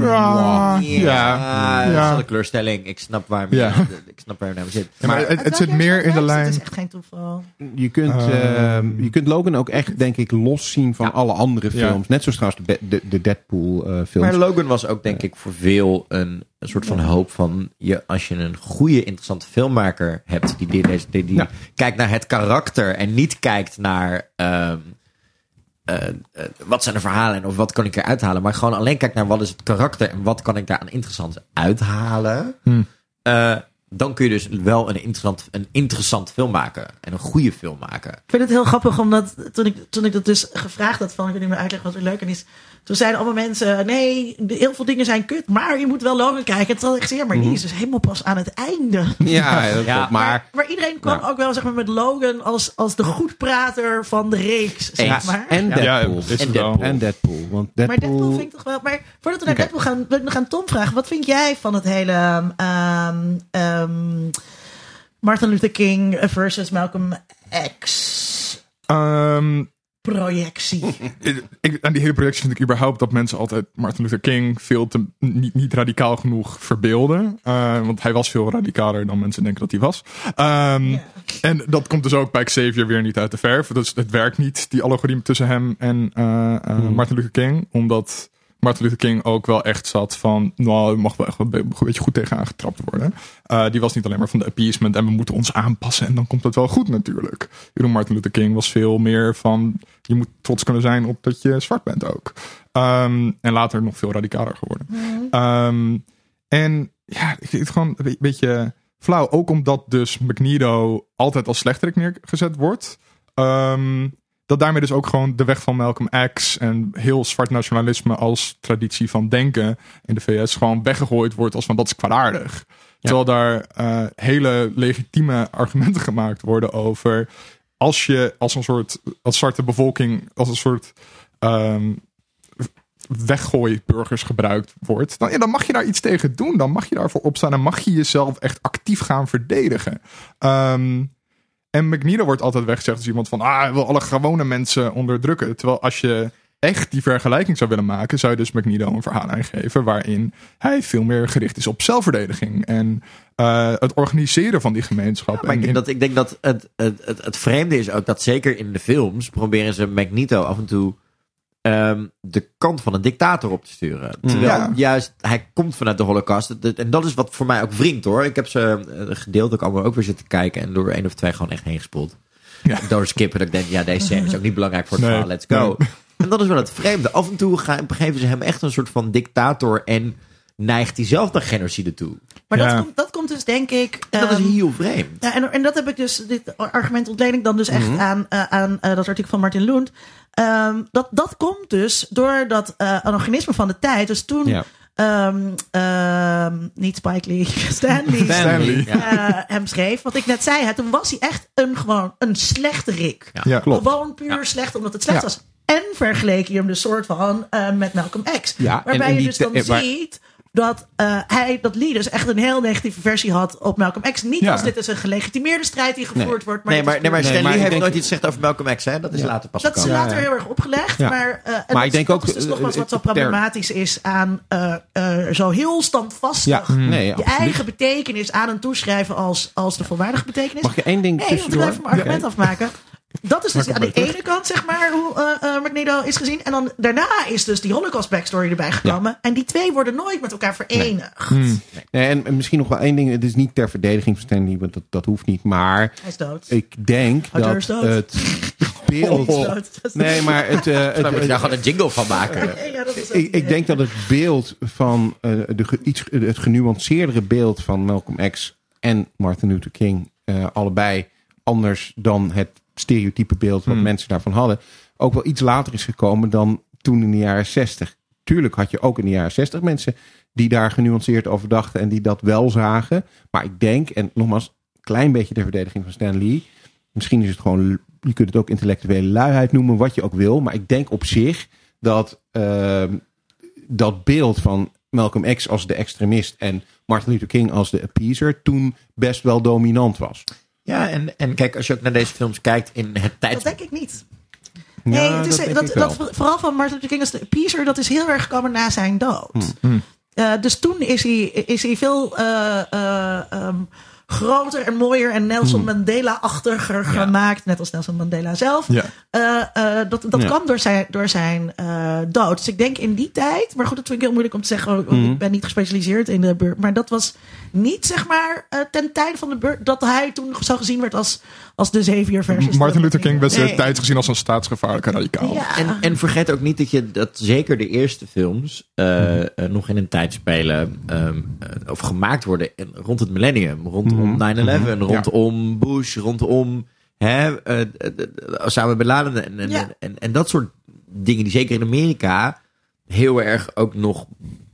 Ja, Ja, ja. dat is de kleurstelling. Ik snap waar je, Ja. ik snap waar je naar zit. Ja, maar het, het zit meer in de lijn. Het is echt geen toeval. Je kunt, Ehm. eh, je kunt Logan ook echt, denk ik, los zien van Ja. alle andere Ja. films. Net zoals trouwens de, de, de Deadpool eh, films. Maar Logan was ook denk ik voor veel een, een soort van hoop van... Je, als je een goede, interessante filmmaker hebt... die, die, die, die, die Ja. kijkt naar het karakter en niet kijkt naar... ehm, eh, eh, wat zijn de verhalen en of wat kan ik eruit halen. Maar gewoon alleen kijkt naar wat is het karakter... en wat kan ik daar aan interessants uithalen... Hmm. Eh, dan kun je dus wel een interessant, een interessant film maken. En een goede film maken. Ik vind het heel grappig, omdat toen ik, toen ik dat dus gevraagd had van, ik wil niet meer uitleggen wat er leuk aan is. Toen zeiden allemaal mensen, nee, heel veel dingen zijn kut, maar je moet wel Logan kijken. Terwijl ik ja, maar die is dus helemaal pas aan het einde. ja, dat Ja. Maar Maar iedereen kwam Ja. ook wel zeg maar, met Logan als, als de goedprater van de reeks, zeg maar. en Ja, Deadpool. het En. Deadpool. En Deadpool. Want Deadpool, Maar Deadpool vind ik toch wel. Maar voordat we naar. Deadpool gaan, wil ik nog aan Tom vragen. Wat vind jij van het hele ehm, ehm, Martin Luther King versus Malcolm X Ehm, projectie? ik, aan die hele projectie vind ik überhaupt dat mensen altijd Martin Luther King veel te niet, niet radicaal genoeg verbeelden. Eh, want hij was veel radicaler dan mensen denken dat hij was. Ehm. En dat komt dus ook bij Xavier weer niet uit de verf. Dus het werkt niet, die allegorie tussen hem en eh, eh, Martin Luther King. Omdat Martin Luther King ook wel echt zat van... nou, er mag wel echt een be- een beetje goed tegen aangetrapt worden. Eh, die was niet alleen maar van de appeasement en we moeten ons aanpassen... en dan komt het wel goed natuurlijk. Martin Luther King was veel meer van... je moet trots kunnen zijn op dat je zwart bent ook. Ehm, en later nog veel radicaler geworden. Ehm, en ja, ik vind het gewoon een be- beetje flauw. Ook omdat dus Magneto altijd als slechterik neergezet wordt. Ehm, dat daarmee dus ook gewoon de weg van Malcolm X en heel zwart nationalisme als traditie van denken in de VS gewoon weggegooid wordt als van dat is kwaadaardig. Terwijl daar eh, hele legitieme argumenten gemaakt worden over als je als een soort als zwarte bevolking als een soort ehm weggooiburgers gebruikt wordt, dan, ja, dan mag je daar iets tegen doen. Dan mag je daarvoor opstaan en mag je jezelf echt actief gaan verdedigen. Ehm, en Magneto wordt altijd weggezegd als iemand van, ah, hij wil alle gewone mensen onderdrukken. Terwijl als je echt die vergelijking zou willen maken, zou je dus Magneto een verhaal aangeven waarin hij veel meer gericht is op zelfverdediging en eh, het organiseren van die gemeenschap. Maar en ik denk, dat, ik denk dat het, het, het, het vreemde is ook dat zeker in de films proberen ze Magneto af en toe ehm, de kant van een dictator op te sturen. Terwijl Ja. juist hij komt vanuit de Holocaust. En dat is wat voor mij ook wringt hoor. Ik heb ze gedeeld ook allemaal ook weer zitten kijken en door één of twee gewoon echt heen gespoeld. Ja. Door skippen dat ik denk, ja, deze scène is ook niet belangrijk voor het Nee. verhaal. Let's go. En dat is wel het vreemde. Af en toe gaan, geven ze hem echt een soort van dictator en neigt hij zelf naar genocide toe. Maar Ja. dat, komt, dat komt dus denk ik... En dat is ehm, heel vreemd. Ja, en, en dat heb ik dus, dit argument ontleen ik dan dus echt aan, eh, aan eh, dat artikel van Martin Lund. Ehm, dat, dat komt dus door dat eh anachronisme van de tijd. Dus toen, Ja. ehm, ehm, niet Spike Lee, Stan Lee, Stanley. Ja. eh, hem schreef. Wat ik net zei, hè, toen was hij echt een, gewoon een slechterik. Ja, klopt. Gewoon puur slecht, omdat het slecht Ja. was. En vergeleek je hem dus soort van eh, met Malcolm X. Ja, waarbij en je dus dan waar- ziet dat eh, hij, dat Lee dus echt een heel negatieve versie had op Malcolm X. Niet Ja. als dit is een gelegitimeerde strijd die gevoerd wordt. Maar Nee, maar, nee, maar Nee, Stan maar Lee ik heeft denk- nooit iets gezegd over Malcolm X. Hè? Dat is later pas dat is later Ja, ja. heel erg opgelegd. Ja. Maar, eh, en Maar dat ik denk dat ook, is dus eh, nogmaals wat zo ter- problematisch is aan eh, eh, zo heel standvastig Ja, nee, je eigen betekenis aan en toeschrijven als, als de volwaardige betekenis. Mag je één ding Nee, ik wil tussendoor? even mijn argument afmaken. Dat is dus aan de ene kant, zeg maar, hoe eh eh, Magneto is gezien. En dan daarna is dus die Holocaust backstory erbij gekomen. En die twee worden nooit met elkaar verenigd. Nee, en, en misschien nog wel één ding. Het is niet ter verdediging van Stanley, want dat, dat hoeft niet. Maar Hij is dood. ik denk dat is dood. het beeld... Hij is dood. Dat is- Nee, maar het... eh, het- Daar moet je het- daar gewoon een jingle van maken. Ja, dat is ook- ik, ik denk dat het beeld van eh, de, iets, het genuanceerdere beeld van Malcolm X en Martin Luther King eh, allebei anders dan het stereotype beeld wat Hmm. mensen daarvan hadden, ook wel iets later is gekomen dan toen in de jaren 60. Tuurlijk had je ook in de jaren 60 mensen die daar genuanceerd over dachten en die dat wel zagen. Maar ik denk, en nogmaals, een klein beetje de verdediging van Stan Lee. Misschien is het gewoon, je kunt het ook intellectuele luiheid noemen, wat je ook wil. Maar ik denk op zich dat ehm, dat beeld van Malcolm X als de extremist en Martin Luther King als de appeaser toen best wel dominant was. Ja, en, en kijk, als je ook naar deze films kijkt in het Dat tijd... denk ik niet. Nee, Ja, het is, dat, dat, vooral van Martin Luther King als de appeaser, dat is heel erg gekomen na zijn dood. Eh, dus toen is hij, is hij veel eh, eh, ehm, groter en mooier en Nelson Mandela-achtiger gemaakt. Net als Nelson Mandela zelf. Ja. Eh, eh, dat dat Ja. kwam door zijn, door zijn eh, dood. Dus ik denk in die tijd, maar goed, dat vind ik heel moeilijk om te zeggen, want ik ben niet gespecialiseerd in de beurt. Maar dat was niet zeg maar ten tijde van de beurt dat hij toen zo gezien werd als, als de zevier versus. Martin de- Luther King werd Nee. destijds gezien als een staatsgevaarlijke radicaal. Ja. En, en vergeet ook niet dat je dat zeker de eerste films eh, eh, nog in een tijd spelen ehm, eh, of gemaakt worden in- rond het millennium, rondom 9/11, rondom Bush, rondom hè, eh, eh, eh, bin Laden en, en, Ja. en, en dat soort dingen die zeker in Amerika heel erg ook nog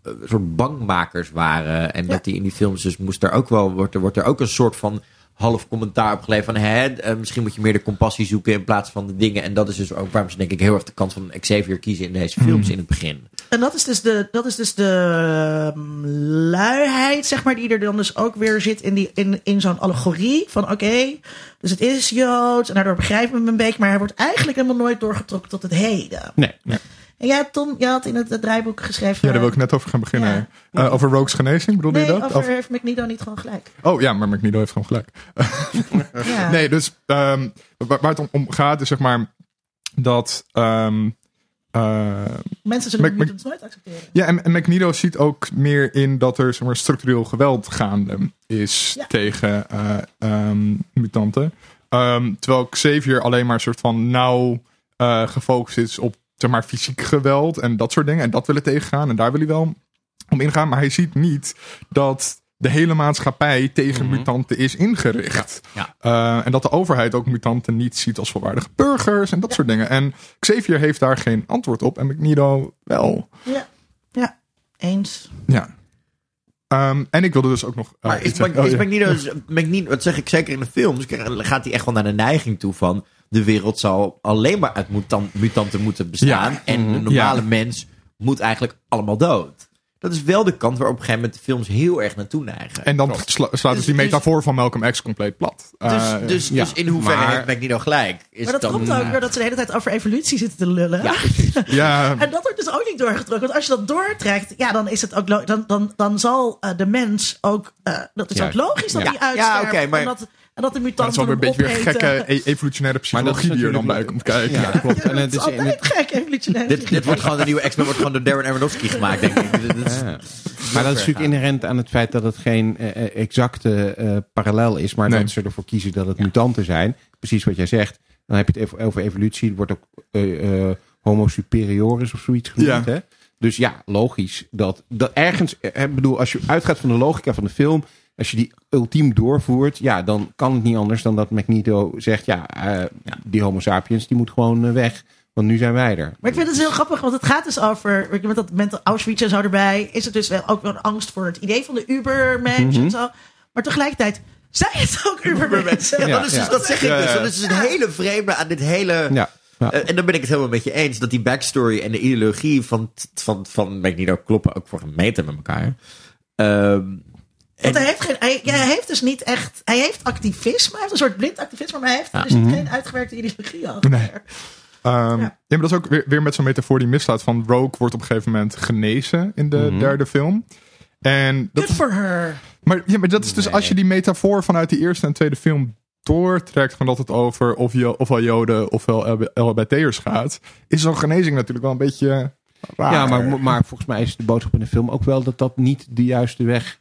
eh, een soort bangmakers waren en Ja. dat die in die films dus moest er ook wel wordt er wordt er ook een soort van half commentaar op geleverd van hè, eh, misschien moet je meer de compassie zoeken in plaats van de dingen. En dat is dus ook waarom ze denk ik heel erg de kant van Xavier kiezen in deze films in het begin. En dat is dus de, dat is dus de ehm, luiheid, zeg maar, die er dan dus ook weer zit in, die, in, in zo'n allegorie. Van oké, dus het is Joods en daardoor begrijpen we hem een beetje, maar hij wordt eigenlijk helemaal nooit doorgetrokken tot het heden. Nee. En jij, Tom, jij had in het, het draaiboek geschreven. Ja, daar wil ik net over gaan beginnen. Ja. Eh, over Rogue's genezing, bedoelde Nee, je dat? over Of- heeft McNido niet gewoon gelijk. oh ja, maar McNeil heeft gewoon gelijk. Ja. Nee, dus ehm, waar, waar het om, gaat is zeg maar dat... ehm, eh, Mensen zullen Mac- het nooit accepteren. ja, en, en Magneto ziet ook meer in dat er zeg maar, structureel geweld gaande is Ja. tegen eh, ehm, mutanten. Terwijl Xavier alleen maar een soort van nauw eh, gefocust is op zeg maar, fysiek geweld en dat soort dingen. En dat willen tegengaan en daar wil hij wel om ingaan. Maar hij ziet niet dat de hele maatschappij tegen mutanten is ingericht. Ja. Eh, en dat de overheid ook mutanten niet ziet als volwaardige burgers en dat soort dingen. En Xavier heeft daar geen antwoord op en Magneto wel. Ja. Ja. Eens. Ja. Ehm, en ik wilde dus ook nog. Maar eh, is. Mag- is. Magneto, is- Magneto, wat zeg ik zeker in de films, gaat hij echt wel naar de neiging toe van de wereld zal alleen maar uit mutan- mutanten moeten bestaan Ja. en de Mhm. normale mens moet eigenlijk allemaal dood. Dat is wel de kant waar op een gegeven moment de films heel erg naartoe neigen. En dan sla- slaat dus die Dus- metafoor van Malcolm X compleet plat. dus, Eh, dus, ja, dus in hoeverre maar- heeft Magneto gelijk? Is Maar dat dan, komt ook doordat ze de hele tijd over evolutie zitten te lullen. Ja, ja, En dat wordt dus ook niet doorgetrokken. Want als je dat doortrekt, ja, dan is het ook dan, dan, dan zal eh, de mens ook. eh, dat is ook logisch dat Ja. hij uitsterft. Ja, oké, maar- Omdat En dat de Maar dat is mutanten wel weer een beetje weer gekke e- evolutionaire psychologie die er dan bij komt kijken. Ja, klopt. En het is altijd het, gek, evolutionair. Dit, dit wordt gewoon de nieuwe X-Men, wordt gewoon door Darren Aronofsky gemaakt, denk ik. Dit is- ja. Maar dat is natuurlijk inherent aan het feit dat het geen eh, eh, exacte eh, parallel is, maar Nee. dat ze ervoor kiezen dat het mutanten zijn. Precies wat jij zegt. Dan heb je het even over evolutie. Het wordt ook eh, eh, homo superioris of zoiets genoemd. Ja. Hè? Dus ja, logisch dat, dat ergens, ik bedoel, als je uitgaat van de logica van de film, als je die ultiem doorvoert, ja, dan kan het niet anders dan dat Magneto zegt, ja, eh, die homo sapiens, die moet gewoon eh, weg, want nu zijn wij er. Maar ik vind het dus heel grappig, want het gaat dus over, met dat mental Auschwitz en zo erbij, is het dus wel ook wel een angst voor het idee van de Ubermensch Mhm. en zo. Maar tegelijkertijd zijn het ook Ubermensen. Ja, Ja, dat, is dus, ja. dat zeg ik Ja, dus. ja. Dat is dus het hele vreemde aan dit hele... Ja. Ja. Eh, en dan ben ik het helemaal met je eens. Dat die backstory en de ideologie van, van, van Magneto kloppen ook voor een meter met elkaar. Ehm, Want hij heeft, geen, hij, ja, hij heeft dus niet echt, hij heeft activisme, hij heeft een soort blind activisme, maar hij heeft dus Mhm. geen uitgewerkte ideologie achter. Nee. Ehm, Ja. ja. maar dat is ook weer, weer met zo'n metafoor die misslaat van Rogue wordt op een gegeven moment genezen in de Mhm. derde film. En dat Good for her. Maar, ja, maar dat is dus als je die metafoor vanuit die eerste en tweede film doortrekt, van dat het over of jo, ofwel Joden ofwel LHBT'ers gaat, is zo'n genezing natuurlijk wel een beetje raar. Ja, maar, maar volgens mij is de boodschap in de film ook wel dat dat niet de juiste weg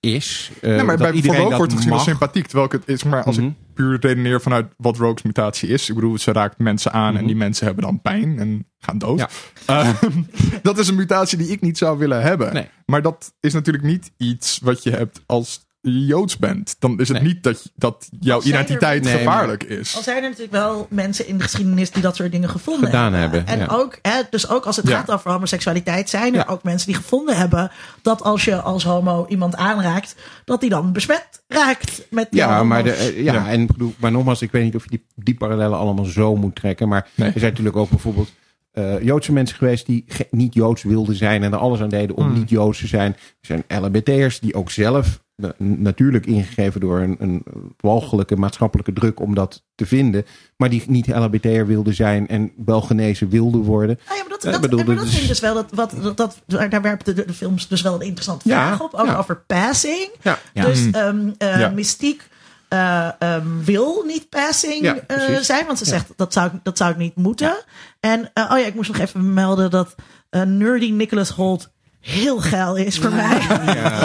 is. Eh, Nee, maar bij iedereen Rogue wordt het als mag. sympathiek. Terwijl het is, maar als Mhm. ik puur redeneer vanuit wat Rogue's mutatie is. Ik bedoel, ze raakt mensen aan en Mhm. die mensen hebben dan pijn en gaan dood. Ja. Ehm, dat is een mutatie die ik niet zou willen hebben. Nee. Maar dat is natuurlijk niet iets wat je hebt als Joods bent. Dan is het Nee. niet dat, dat jouw zij er- identiteit Nee, gevaarlijk is. Al zijn er natuurlijk wel mensen in de geschiedenis die dat soort dingen gevonden Gedaan hebben. hebben, En ja. ook, hè, dus ook als het Ja. gaat over homoseksualiteit, zijn er Ja. ook mensen die gevonden hebben dat als je als homo iemand aanraakt, dat die dan besmet raakt met die Ja, maar, de, eh, ja, Ja. En, ik bedoel, maar nogmaals, ik weet niet of je die, die parallellen allemaal zo moet trekken. Maar Nee. er zijn natuurlijk ook bijvoorbeeld eh, Joodse mensen geweest die ge- niet Joods wilden zijn en er alles aan deden om Hmm. niet Joods te zijn. Er zijn LHBT'ers die ook zelf, natuurlijk ingegeven door een, een walgelijke maatschappelijke druk om dat te vinden, maar die niet LHBT'er wilden zijn en wel genezen wilden worden. Ah ja, maar dat, Eh, dat, bedoel, maar dat vind ik dus wel dat, wat, dat, dat daar werpt de, de films dus wel een interessante Ja, vraag op, ook ja. over passing. Ja, Ja. Dus Mm. ehm eh, Ja. Mystiek eh, ehm, wil niet passing Ja, eh, zijn, want ze zegt dat zou, ik- dat zou ik niet moeten. En oh ja, ik moest nog even melden dat eh, nerdy Nicholas Holt heel geil is voor mij.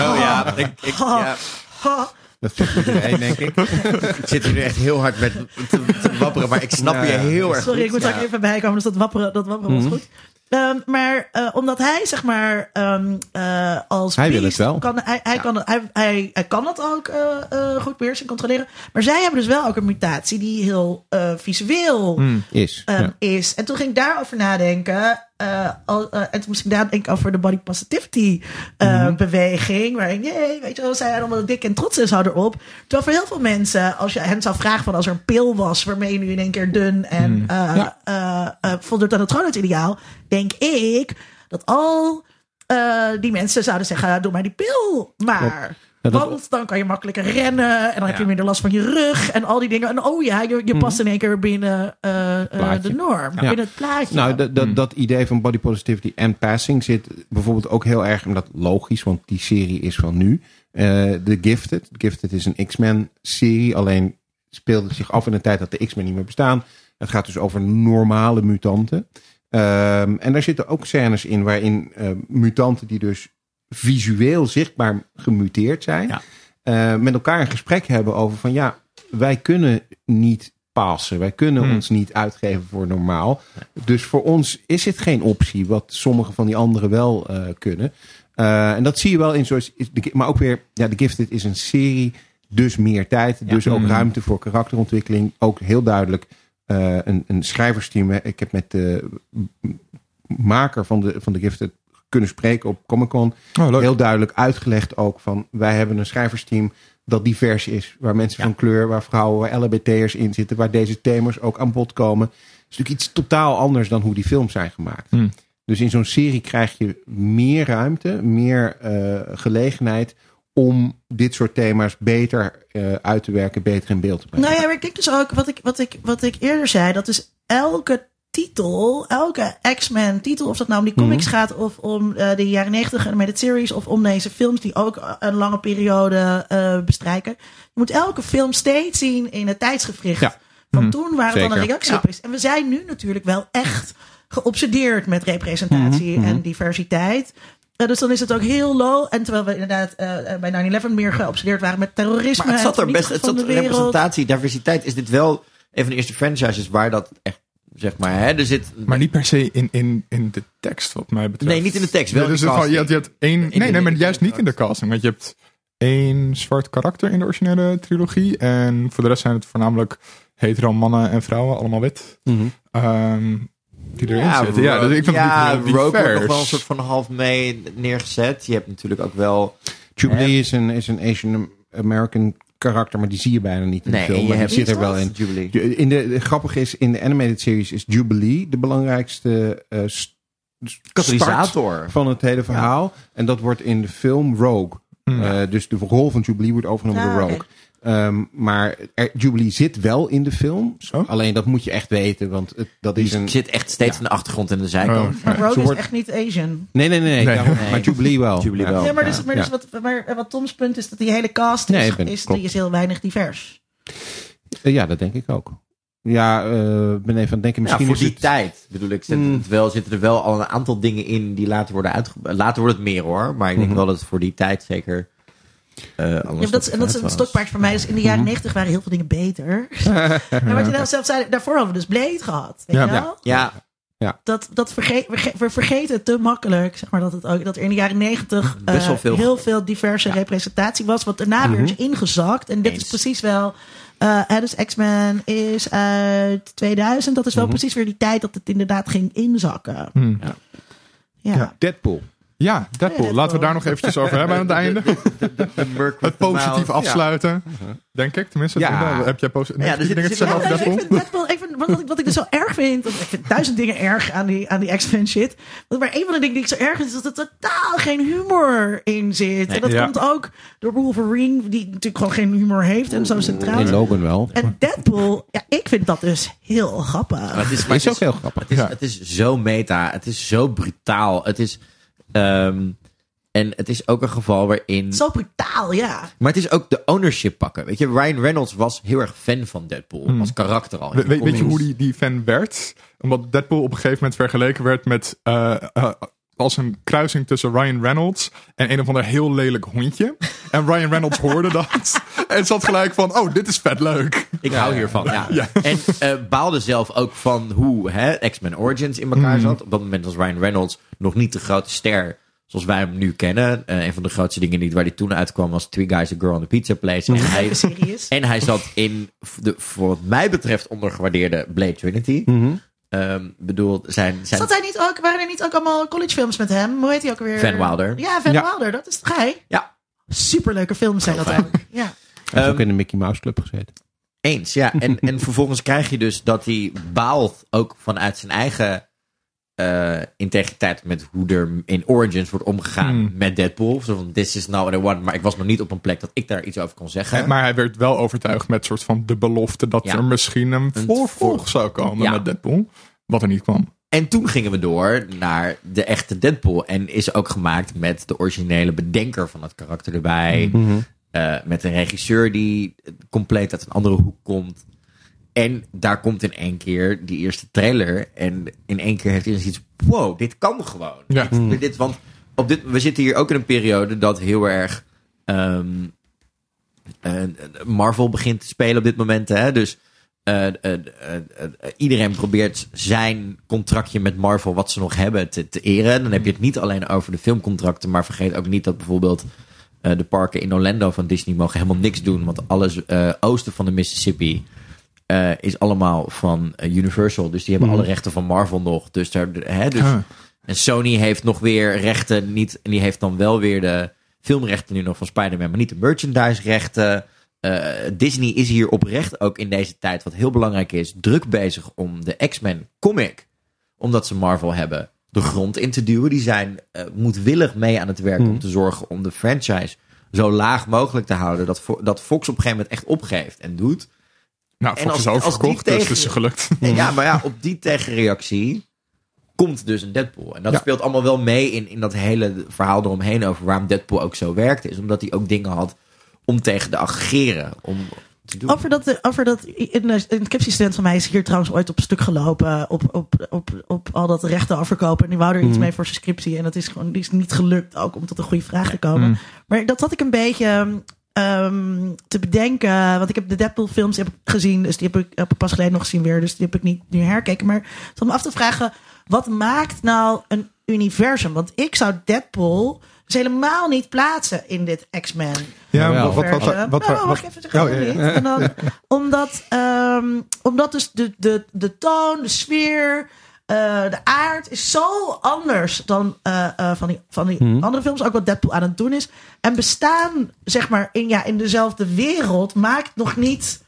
Oh ja, ik, ik, ja, Ha. dat iedereen, denk ik. ik zit hier nu echt heel hard met te, te wapperen, maar ik snap Ja, je ja. heel erg Sorry, goed. ik moet er Ja. ook even bijkomen, dus dat wapperen, dat wapperen was Mhm. goed. Ehm, maar eh, omdat hij, zeg maar, ehm, eh, als Hij wil het wel. Kan, hij, hij, Ja. kan, het- hij, hij, hij kan het ook eh, eh, goed beheersen en controleren. Maar zij hebben dus wel ook een mutatie die heel eh, visueel Hmm. Is. ehm, ja. is. En toen ging ik daarover nadenken. Al, eh, en toen moest ik nadenken over de body positivity Mhm. beweging. Waarin, jee, weet je wel, zij allemaal dik en trots is zou erop. Terwijl voor heel veel mensen, als je hen zou vragen van als er een pil was waarmee je nu in één keer dun en eh Ja. eh, voldoet aan het schoonheidsideaal, denk ik dat al die mensen zouden zeggen, doe maar die pil maar. Ja, dat- Want dan kan je makkelijker rennen en dan heb je minder last van je rug en al die dingen. En oh ja, je, je past in één keer binnen eh, eh, de norm, Ja. binnen het plaatje. Nou, dat, dat, dat idee van body positivity en passing zit bijvoorbeeld ook heel erg, en dat logisch, want die serie is van nu. eh The Gifted. The Gifted is een X-Men serie, alleen speelde het zich af in een tijd dat de X-Men niet meer bestaan. Het gaat dus over normale mutanten. Ehm, en daar zitten ook scènes in waarin eh, mutanten die dus visueel zichtbaar gemuteerd zijn, Ja. eh, met elkaar een gesprek hebben over van ja, wij kunnen niet passen. Wij kunnen Hmm. ons niet uitgeven voor normaal. Dus voor ons is het geen optie, wat sommige van die anderen wel eh, kunnen. Eh, en dat zie je wel in zoals. Maar ook weer, ja, The Gifted is een serie, dus meer tijd. Dus ook Hmm. ruimte voor karakterontwikkeling. Ook heel duidelijk een, een schrijversteam. Ik heb met de maker van de, van de Gifted kunnen spreken op Comic Con Oh, heel duidelijk uitgelegd ook van wij hebben een schrijversteam dat divers is. Waar mensen van kleur, waar vrouwen, waar LHBT'ers in zitten. Waar deze thema's ook aan bod komen. Het is natuurlijk iets totaal anders dan hoe die films zijn gemaakt. Hmm. Dus in zo'n serie krijg je meer ruimte, meer eh, gelegenheid om dit soort thema's beter eh, uit te werken, beter in beeld te brengen. Nou ja, maar ik denk dus ook, wat ik, wat ik, wat ik eerder zei, dat is elke titel, elke X-Men titel, of dat nou om die comics Mhm. gaat of om eh, de jaren 90 animated series of om deze films die ook een lange periode eh, bestrijken. Je moet elke film steeds zien in het tijdsgevricht. Ja. Van Mhm. toen waar het dan een reactie op is. En we zijn nu natuurlijk wel echt geobsedeerd met representatie Mhm, en diversiteit. Eh, dus dan is het ook heel low. En terwijl we inderdaad eh, eh, bij 9-11 meer geobsedeerd waren met terrorisme. Maar het zat en er best, het zat representatie, diversiteit. Is dit wel een van de eerste franchises waar dat echt, zeg maar, hè, er zit... Maar niet per se in, in, in de tekst, wat mij betreft. Nee, niet in de tekst, wel Ja, dus gewoon, je, hebt, je hebt één. In Nee, de- nee, maar juist niet in de casting. Want je hebt één zwart karakter in de originele trilogie. En voor de rest zijn het voornamelijk hetero mannen en vrouwen, allemaal wit. Mhm. Ehm, die erin zitten. Ja, dus ik vind ja, het niet Rogue wordt divers. nog wel een soort van half mee neergezet. Je hebt natuurlijk ook wel... Jubilee is een, is een Asian American karakter, maar die zie je bijna niet in de Nee, film. en je maar die hebt- zit er wel in. Jubilee. Ju- In de, de grappige is, in de animated series is Jubilee de belangrijkste eh, st- start Katalysator. van het hele verhaal. En dat wordt in de film Rogue. Hmm. Eh, dus de rol van Jubilee wordt overgenomen Ah, door. Rogue. Ehm, maar er, Jubilee zit wel in de film. Zo? Alleen dat moet je echt weten, want het, dat is een... zit echt steeds in de achtergrond en de zijkant. Oh, Maar Ze is wordt- echt niet Asian. Nee, nee, nee. nee, Nee. daarom- Nee. Maar Jubilee wel. Jubilee Ja. wel. Maar, dus, maar, dus Ja. wat, maar wat Toms punt is dat die hele cast is, Nee, ik ben- is, die is heel weinig divers. Eh, Ja, dat denk ik ook. Ja, eh, ik ben even aan het denken. Ja, Misschien voor is die het... tijd bedoel ik, zit Mm. het wel, zitten er wel al een aantal dingen in die later worden uitgebreid. Later wordt het meer hoor, maar ik denk Mhm. wel dat het voor die tijd zeker. Eh Ja, dat, is- en dat is een stokpaard voor mij. Dus in de jaren Mhm. negentig waren heel veel dingen beter. en wat je nou zelf zei, daarvoor hadden we dus Blade gehad. Weet Ja. je wel? Ja, Dat, dat verge we, ge- we vergeten te makkelijk, zeg maar, dat, het ook, dat er in de jaren negentig eh, veel. heel veel diverse representatie was. Wat daarna weer Mhm. is ingezakt. En dit Eens. is precies wel... eh, hè, dus X-Men is uit 2000. Dat is wel Mhm. precies weer die tijd dat het inderdaad ging inzakken. Ja. Ja. Deadpool. Ja, Deadpool. Laten we daar nog eventjes over hebben aan het einde. de Het positief afsluiten. Denk ik, tenminste. Ja. Heb jij posi- Ja, zit- dingen te er zeggen over Deadpool? wat, wat, ik, wat ik dus zo erg vind, want ik vind duizend dingen erg aan die, aan die X-Men shit. Maar een van de dingen die ik zo erg vind, is dat er totaal geen humor in zit. En dat Ja. komt ook door Wolverine, die natuurlijk gewoon geen humor heeft en zo centraal En. Logan wel. En Deadpool, ja, ik vind dat dus heel grappig. Maar het is, maar ook heel grappig. Het is, Ja. het is zo meta. Het is zo brutaal. Het is. Ehm, en het is ook een geval waarin. Zo brutaal, ja. Maar het is ook de ownership pakken. Weet je, Ryan Reynolds was heel erg fan van Deadpool. Hmm. Als karakter al. We- weet, weet je hoe die, die fan werd? Omdat Deadpool op een gegeven moment vergeleken werd met... eh, eh, als een kruising tussen Ryan Reynolds en een of ander heel lelijk hondje. En Ryan Reynolds hoorde dat. En zat gelijk van, oh, dit is vet leuk. Ik hou hiervan, ja. Ja. En eh, baalde zelf ook van hoe hè, X-Men Origins in elkaar Mm. zat. Op dat moment was Ryan Reynolds nog niet de grote ster zoals wij hem nu kennen. Eh, een van de grootste dingen die, waar hij toen uitkwam was Three Guys, A Girl on the Pizza Place. En hij, en hij zat in, de, voor wat mij betreft, ondergewaardeerde Blade Trinity. Mhm. Ehm bedoel, zijn, zijn Zat hij niet ook, waren er niet ook allemaal collegefilms met hem? Hoe heet hij ook weer? Van Wilder. Ja, Van Ja. Wilder, dat is hij? Ja. Superleuke films zijn dat ook. Ja. Hij heeft ook in de Mickey Mouse Club gezeten. Eens, ja. En, en vervolgens krijg je dus dat hij baalt ook vanuit zijn eigen eh, integriteit met hoe er in Origins wordt omgegaan Hmm. met Deadpool. Zo van, this is now what I want. Maar ik was nog niet op een plek dat ik daar iets over kon zeggen. En- Maar hij werd wel overtuigd met soort van de belofte dat Ja. er misschien een Een voorvolg voor- zou komen Ja. met Deadpool. Wat er niet kwam. En toen gingen we door naar de echte Deadpool. En is ook gemaakt met de originele bedenker van het karakter erbij. Mhm. Eh, met een regisseur die compleet uit een andere hoek komt. En daar komt in één keer die eerste trailer. En in één keer heeft hij zoiets. Wow, dit kan gewoon. Ja. Dit, dit, want op dit, we zitten hier ook in een periode dat heel erg. ehm, eh, Marvel begint te spelen op dit moment. Hè? Dus eh, eh, iedereen probeert zijn contractje met Marvel, wat ze nog hebben, te, te eren. Dan heb je het niet alleen over de filmcontracten, maar vergeet ook niet dat bijvoorbeeld de parken in Orlando van Disney mogen helemaal niks doen. Want alles oosten van de Mississippi eh, is allemaal van eh, Universal. Dus die hebben Mhm. alle rechten van Marvel nog. Dus, daar, hè, dus Ah. en Sony heeft nog weer rechten niet. En die heeft dan wel weer de filmrechten nu nog van Spider-Man, maar niet de merchandise-rechten. Eh, Disney is hier oprecht ook in deze tijd, wat heel belangrijk is, druk bezig om de X-Men comic, omdat ze Marvel hebben, de grond in te duwen. Die zijn eh, moedwillig mee aan het werk om te zorgen om de franchise zo laag mogelijk te houden. Dat, dat Fox op een gegeven moment echt opgeeft en doet. Nou, En als- is als die dus tegen- het is gelukt. Ja, maar ja, op die tegenreactie komt dus een Deadpool. En dat Ja. speelt allemaal wel mee in, in dat hele verhaal eromheen over waarom Deadpool ook zo werkte. Is omdat hij ook dingen had om tegen te ageren. Om te doen. Over dat, over dat een, een scriptiestudent van mij is hier trouwens ooit op stuk gelopen. Op, op, op, op al dat rechten afverkopen. En die wou er iets Mhm. mee voor zijn scriptie. En dat is gewoon die is niet gelukt ook om tot een goede vraag te komen. Mm. Maar dat had ik een beetje ehm, te bedenken. Want ik heb de Deadpool films heb ik gezien. Dus die heb ik, heb ik pas geleden nog gezien weer. Dus die heb ik niet nu herkeken. Maar zat me af te vragen. Wat maakt nou een universum? Want ik zou Deadpool dus helemaal niet plaatsen in dit X-Men Ja, Jawel. wat, wat, wat, universum. wat, nou, even, Oh, ja, ja. dan, omdat, ehm, omdat dus de, de, de toon, de sfeer, de aard is zo anders dan eh, eh, van die, van die Mhm. andere films. Ook wat Deadpool aan het doen is. En bestaan, zeg maar, in, ja, in dezelfde wereld maakt nog niet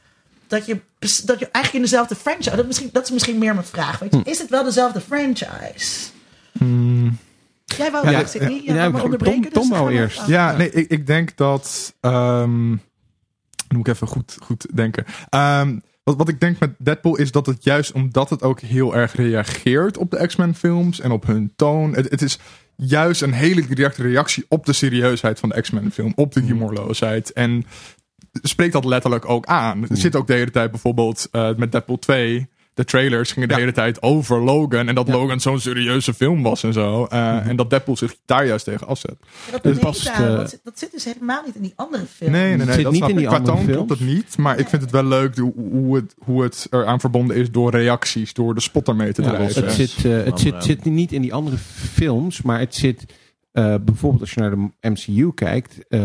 dat je, dat je eigenlijk in dezelfde franchise... Dat, misschien, dat is misschien meer mijn vraag. Weet je, Hm. Is het wel dezelfde franchise? Hmm. Jij wou Ja, ja, Sydney? ja, Ja, ja, ja, maar onderbreken. Tom- Tom dus eerst. Ja, nee, ik, ik denk dat. ehm, dan moet ik even goed, goed denken. Ehm, wat, wat ik denk met Deadpool is dat het juist omdat het ook heel erg reageert op de X-Men films en op hun toon. Het, het is juist een hele directe reactie op de serieusheid van de X-Men film, op de humorloosheid. En spreekt dat letterlijk ook aan. Er zit ook de hele tijd bijvoorbeeld eh, met Deadpool 2. De trailers gingen de Ja. hele tijd over Logan. En dat Ja. Logan zo'n serieuze film was en zo. Eh, En dat Deadpool zich daar juist tegen afzet. Ja, dat, Dus past, eh, dat, zit, dat zit dus helemaal niet in die andere film. Nee, nee, nee. Het zit dat niet snap in ik. die Qua andere toon klopt het niet. Maar ik vind het wel leuk hoe, hoe, het, hoe het eraan verbonden is door reacties. Door de spot ermee te Ja, drijven. het zit, eh, het zit, zit niet in die andere films, maar het zit eh, bijvoorbeeld als je naar de MCU kijkt, eh,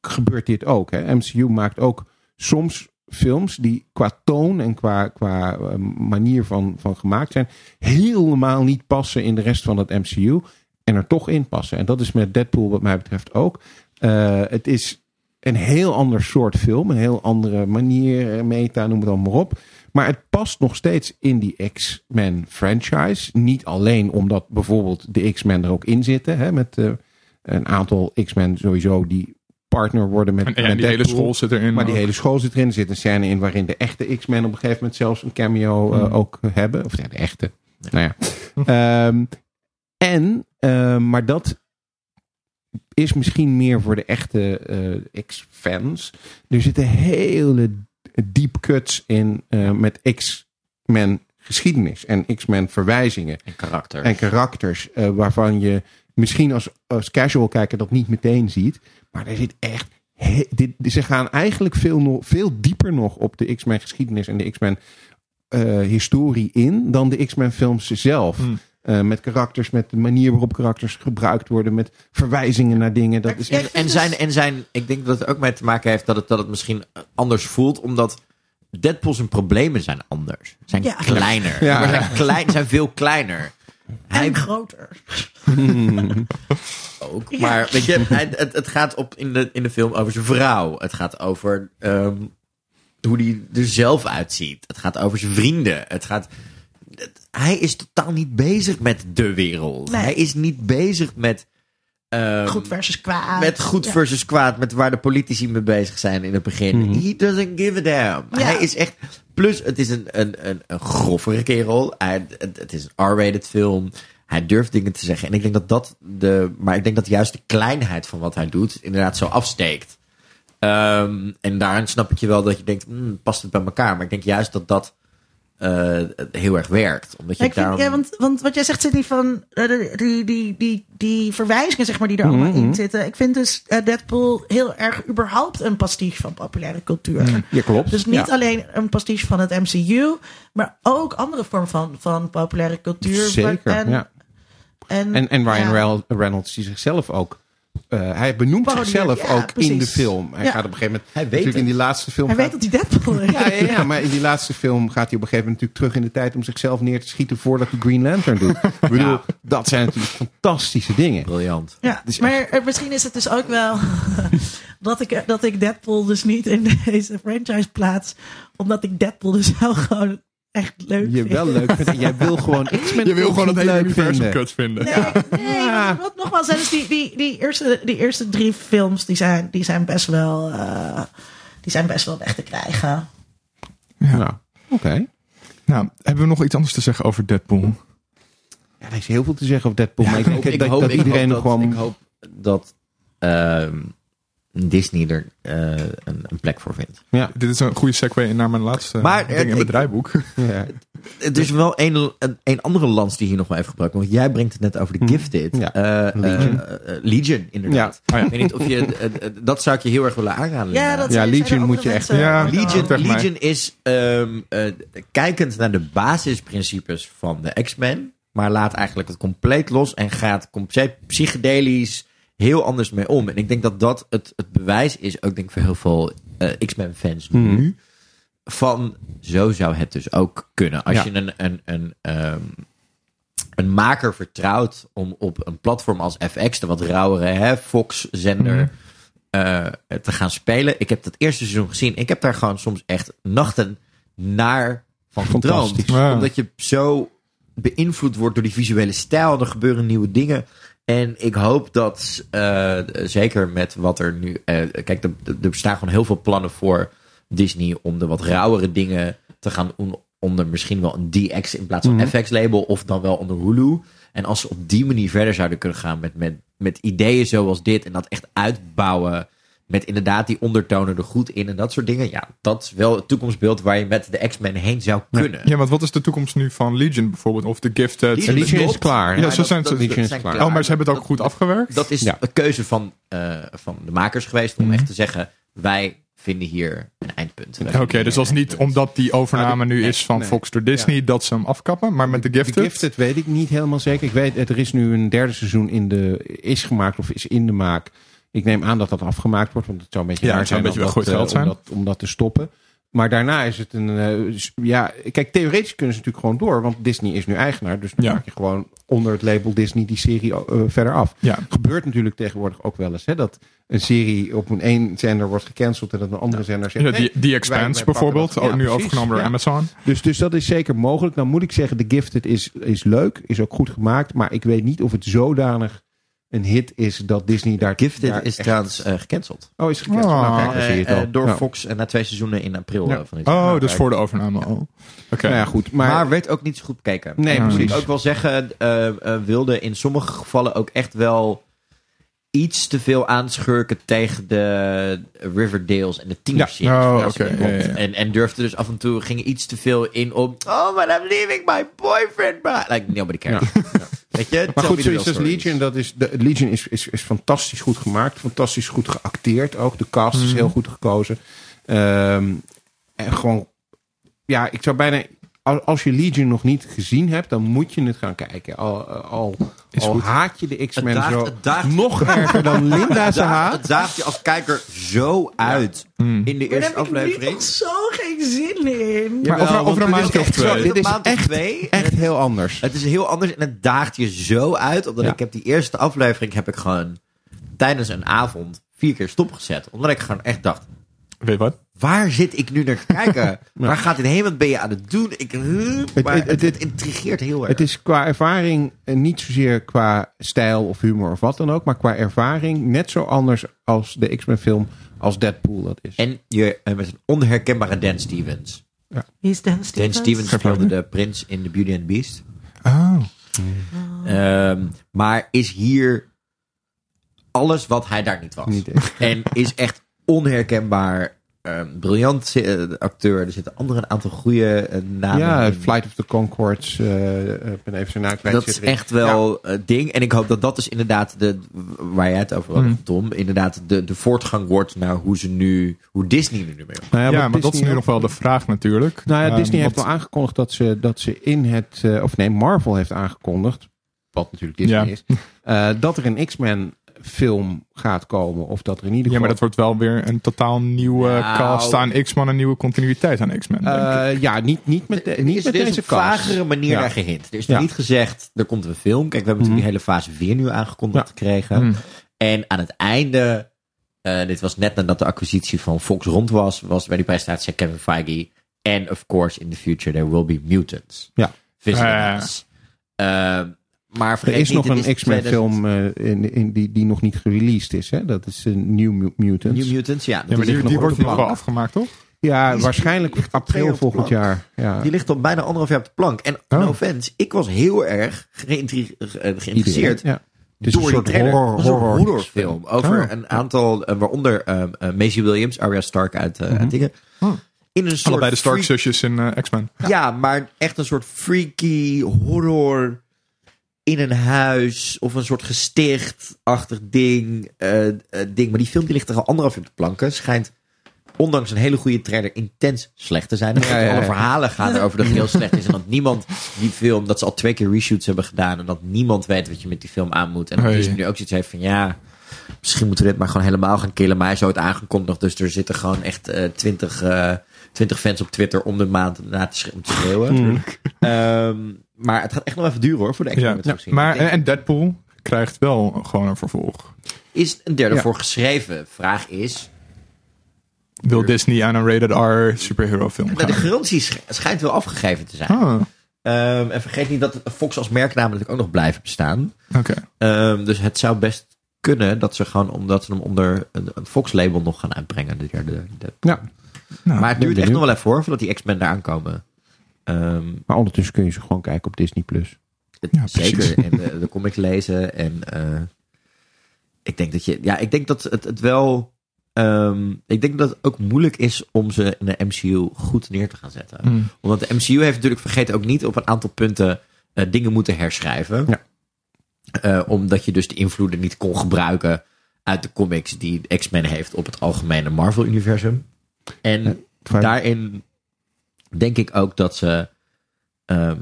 gebeurt dit ook. Hè? MCU maakt ook soms films die qua toon en qua, qua eh, manier van, van gemaakt zijn, helemaal niet passen in de rest van het MCU en er toch in passen. En dat is met Deadpool wat mij betreft ook. Eh, het is een heel ander soort film, een heel andere manier, eh, meta, noem het allemaal maar op. Maar het past nog steeds in die X-Men franchise. Niet alleen omdat bijvoorbeeld de X-Men er ook in zitten. Hè, met een aantal X-Men sowieso die partner worden met, En, met die hele school zit erin. Maar die hele school zit erin. Er zit een scène in waarin de echte X-Men op een gegeven moment zelfs een cameo eh, Hmm. ook hebben. Of ja, de echte. Nou ja. Ehm, en, ehm, maar dat is misschien meer voor de echte eh, X-fans. Er zitten hele deep cuts in eh, met X-Men geschiedenis en X-Men verwijzingen En karakter. en karakters waarvan je misschien als, als casual kijker dat niet meteen ziet. Maar er zit echt. he- dit, ze gaan eigenlijk veel, nog, veel dieper nog op de X-Men geschiedenis en de X-Men eh, historie in dan de X-Men films zelf. Hmm. Eh, met karakters, met de manier waarop karakters gebruikt worden, met verwijzingen naar dingen. Dat is echt. En zijn, en zijn, ik denk dat het ook mee te maken heeft dat het, dat het misschien anders voelt, omdat Deadpool zijn problemen zijn anders. Zijn Ja. kleiner. Ja. Maar zijn, klein, zijn veel kleiner. Hij En groter. ook. Ja. Maar weet je, het, het gaat op in, de, in de film over zijn vrouw. Het gaat over ehm, hoe hij er zelf uitziet. Het gaat over zijn vrienden. Het gaat. het- hij is totaal niet bezig met de wereld. Nee. Hij is niet bezig met. Ehm, Goed versus kwaad. met goed Ja. versus kwaad, met waar de politici mee bezig zijn in het begin. Mhm. He doesn't give a damn. Ja. Hij is echt. Plus, het is een, een, een, een groffere kerel. Hij, het, het is een R-rated film. Hij durft dingen te zeggen. En ik denk dat dat de. Maar ik denk dat juist de kleinheid van wat hij doet. inderdaad zo afsteekt. Ehm, en daarin snap ik je wel dat je denkt. hmm, past het bij elkaar? Maar ik denk juist dat dat. Eh, heel erg werkt. Omdat je Ja, daarom... want, want wat jij zegt, zit niet van eh, die, die, die, die verwijzingen zeg maar, die er allemaal Mhm. in zitten. Ik vind dus eh, Deadpool heel erg überhaupt een pastiche van populaire cultuur. Ja, klopt. Dus niet Ja. alleen een pastiche van het MCU, maar ook andere vormen van, van populaire cultuur. Zeker. En, ja. en, En, en Ryan Reynolds die zichzelf ook. Eh, hij benoemt zichzelf ja, ook in de film. Hij Ja. gaat op een gegeven moment. Hij weet natuurlijk in die laatste film. Hij gaat- weet dat hij Deadpool is. ja, ja, ja, maar in die laatste film gaat hij op een gegeven moment natuurlijk terug in de tijd om zichzelf neer te schieten voordat hij Green Lantern doet. Ik bedoel, dat zijn natuurlijk fantastische dingen. Briljant. Ja, maar misschien is het dus ook wel dat, ik, dat ik Deadpool dus niet in deze franchise plaats. Omdat ik Deadpool dus wel gewoon echt leuk Je vind. wel leuk vindt. en Jij wil gewoon X-Men Je wil gewoon het hele leuk universum vinden. kut vinden. Nee, nee Ja. wat nogmaals, dus die, die, die, eerste, die eerste drie films die zijn, die zijn, best wel, eh, die zijn best wel weg te krijgen. Nou, oké. Nou, hebben we nog iets anders te zeggen over Deadpool? Ja, er is heel veel te zeggen over Deadpool. maar ik, Ik, hoop, dat ik iedereen hoop nog dat, gewoon... ik hoop dat ehm, Disney er eh, een, een plek voor vindt. Ja, Dit is een goede segue naar mijn laatste Maar, ding eh, in het ik- draaiboek. ja. Er is wel een, een, een andere lans die hier nog wel even gebruikt. Want jij brengt het net over de Hm. Gifted. Ja. Eh, eh, Legion. eh, eh, Legion, inderdaad. Ja. Oh ja. Ik weet niet of je... eh, eh, dat zou ik je heel erg willen aanraden. Ja, dat Legion moet je echt- Ja, Legion. Legion is ehm, eh, kijkend naar de basisprincipes van de X-Men. Maar laat eigenlijk het compleet los en gaat compleet psychedelisch heel anders mee om. En ik denk dat dat het, het bewijs is, ook denk ik voor heel veel eh, X-Men fans Hmm. nu. Van zo zou het dus ook kunnen. Als Ja. je een, een, een, ehm, een maker vertrouwt om op een platform als FX, de wat rauwere Fox-zender, Mhm. eh, te gaan spelen. Ik heb dat eerste seizoen gezien. Ik heb daar gewoon soms echt nachten naar van gedroomd. Ja. Omdat je zo beïnvloed wordt door die visuele stijl. Er gebeuren nieuwe dingen. En ik hoop dat, eh, zeker met wat er nu... eh, kijk, er, er bestaan gewoon heel veel plannen voor Disney... om de wat rauwere dingen te gaan doen onder misschien wel een DX in plaats van Mhm. FX-label... of dan wel onder Hulu. En als ze op die manier verder zouden kunnen gaan met, met, met ideeën zoals dit... en dat echt uitbouwen met inderdaad die ondertonen er goed in en dat soort dingen. Ja, dat is wel het toekomstbeeld waar je met de X-Men heen zou kunnen. Ja, want wat is de toekomst nu van Legion bijvoorbeeld? Of The Gifted? Legion Legion is klaar. Ja, Maar zo dat- zijn dat- Legion is zijn klaar. klaar. Oh, maar ze hebben het ook Dat- goed afgewerkt? Dat is Ja. een keuze van, eh, van de makers geweest om Mhm. echt te zeggen: wij vinden hier een eindpunt. Oké, dus dat is een niet eindpunt. omdat die overname nu nee, is van nee. Fox door Disney dat ze hem afkappen. Maar met The Gifted? De Gifted weet ik niet helemaal zeker. Ik weet, er is nu een derde seizoen in de, is gemaakt of is in de maak. Ik neem aan dat dat afgemaakt wordt, want het zou een beetje Ja, het zou een zijn beetje om wel dat, eh, geld om dat, om dat te stoppen. Maar daarna is het een... eh, ja, kijk, theoretisch kunnen ze natuurlijk gewoon door, want Disney is nu eigenaar. Dus dan Ja. maak je gewoon onder het label Disney die serie eh, verder af. Ja. Gebeurt natuurlijk tegenwoordig ook wel eens, hè, dat een serie op een één zender wordt gecanceld en dat een andere zender zegt... Die, die Expanse bijvoorbeeld, ook Ja, nu overgenomen door. Amazon. Dus, dus dat is zeker mogelijk. Nou moet ik zeggen, The Gifted is, is leuk, is ook goed gemaakt. Maar ik weet niet of het zodanig een hit is dat Disney daar... Gifted daar is echt- trouwens eh, gecanceld. Oh, is gecanceld? Ah. Nou, kijk, dan zie je het Eh, al. eh, door. Fox en na twee seizoenen in april Ja. van dit jaar. Oh, Nou, dus kijk. voor de overname al. Oké. Nou ja, goed. Maar, Maar, werd ook niet zo goed bekeken. Nee, precies. Moet ik ook wel zeggen, eh, eh, wilde in sommige gevallen ook echt wel iets te veel aanschurken tegen de Riverdales en de tieners. Ja. Oh, oké. Ja, ja, ja. En, en durfde dus af en toe, ging iets te veel in op, oh, but I'm leaving my boyfriend. But... Like, nobody cares. Ja. Weet je? maar goed, zoiets als. Legion, dat is, de, Legion is, is, is fantastisch goed gemaakt. Fantastisch goed geacteerd ook. De cast is Mhm. heel goed gekozen. Ehm, en gewoon, ja, ik zou bijna... Als als je Legion nog niet gezien hebt, dan moet je het gaan kijken. Al, al, haat je de X-Men zo het daagt- nog erger dan Linda ze daagt- haat. Het daagt je als kijker zo uit Hmm. in de Daar eerste heb ik aflevering. nog zo geen zin in. Maar Jawel, over, over maand of twee. dit is echt, twee. echt heel anders. Het is heel anders en het daagt je zo uit. Omdat Ja. ik heb die eerste aflevering heb ik gewoon tijdens een avond vier keer stopgezet. Omdat ik gewoon echt dacht, Weet wat? waar zit ik nu naar te kijken? Waar gaat dit heen? Wat ben je aan het doen? Ik, maar het, het- het, intrigeert heel erg. Het is qua ervaring eh, niet zozeer qua stijl of humor of wat dan ook, maar qua ervaring net zo anders als de X-Men film als Deadpool dat is. en je eh, met een onherkenbare Dan Stevens. Wie is Dan Dan Stevens? Stevens Geen speelde de prins in The Beauty and the Beast. Oh. Ehm, maar is hier alles wat hij daar niet was. Niet. En is echt onherkenbaar. ehm, briljant eh, acteur. Er zitten andere een aantal goede eh, namen ja, in. Flight of the Concords, ik ben even naam kwijt. Dat is echt wel het ding. En ik hoop dat dat dus inderdaad, de, waar jij het over had, Hmm. Tom, inderdaad de, de voortgang wordt naar hoe ze nu, hoe Disney er nu mee omgaat. Nou Ja, maar dat is nu nog wel de vraag natuurlijk. Nou ja, Ehm, Disney heeft wel aangekondigd dat ze, dat ze in het, eh, of nee, Marvel heeft aangekondigd, wat natuurlijk Disney Ja. is, eh, dat er een X-Men film gaat komen. Of dat er in ieder Ja, geval... maar dat wordt wel weer een totaal nieuwe Nou. cast aan X-Men, een nieuwe continuïteit aan X-Men. denk ik. Eh, ja, niet, niet met, de, niet is, met er is deze op cast. vagere manier Ja. naar gehint. Er is Ja. niet gezegd, er komt een film. Kijk, we hebben natuurlijk die hele fase weer nu aangekondigd Ja. gekregen. Hmm. En aan het einde, eh, dit was net nadat de acquisitie van Fox rond was, was bij die presentatie Kevin Feige. And of course, in the future there will be mutants. Ja. Visiting Ja. Maar Er is niet, nog een X-Men 2000 film eh, in, in die, die nog niet gereleased is. Hè? Dat is een New Mu- Mutants. New Mutants, ja. ja, maar die, wordt nog wel afgemaakt, toch? Ja, waarschijnlijk april volgend plank. jaar. Ja. Die ligt al bijna anderhalf jaar op de plank. En Oh. no offense, ik was heel erg eh, geïnteresseerd Ja. Een door die soort trailer. horror, een horror, horrorfilm over Oh. een aantal, eh, waaronder eh, Maisie Williams, Arya Stark uit, eh, uit dingen. Oh. In een soort Allebei de Stark freak- zusjes in eh, X-Men. Ja. maar echt een soort freaky horror in een huis of een soort gesticht-achtig ding, eh, eh, ding. Maar die film die ligt er al anderhalf op de planken. Schijnt, ondanks een hele goede trailer, intens slecht te zijn. Ja, ja, Alle verhalen gaan erover dat het heel slecht is. En dat niemand die film, dat ze al twee keer reshoots hebben gedaan. En dat niemand weet wat je met die film aan moet. En dat. Disney nu ook zoiets heeft van ja... Misschien moeten we dit maar gewoon helemaal gaan killen. Maar hij is ooit aangekondigd. Dus er zitten gewoon echt eh, twintig 20 fans op Twitter om de maand na te, sch- om te schreeuwen. Ehm, maar het gaat echt nog even duren hoor, voor de Ja. X-Men het Ja, gezien. maar, denk, en Deadpool krijgt wel gewoon een vervolg. is een derde Ja. voor geschreven? Vraag is... Wil Disney aan een rated R superhero film nou, de gaan? garantie sch- schijnt wel afgegeven te zijn. Ah, Ehm, en vergeet niet dat Fox als merknaam natuurlijk ook nog blijven bestaan. oké. Ehm, dus het zou best kunnen dat ze gewoon, omdat ze hem onder een, een Fox-label nog gaan uitbrengen. De derde, de- Ja, Nou, maar het duurt echt nog wel even hoor, voordat die X-Men daar aankomen. Ehm, maar ondertussen kun je ze gewoon kijken op Disney+. Plus. Ja, precies. zeker. En de, de comics lezen. En eh, ik denk dat je, ja, ik denk dat het, het wel. ehm, ik denk dat het ook moeilijk is om ze in de MCU goed neer te gaan zetten. Mm. Omdat de MCU heeft natuurlijk, vergeet ook niet, op een aantal punten eh, dingen moeten herschrijven. Ja. Eh, omdat je dus de invloeden niet kon gebruiken uit de comics die X-Men heeft op het algemene Marvel-universum. En Ja, daarin denk ik ook dat ze. ehm,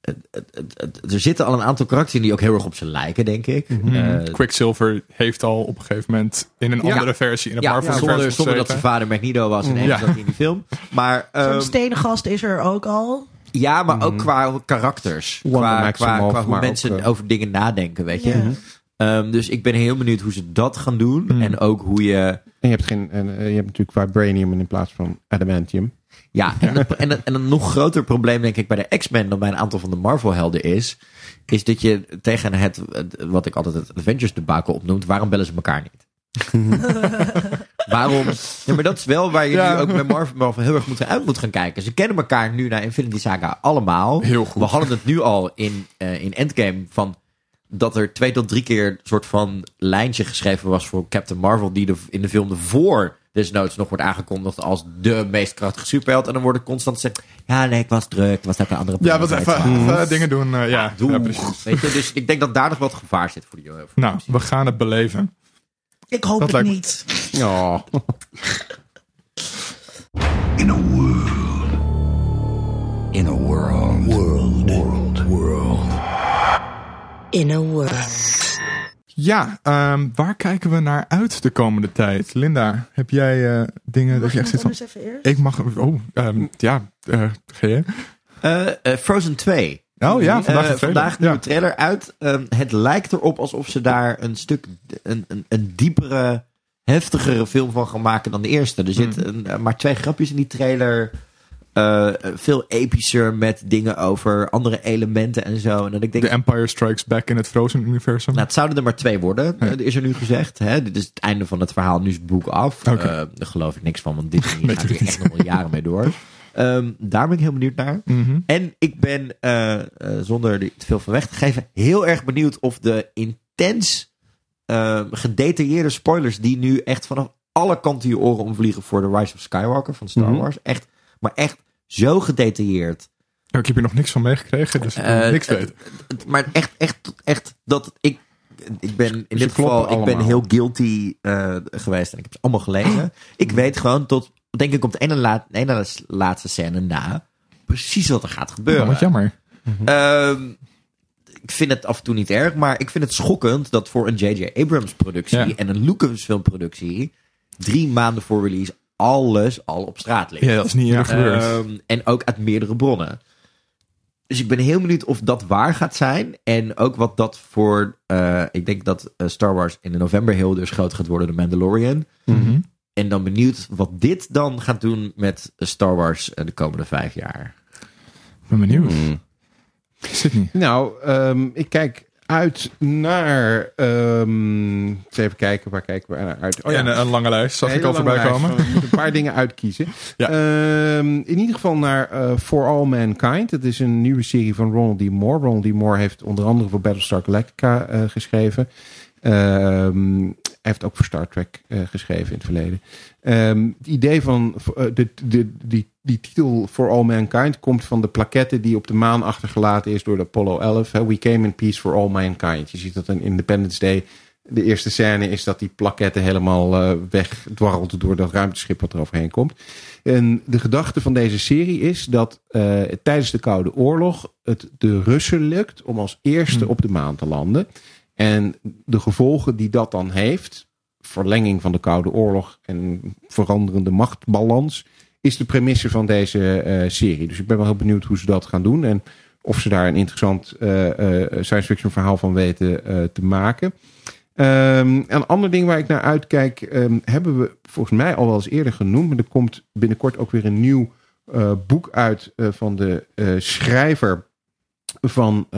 het- het- het- het- er zitten al een aantal karakters in die ook heel erg op ze lijken, denk ik. Mm. Eh, Quicksilver heeft al op een gegeven moment in een Ja. andere versie in ja, Marvel zonder, dat zijn vader Magneto was en Mhm. zat hij in die film. Maar, Zo'n ehm, stenen gast is er ook al. ja, maar ook Mhm. qua karakters. Qua, qua, qua hoe maar mensen ook, eh, over dingen nadenken, weet je. Ehm, dus ik ben heel benieuwd hoe ze dat gaan doen. Mhm. En ook hoe je... En je hebt, geen, en, eh, je hebt natuurlijk Vibranium in plaats van Adamantium. Ja, en, een- en, en een nog groter probleem denk ik bij de X-Men dan bij een aantal van de Marvel-helden is... is dat je tegen het, wat ik altijd het Avengers debakel opnoemt... waarom bellen ze elkaar niet? waarom? Ja, maar dat is wel waar je Ja. nu ook bij Marvel, Marvel heel erg moet, uit moet gaan kijken. Ze kennen elkaar nu naar Infinity Saga allemaal. Heel goed. We hadden het nu al in, eh, in Endgame van dat er twee tot drie keer een soort van lijntje geschreven was voor Captain Marvel, die de, in de film ervoor desnoods nog wordt aangekondigd als de meest krachtige superheld. En dan wordt constant gezegd, ja nee, ik was druk, het was ook een andere Ja, wat even, even dingen doen. eh, ja, Doe. ja, precies. Weet je, dus ik denk dat daar nog wat gevaar zit voor die voor die Nou, we gaan het beleven. Ik hoop Dat het lijkt niet. Ja. In a world. In a world. World. World. World. In a world. Ja, ehm, waar kijken we naar uit de komende tijd? Linda, heb jij eh, dingen dat Mag je echt zit van... anders even eerst? Ik mag... Oh, ehm, ja. eh ga je? Eh, Frozen 2. Oh ja, vandaag de trailer. vandaag een ja. nieuwe trailer uit. Ehm, het lijkt erop alsof ze daar een stuk een, een, een diepere, heftigere film van gaan maken dan de eerste. Er zitten Hmm. een- maar twee grapjes in die trailer. Eh, veel epischer met dingen over andere elementen en zo. En dat ik denk, The Empire Strikes Back in het Frozen-universum. nou, het zouden er maar twee worden, Ja. eh, is er nu gezegd. Hè? Dit is het einde van het verhaal, nu is het boek af. Eh, daar geloof ik niks van, want Nee, gaat hier echt nog wel jaren mee door. Ehm, daar ben ik heel benieuwd naar. Mhm. En ik ben, zonder er te veel van weg te geven, heel erg benieuwd of de intens eh, gedetailleerde spoilers die nu echt vanaf alle kanten je oren omvliegen voor The Rise of Skywalker van Star Mhm. Wars. Echt, maar echt zo gedetailleerd. Oh, ik heb hier nog niks van meegekregen, dus ik Eh, niks het- weten. het- maar echt, echt, echt dat ik. Ik ben in Ze dit geval ik ben heel guilty eh, geweest en ik heb ze allemaal gelezen. Ik weet gewoon tot, denk ik, op de ene, la, ene laatste scène na precies wat er gaat gebeuren. Oh, wat jammer. Ehm, ik vind het af en toe niet erg, maar ik vind het schokkend dat voor een J.J. Abrams productie Ja. en een Lucasfilm productie drie maanden voor release alles al op straat ligt. Ja, dat is niet eerder gebeurd. Ehm, en ook uit meerdere bronnen. Dus ik ben heel benieuwd of dat waar gaat zijn. En ook wat dat voor. eh, ik denk dat eh, Star Wars in de november heel dus groot gaat worden, de Mandalorian. Mhm. En dan benieuwd wat dit dan gaat doen met Star Wars eh, de komende vijf jaar. Ik ben benieuwd. Mm. Sydney. Nou, ehm, ik kijk uit naar. eens even kijken, waar kijken we naar uit? Oh ja, een, een lange lijst, zag ik al voorbij komen. We moeten een paar dingen uitkiezen. Ja. Ehm, in ieder geval naar eh, For All Mankind. Het is een nieuwe serie van Ronald D. Moore. Ronald D. Moore heeft onder andere voor Battlestar Galactica eh, geschreven. Ehm, hij heeft ook voor Star Trek eh, geschreven in het verleden. Ehm, het idee van eh, de, de, die, die titel For All Mankind komt van de plaquette die op de maan achtergelaten is door de Apollo 11. hè. We came in peace for all mankind. Je ziet dat in Independence Day. De eerste scène is dat die plaquette helemaal eh, wegdwarrelt door dat ruimteschip wat er overheen komt. En de gedachte van deze serie is dat tijdens de Koude Oorlog het de Russen lukt om als eerste Hmm. op de maan te landen. En de gevolgen die dat dan heeft, verlenging van de Koude Oorlog en veranderende machtbalans, is de premisse van deze eh, serie. Dus ik ben wel heel benieuwd hoe ze dat gaan doen en of ze daar een interessant eh, science fiction verhaal van weten te maken. Ehm, een ander ding waar ik naar uitkijk, ehm, hebben we volgens mij al wel eens eerder genoemd. Maar er komt binnenkort ook weer een nieuw boek uit van de schrijver van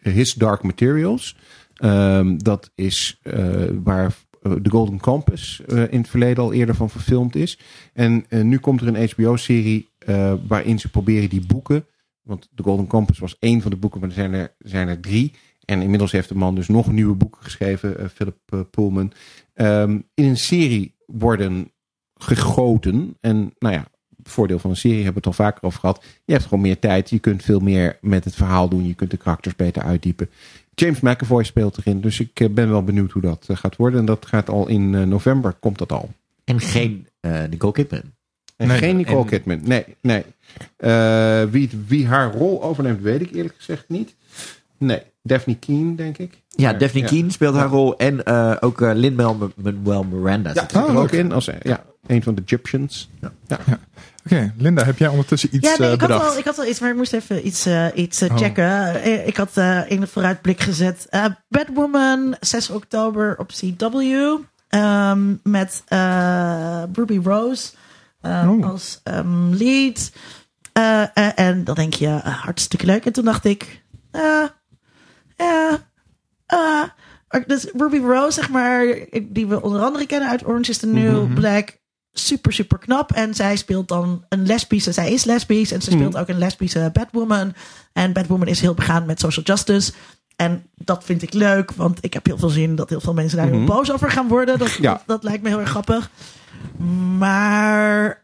His Dark Materials. Ehm, dat is eh, waar eh, The Golden Compass eh, in het verleden al eerder van verfilmd is. En eh, nu komt er een HBO-serie eh, waarin ze proberen die boeken. Want The Golden Compass was één van de boeken, maar er zijn er, zijn er drie. En inmiddels heeft de man dus nog nieuwe boeken geschreven, eh, Philip eh, Pullman. Ehm, in een serie worden gegoten. En nou ja, voordeel van een serie hebben we het al vaker over gehad. Je hebt gewoon meer tijd. Je kunt veel meer met het verhaal doen. Je kunt de karakters beter uitdiepen. James McAvoy speelt erin. Dus ik eh, ben wel benieuwd hoe dat eh, gaat worden. En dat gaat al in eh, november, komt dat al. En geen eh, Nicole Kidman. En Nee. geen Nicole En- Kidman. Nee, nee. Eh, wie, wie haar rol overneemt, weet ik eerlijk gezegd niet. Nee, Daphne Keen, denk ik. Ja, Maar, Daphne ja. Keen speelt haar rol. En eh, ook eh Lin-Manuel Miranda. Ja, zit er ook in. Als, ja, een van de Egyptians. Oké, Linda, heb jij ondertussen iets Ja, nee, eh, ik, had wel, ik had wel iets, maar ik moest even iets, eh, iets eh, Oh. checken. Ik had in de vooruitblik gezet Batwoman, 6 oktober op CW. ehm, met Ruby Rose eh, Oh. als ehm, lead. En dan denk je, hartstikke leuk. En toen dacht ik, ja, dus Ruby Rose, zeg maar, die we onder andere kennen uit Orange is the New Mhm. Black. Super, super knap. En zij speelt dan een lesbische. Zij is lesbisch. En ze speelt Mhm. ook een lesbische Batwoman. En Batwoman is heel begaan met social justice. En dat vind ik leuk. Want ik heb heel veel zin dat heel veel mensen daar Mhm. boos over gaan worden. Dat, Ja. dat, dat lijkt me heel erg grappig. Maar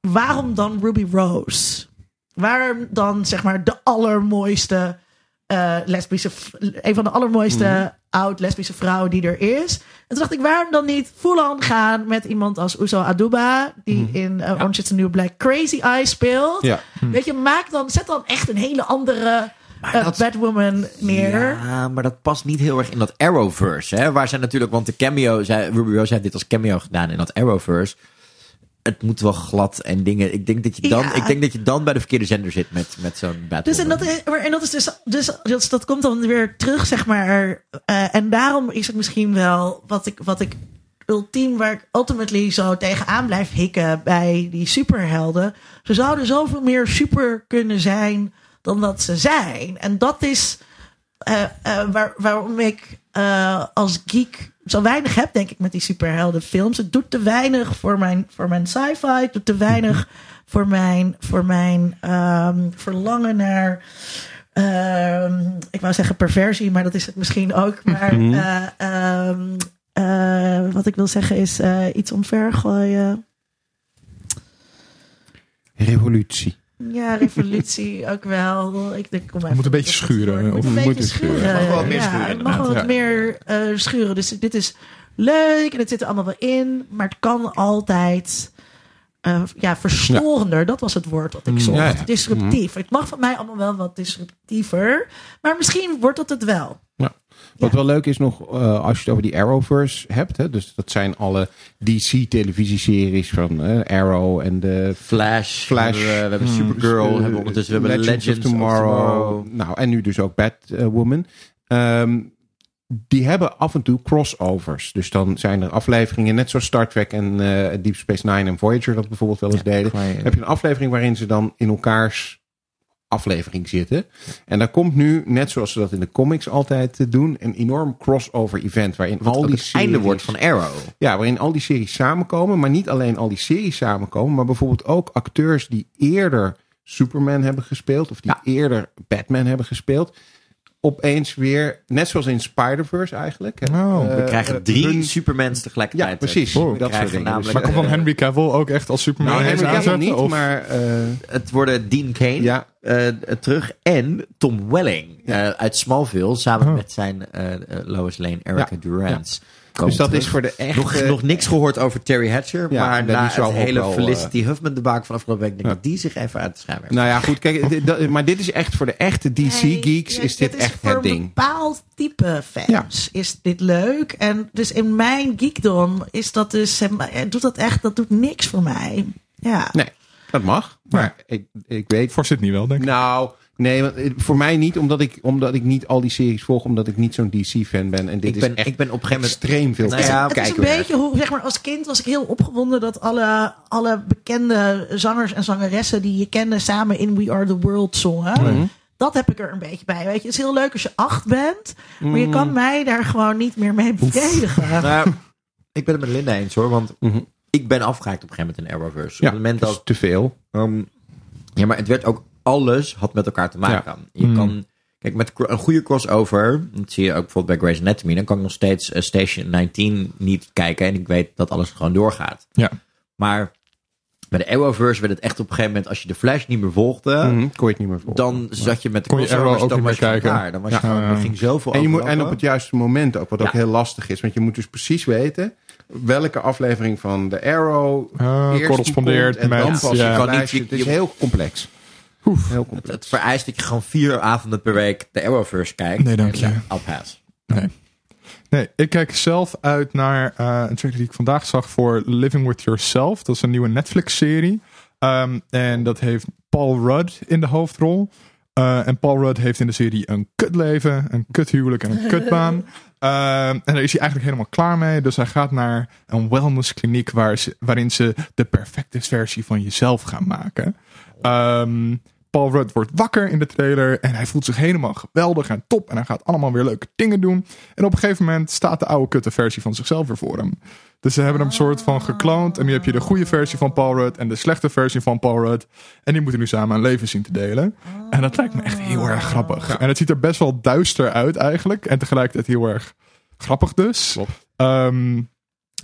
waarom dan Ruby Rose? Waarom dan zeg maar de allermooiste eh, lesbische, een van de allermooiste Mhm. oud-lesbische vrouwen die er is. En toen dacht ik, waarom dan niet full-on gaan met iemand als Uzo Aduba, die Mhm. in uh, Orange is the New Black Crazy Eye speelt. Ja. Weet je, maak dan, zet dan echt een hele andere eh, dat- Batwoman neer. Ja, maar dat past niet heel erg in dat Arrowverse. Hè? Waar zij natuurlijk, want de cameo, zij, Ruby Rose heeft dit als cameo gedaan in dat Arrowverse. Het moet wel glad en dingen. Ik denk dat je dan, Ja. ik denk dat je dan bij de verkeerde zender zit met, met zo'n Batwoman. Dus en dat, is, maar- en dat is dus, dus, dus dat komt dan weer terug, zeg maar. Eh, en daarom is het misschien wel wat ik, wat ik ultiem, waar ik ultimately zo tegenaan blijf hikken bij die superhelden. Ze zouden zoveel meer super kunnen zijn dan dat ze zijn. En dat is eh, eh, waar, waarom ik als geek zo weinig heb, denk ik, met die superheldenfilms. Het doet te weinig voor mijn, voor mijn sci-fi. Het doet te weinig voor mijn, voor mijn ehm, verlangen naar. ehm, ik wou zeggen perversie, maar dat is het misschien ook. Maar Mhm. eh, ehm, eh, wat ik wil zeggen is eh, iets omvergooien. Revolutie. Ja, revolutie ook wel. Ik denk, kom moet een even beetje schuren. Moet of- een moet beetje het schuren. schuren. Mag wel wat meer ja, schuren, Het mag wel wat meer eh, schuren. Dus dit is leuk en het zit er allemaal wel in. Maar het kan altijd eh, ja, verstorender. Dat was het woord wat ik zocht. Ja, ja. Disruptief. Het mag van mij allemaal wel wat disruptiever. Maar misschien wordt dat het wel. Wat wel leuk is nog, eh, als je het over die Arrowverse hebt. Hè, dus dat zijn alle DC-televisieseries van eh, Arrow en de Flash. Flash. We hebben, we hebben Supergirl. Eh, we hebben ondertussen we hebben Legends, of Tomorrow. Nou, en nu dus ook Batwoman. Ehm die hebben af en toe crossovers. Dus dan zijn er afleveringen, net zoals Star Trek en eh, Deep Space Nine en Voyager dat bijvoorbeeld wel eens deden. Klein- Heb je een aflevering waarin ze dan in elkaars aflevering zitten. En daar komt nu, net zoals ze dat in de comics altijd eh, doen, een enorm crossover event. Waarin Wat al die het einde wordt series- van Arrow. ja, waarin al die series samenkomen. Maar niet alleen al die series samenkomen. Maar bijvoorbeeld ook acteurs die eerder Superman hebben gespeeld. Of die Ja. eerder Batman hebben gespeeld. Opeens weer, net zoals in Spider-Verse eigenlijk. hè, Oh. eh, We krijgen drie hun- Supermans tegelijkertijd. Ja, precies. Oh, dat krijgen soort dingen. namelijk, Maar komt dan eh, Henry Cavill ook echt als Superman Nou, Henry Cavill niet, Of- maar... eh, Het worden Dean Kane Ja. eh, terug en Tom Welling eh, uit Smallville samen Oh. met zijn eh, eh, Lois Lane, Erica Ja. Dus dat is voor de echte... nog, nog niks gehoord over Terry Hatcher, Ja, maar na het hele wel, Felicity Huffman debaak van afgelopen week, denk ik Ja. dat die zich even uit de scherm heeft. Nou ja, goed. Kijk, dat- maar dit is echt voor de echte DC-geeks Nee, is dit dit echt voor het een ding. bepaald type fans is dit leuk. En dus in mijn geekdom is dat dus, eh, doet dat echt, dat doet niks voor mij. Ja. Nee, dat mag. Maar ik, ik weet... Voor Sydney wel, denk ik. Nou, nee, eh, voor mij niet. Omdat ik, omdat ik niet al die series volg. Omdat ik niet zo'n DC-fan ben. En dit ik, ben, is echt ik ben op een gegeven moment... extreem veel Nou ja, het is een beetje hoe, zeg maar, als kind was ik heel opgewonden dat alle, alle bekende zangers en zangeressen die je kende samen in We Are the World zongen. Mhm. Dat heb ik er een beetje bij. Weet je, het is heel leuk als je acht bent, maar je Mhm. kan mij daar gewoon niet meer mee bevredigen. Nou, ik ben het met Linda eens hoor, want Mhm. ik ben afgehaakt op een gegeven moment in Arrowverse. Ja, op het moment dat dat is te veel. Ehm, ja, maar het werd ook alles had met elkaar te maken. Je Hmm. kan, kijk, met een goede crossover, dat zie je ook bijvoorbeeld bij Grey's Anatomy, dan kan ik nog steeds eh, Station 19 niet kijken en ik weet dat alles gewoon doorgaat. Ja. Maar bij de Arrowverse werd het echt op een gegeven moment, als je de Flash niet meer volgde, Mhm, kon je het niet meer volgen. dan zat je met de crossovers, Arrow ook dan niet was je kijken. klaar. Dan was je Ja. gewoon, er ging zoveel En, je moet, en op het juiste moment ook. Wat ook heel lastig is. Want je moet dus precies weten welke aflevering van de Arrow eerst correspondeert komt en dan met- pas ja. je Kan niet- luistert. Het is heel complex. Oef. Heel het, complex. het vereist dat je gewoon vier avonden per week de Arrowverse kijkt. Nee, dank je. I'll pass. Nee, ik kijk zelf uit naar eh, een trailer die ik vandaag zag voor Living With Yourself. Dat is een nieuwe Netflix-serie. Ehm, en dat heeft Paul Rudd in de hoofdrol. Eh, en Paul Rudd heeft in de serie een kutleven, een kuthuwelijk en een kutbaan. Ehm, en daar is hij eigenlijk helemaal klaar mee. Dus hij gaat naar een wellnesskliniek waar ze, waarin ze de perfecte versie van jezelf gaan maken. Ehm, Paul Rudd wordt wakker in de trailer en hij voelt zich helemaal geweldig en top. En hij gaat allemaal weer leuke dingen doen. En op een gegeven moment staat de oude kutte versie van zichzelf weer voor hem. Dus ze hebben hem soort van gekloond. En nu heb je de goede versie van Paul Rudd en de slechte versie van Paul Rudd. En die moeten nu samen een leven zien te delen. En dat lijkt me echt heel erg grappig. En het ziet er best wel duister uit eigenlijk. En tegelijkertijd heel erg grappig dus. Klopt.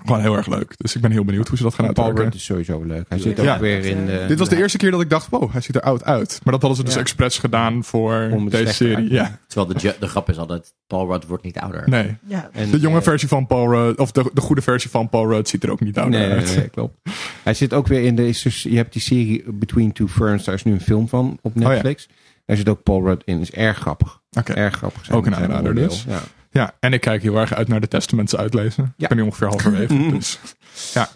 Gewoon heel erg leuk. Dus ik ben heel benieuwd hoe ze dat gaan En Paul uitwerken. Rudd is sowieso leuk. Hij zit Ja. ook weer in de... Dit was de eerste keer dat ik dacht, wow, hij ziet er oud uit. Maar dat hadden ze dus Ja. expres gedaan voor Om deze slechter serie. Ja, Terwijl de, de grap is altijd, Paul Rudd wordt niet ouder. nee. Ja. En, De jonge eh, versie van Paul Rudd, of de, de goede versie van Paul Rudd ziet er ook niet ouder Nee, uit. nee, klopt. Hij zit ook weer in de. Dus, je hebt die serie Between Two Ferns. Daar is nu een film van op ja. Netflix. Daar zit ook Paul Rudd in. Is erg grappig. Erg grappig. Ook een zijn aanrader dus. Ja. Ja, en ik kijk heel erg uit naar de testaments uitlezen. Ja. Ik ben nu ongeveer halverwege. dus, ja.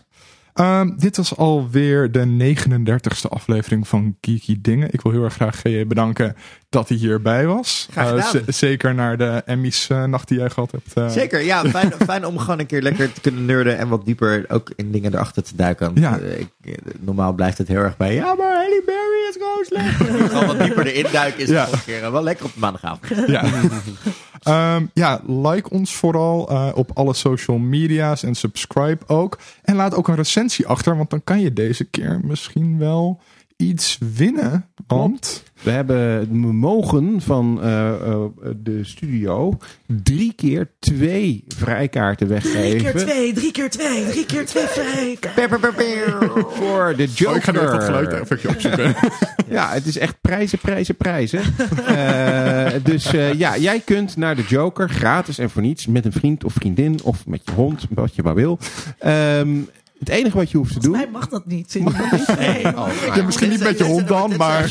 Ehm, dit was alweer de 39ste aflevering van Geeky Dingen. Ik wil heel erg graag GJ bedanken dat hij hierbij was. Z- zeker naar de Emmys eh, nacht die jij gehad hebt. eh. Zeker, ja. Fijn, fijn om gewoon een keer lekker te kunnen nerden en wat dieper ook in dingen erachter te duiken. Ja. Ik, normaal blijft het heel erg bij, ja, maar Halle Berry is gewoon slecht. gewoon wat dieper erin duiken is Ja. een keer wel lekker op de maandagavond. Ja. Ehm, ja, like ons vooral eh, op alle social media's en subscribe ook. En laat ook een recensie achter, want dan kan je deze keer misschien wel iets winnen. Want We hebben we mogen van eh, eh, de studio drie keer twee vrijkaarten Drie keer weggeven. twee, drie keer twee, drie keer twee vrij. Voor de Joker. oh, ik ga nu even dat geluid even opzoeken. Ja, het is echt prijzen, prijzen, prijzen. Eh, dus eh, ja, jij kunt naar de Joker gratis en voor niets met een vriend of vriendin of met je hond, wat je maar wil. Ehm, het enige wat je hoeft te Volgens doen. mij mag dat niet. Nee. Ja, misschien niet met je hond dan, maar... Als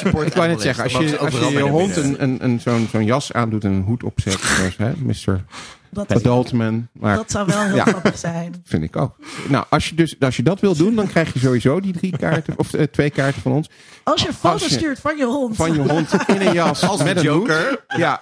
je, ik wou net zeggen, als je, als je je hond een, een, een, zo'n zo'n jas aandoet en een hoed opzet, zoals hè, Mr. Dat, Adultman. Maar dat zou wel heel Ja. grappig zijn. vind ik ook. Nou, als je, dus, als je dat wil doen, dan krijg je sowieso die drie kaarten. Of eh, twee kaarten van ons. Als je een foto Als je- stuurt van je hond. Van je hond in een jas. Als met een joker. hoed. Ja.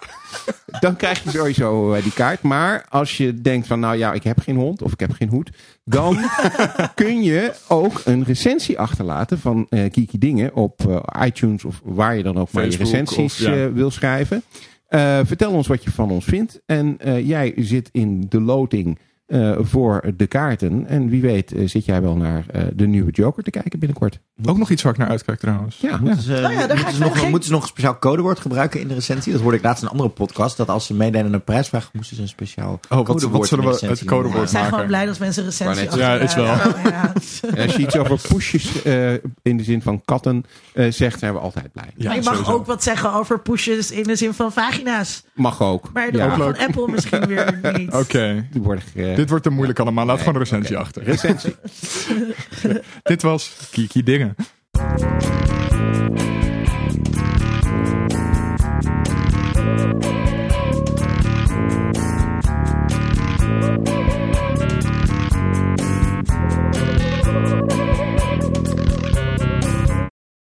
Dan krijg je sowieso eh, die kaart. Maar als je denkt van, nou ja, ik heb geen hond of ik heb geen hoed. Dan kun je ook een recensie achterlaten van eh Kiki Dingen op eh, iTunes of waar je dan ook maar je Facebook recensies of, ja. wil schrijven. Eh, vertel ons wat je van ons vindt. En eh, jij zit in de loting eh, voor de kaarten. En wie weet eh, zit jij wel naar eh, de nieuwe Joker te kijken binnenkort. Ook nog iets waar ik naar uitkijk trouwens. Ja, Moeten ze, Oh ja, daar ga ik moeten, ze nog, verder moeten ze nog een speciaal codewoord gebruiken in de recensie? Dat hoorde ik laatst in een andere podcast. Dat als ze meededen aan een prijsvraag, moesten ze een speciaal Oh, wat, codewoord wat zullen we het codewoord We zijn gewoon maken? blij dat mensen recensie Maar net- Ja, achterlaten. Ja. En als je iets over poesjes eh, in de zin van katten eh, zegt, zijn we altijd blij. Ja, Maar je mag sowieso. ook wat zeggen over pushes in de zin van vagina's. Mag ook. Maar de Ja, van Apple misschien weer niet. Oké. die worden ge- Dit wordt te moeilijk allemaal. Laat gewoon een recensie achter. Recensie. Dit was Kiki Dingen.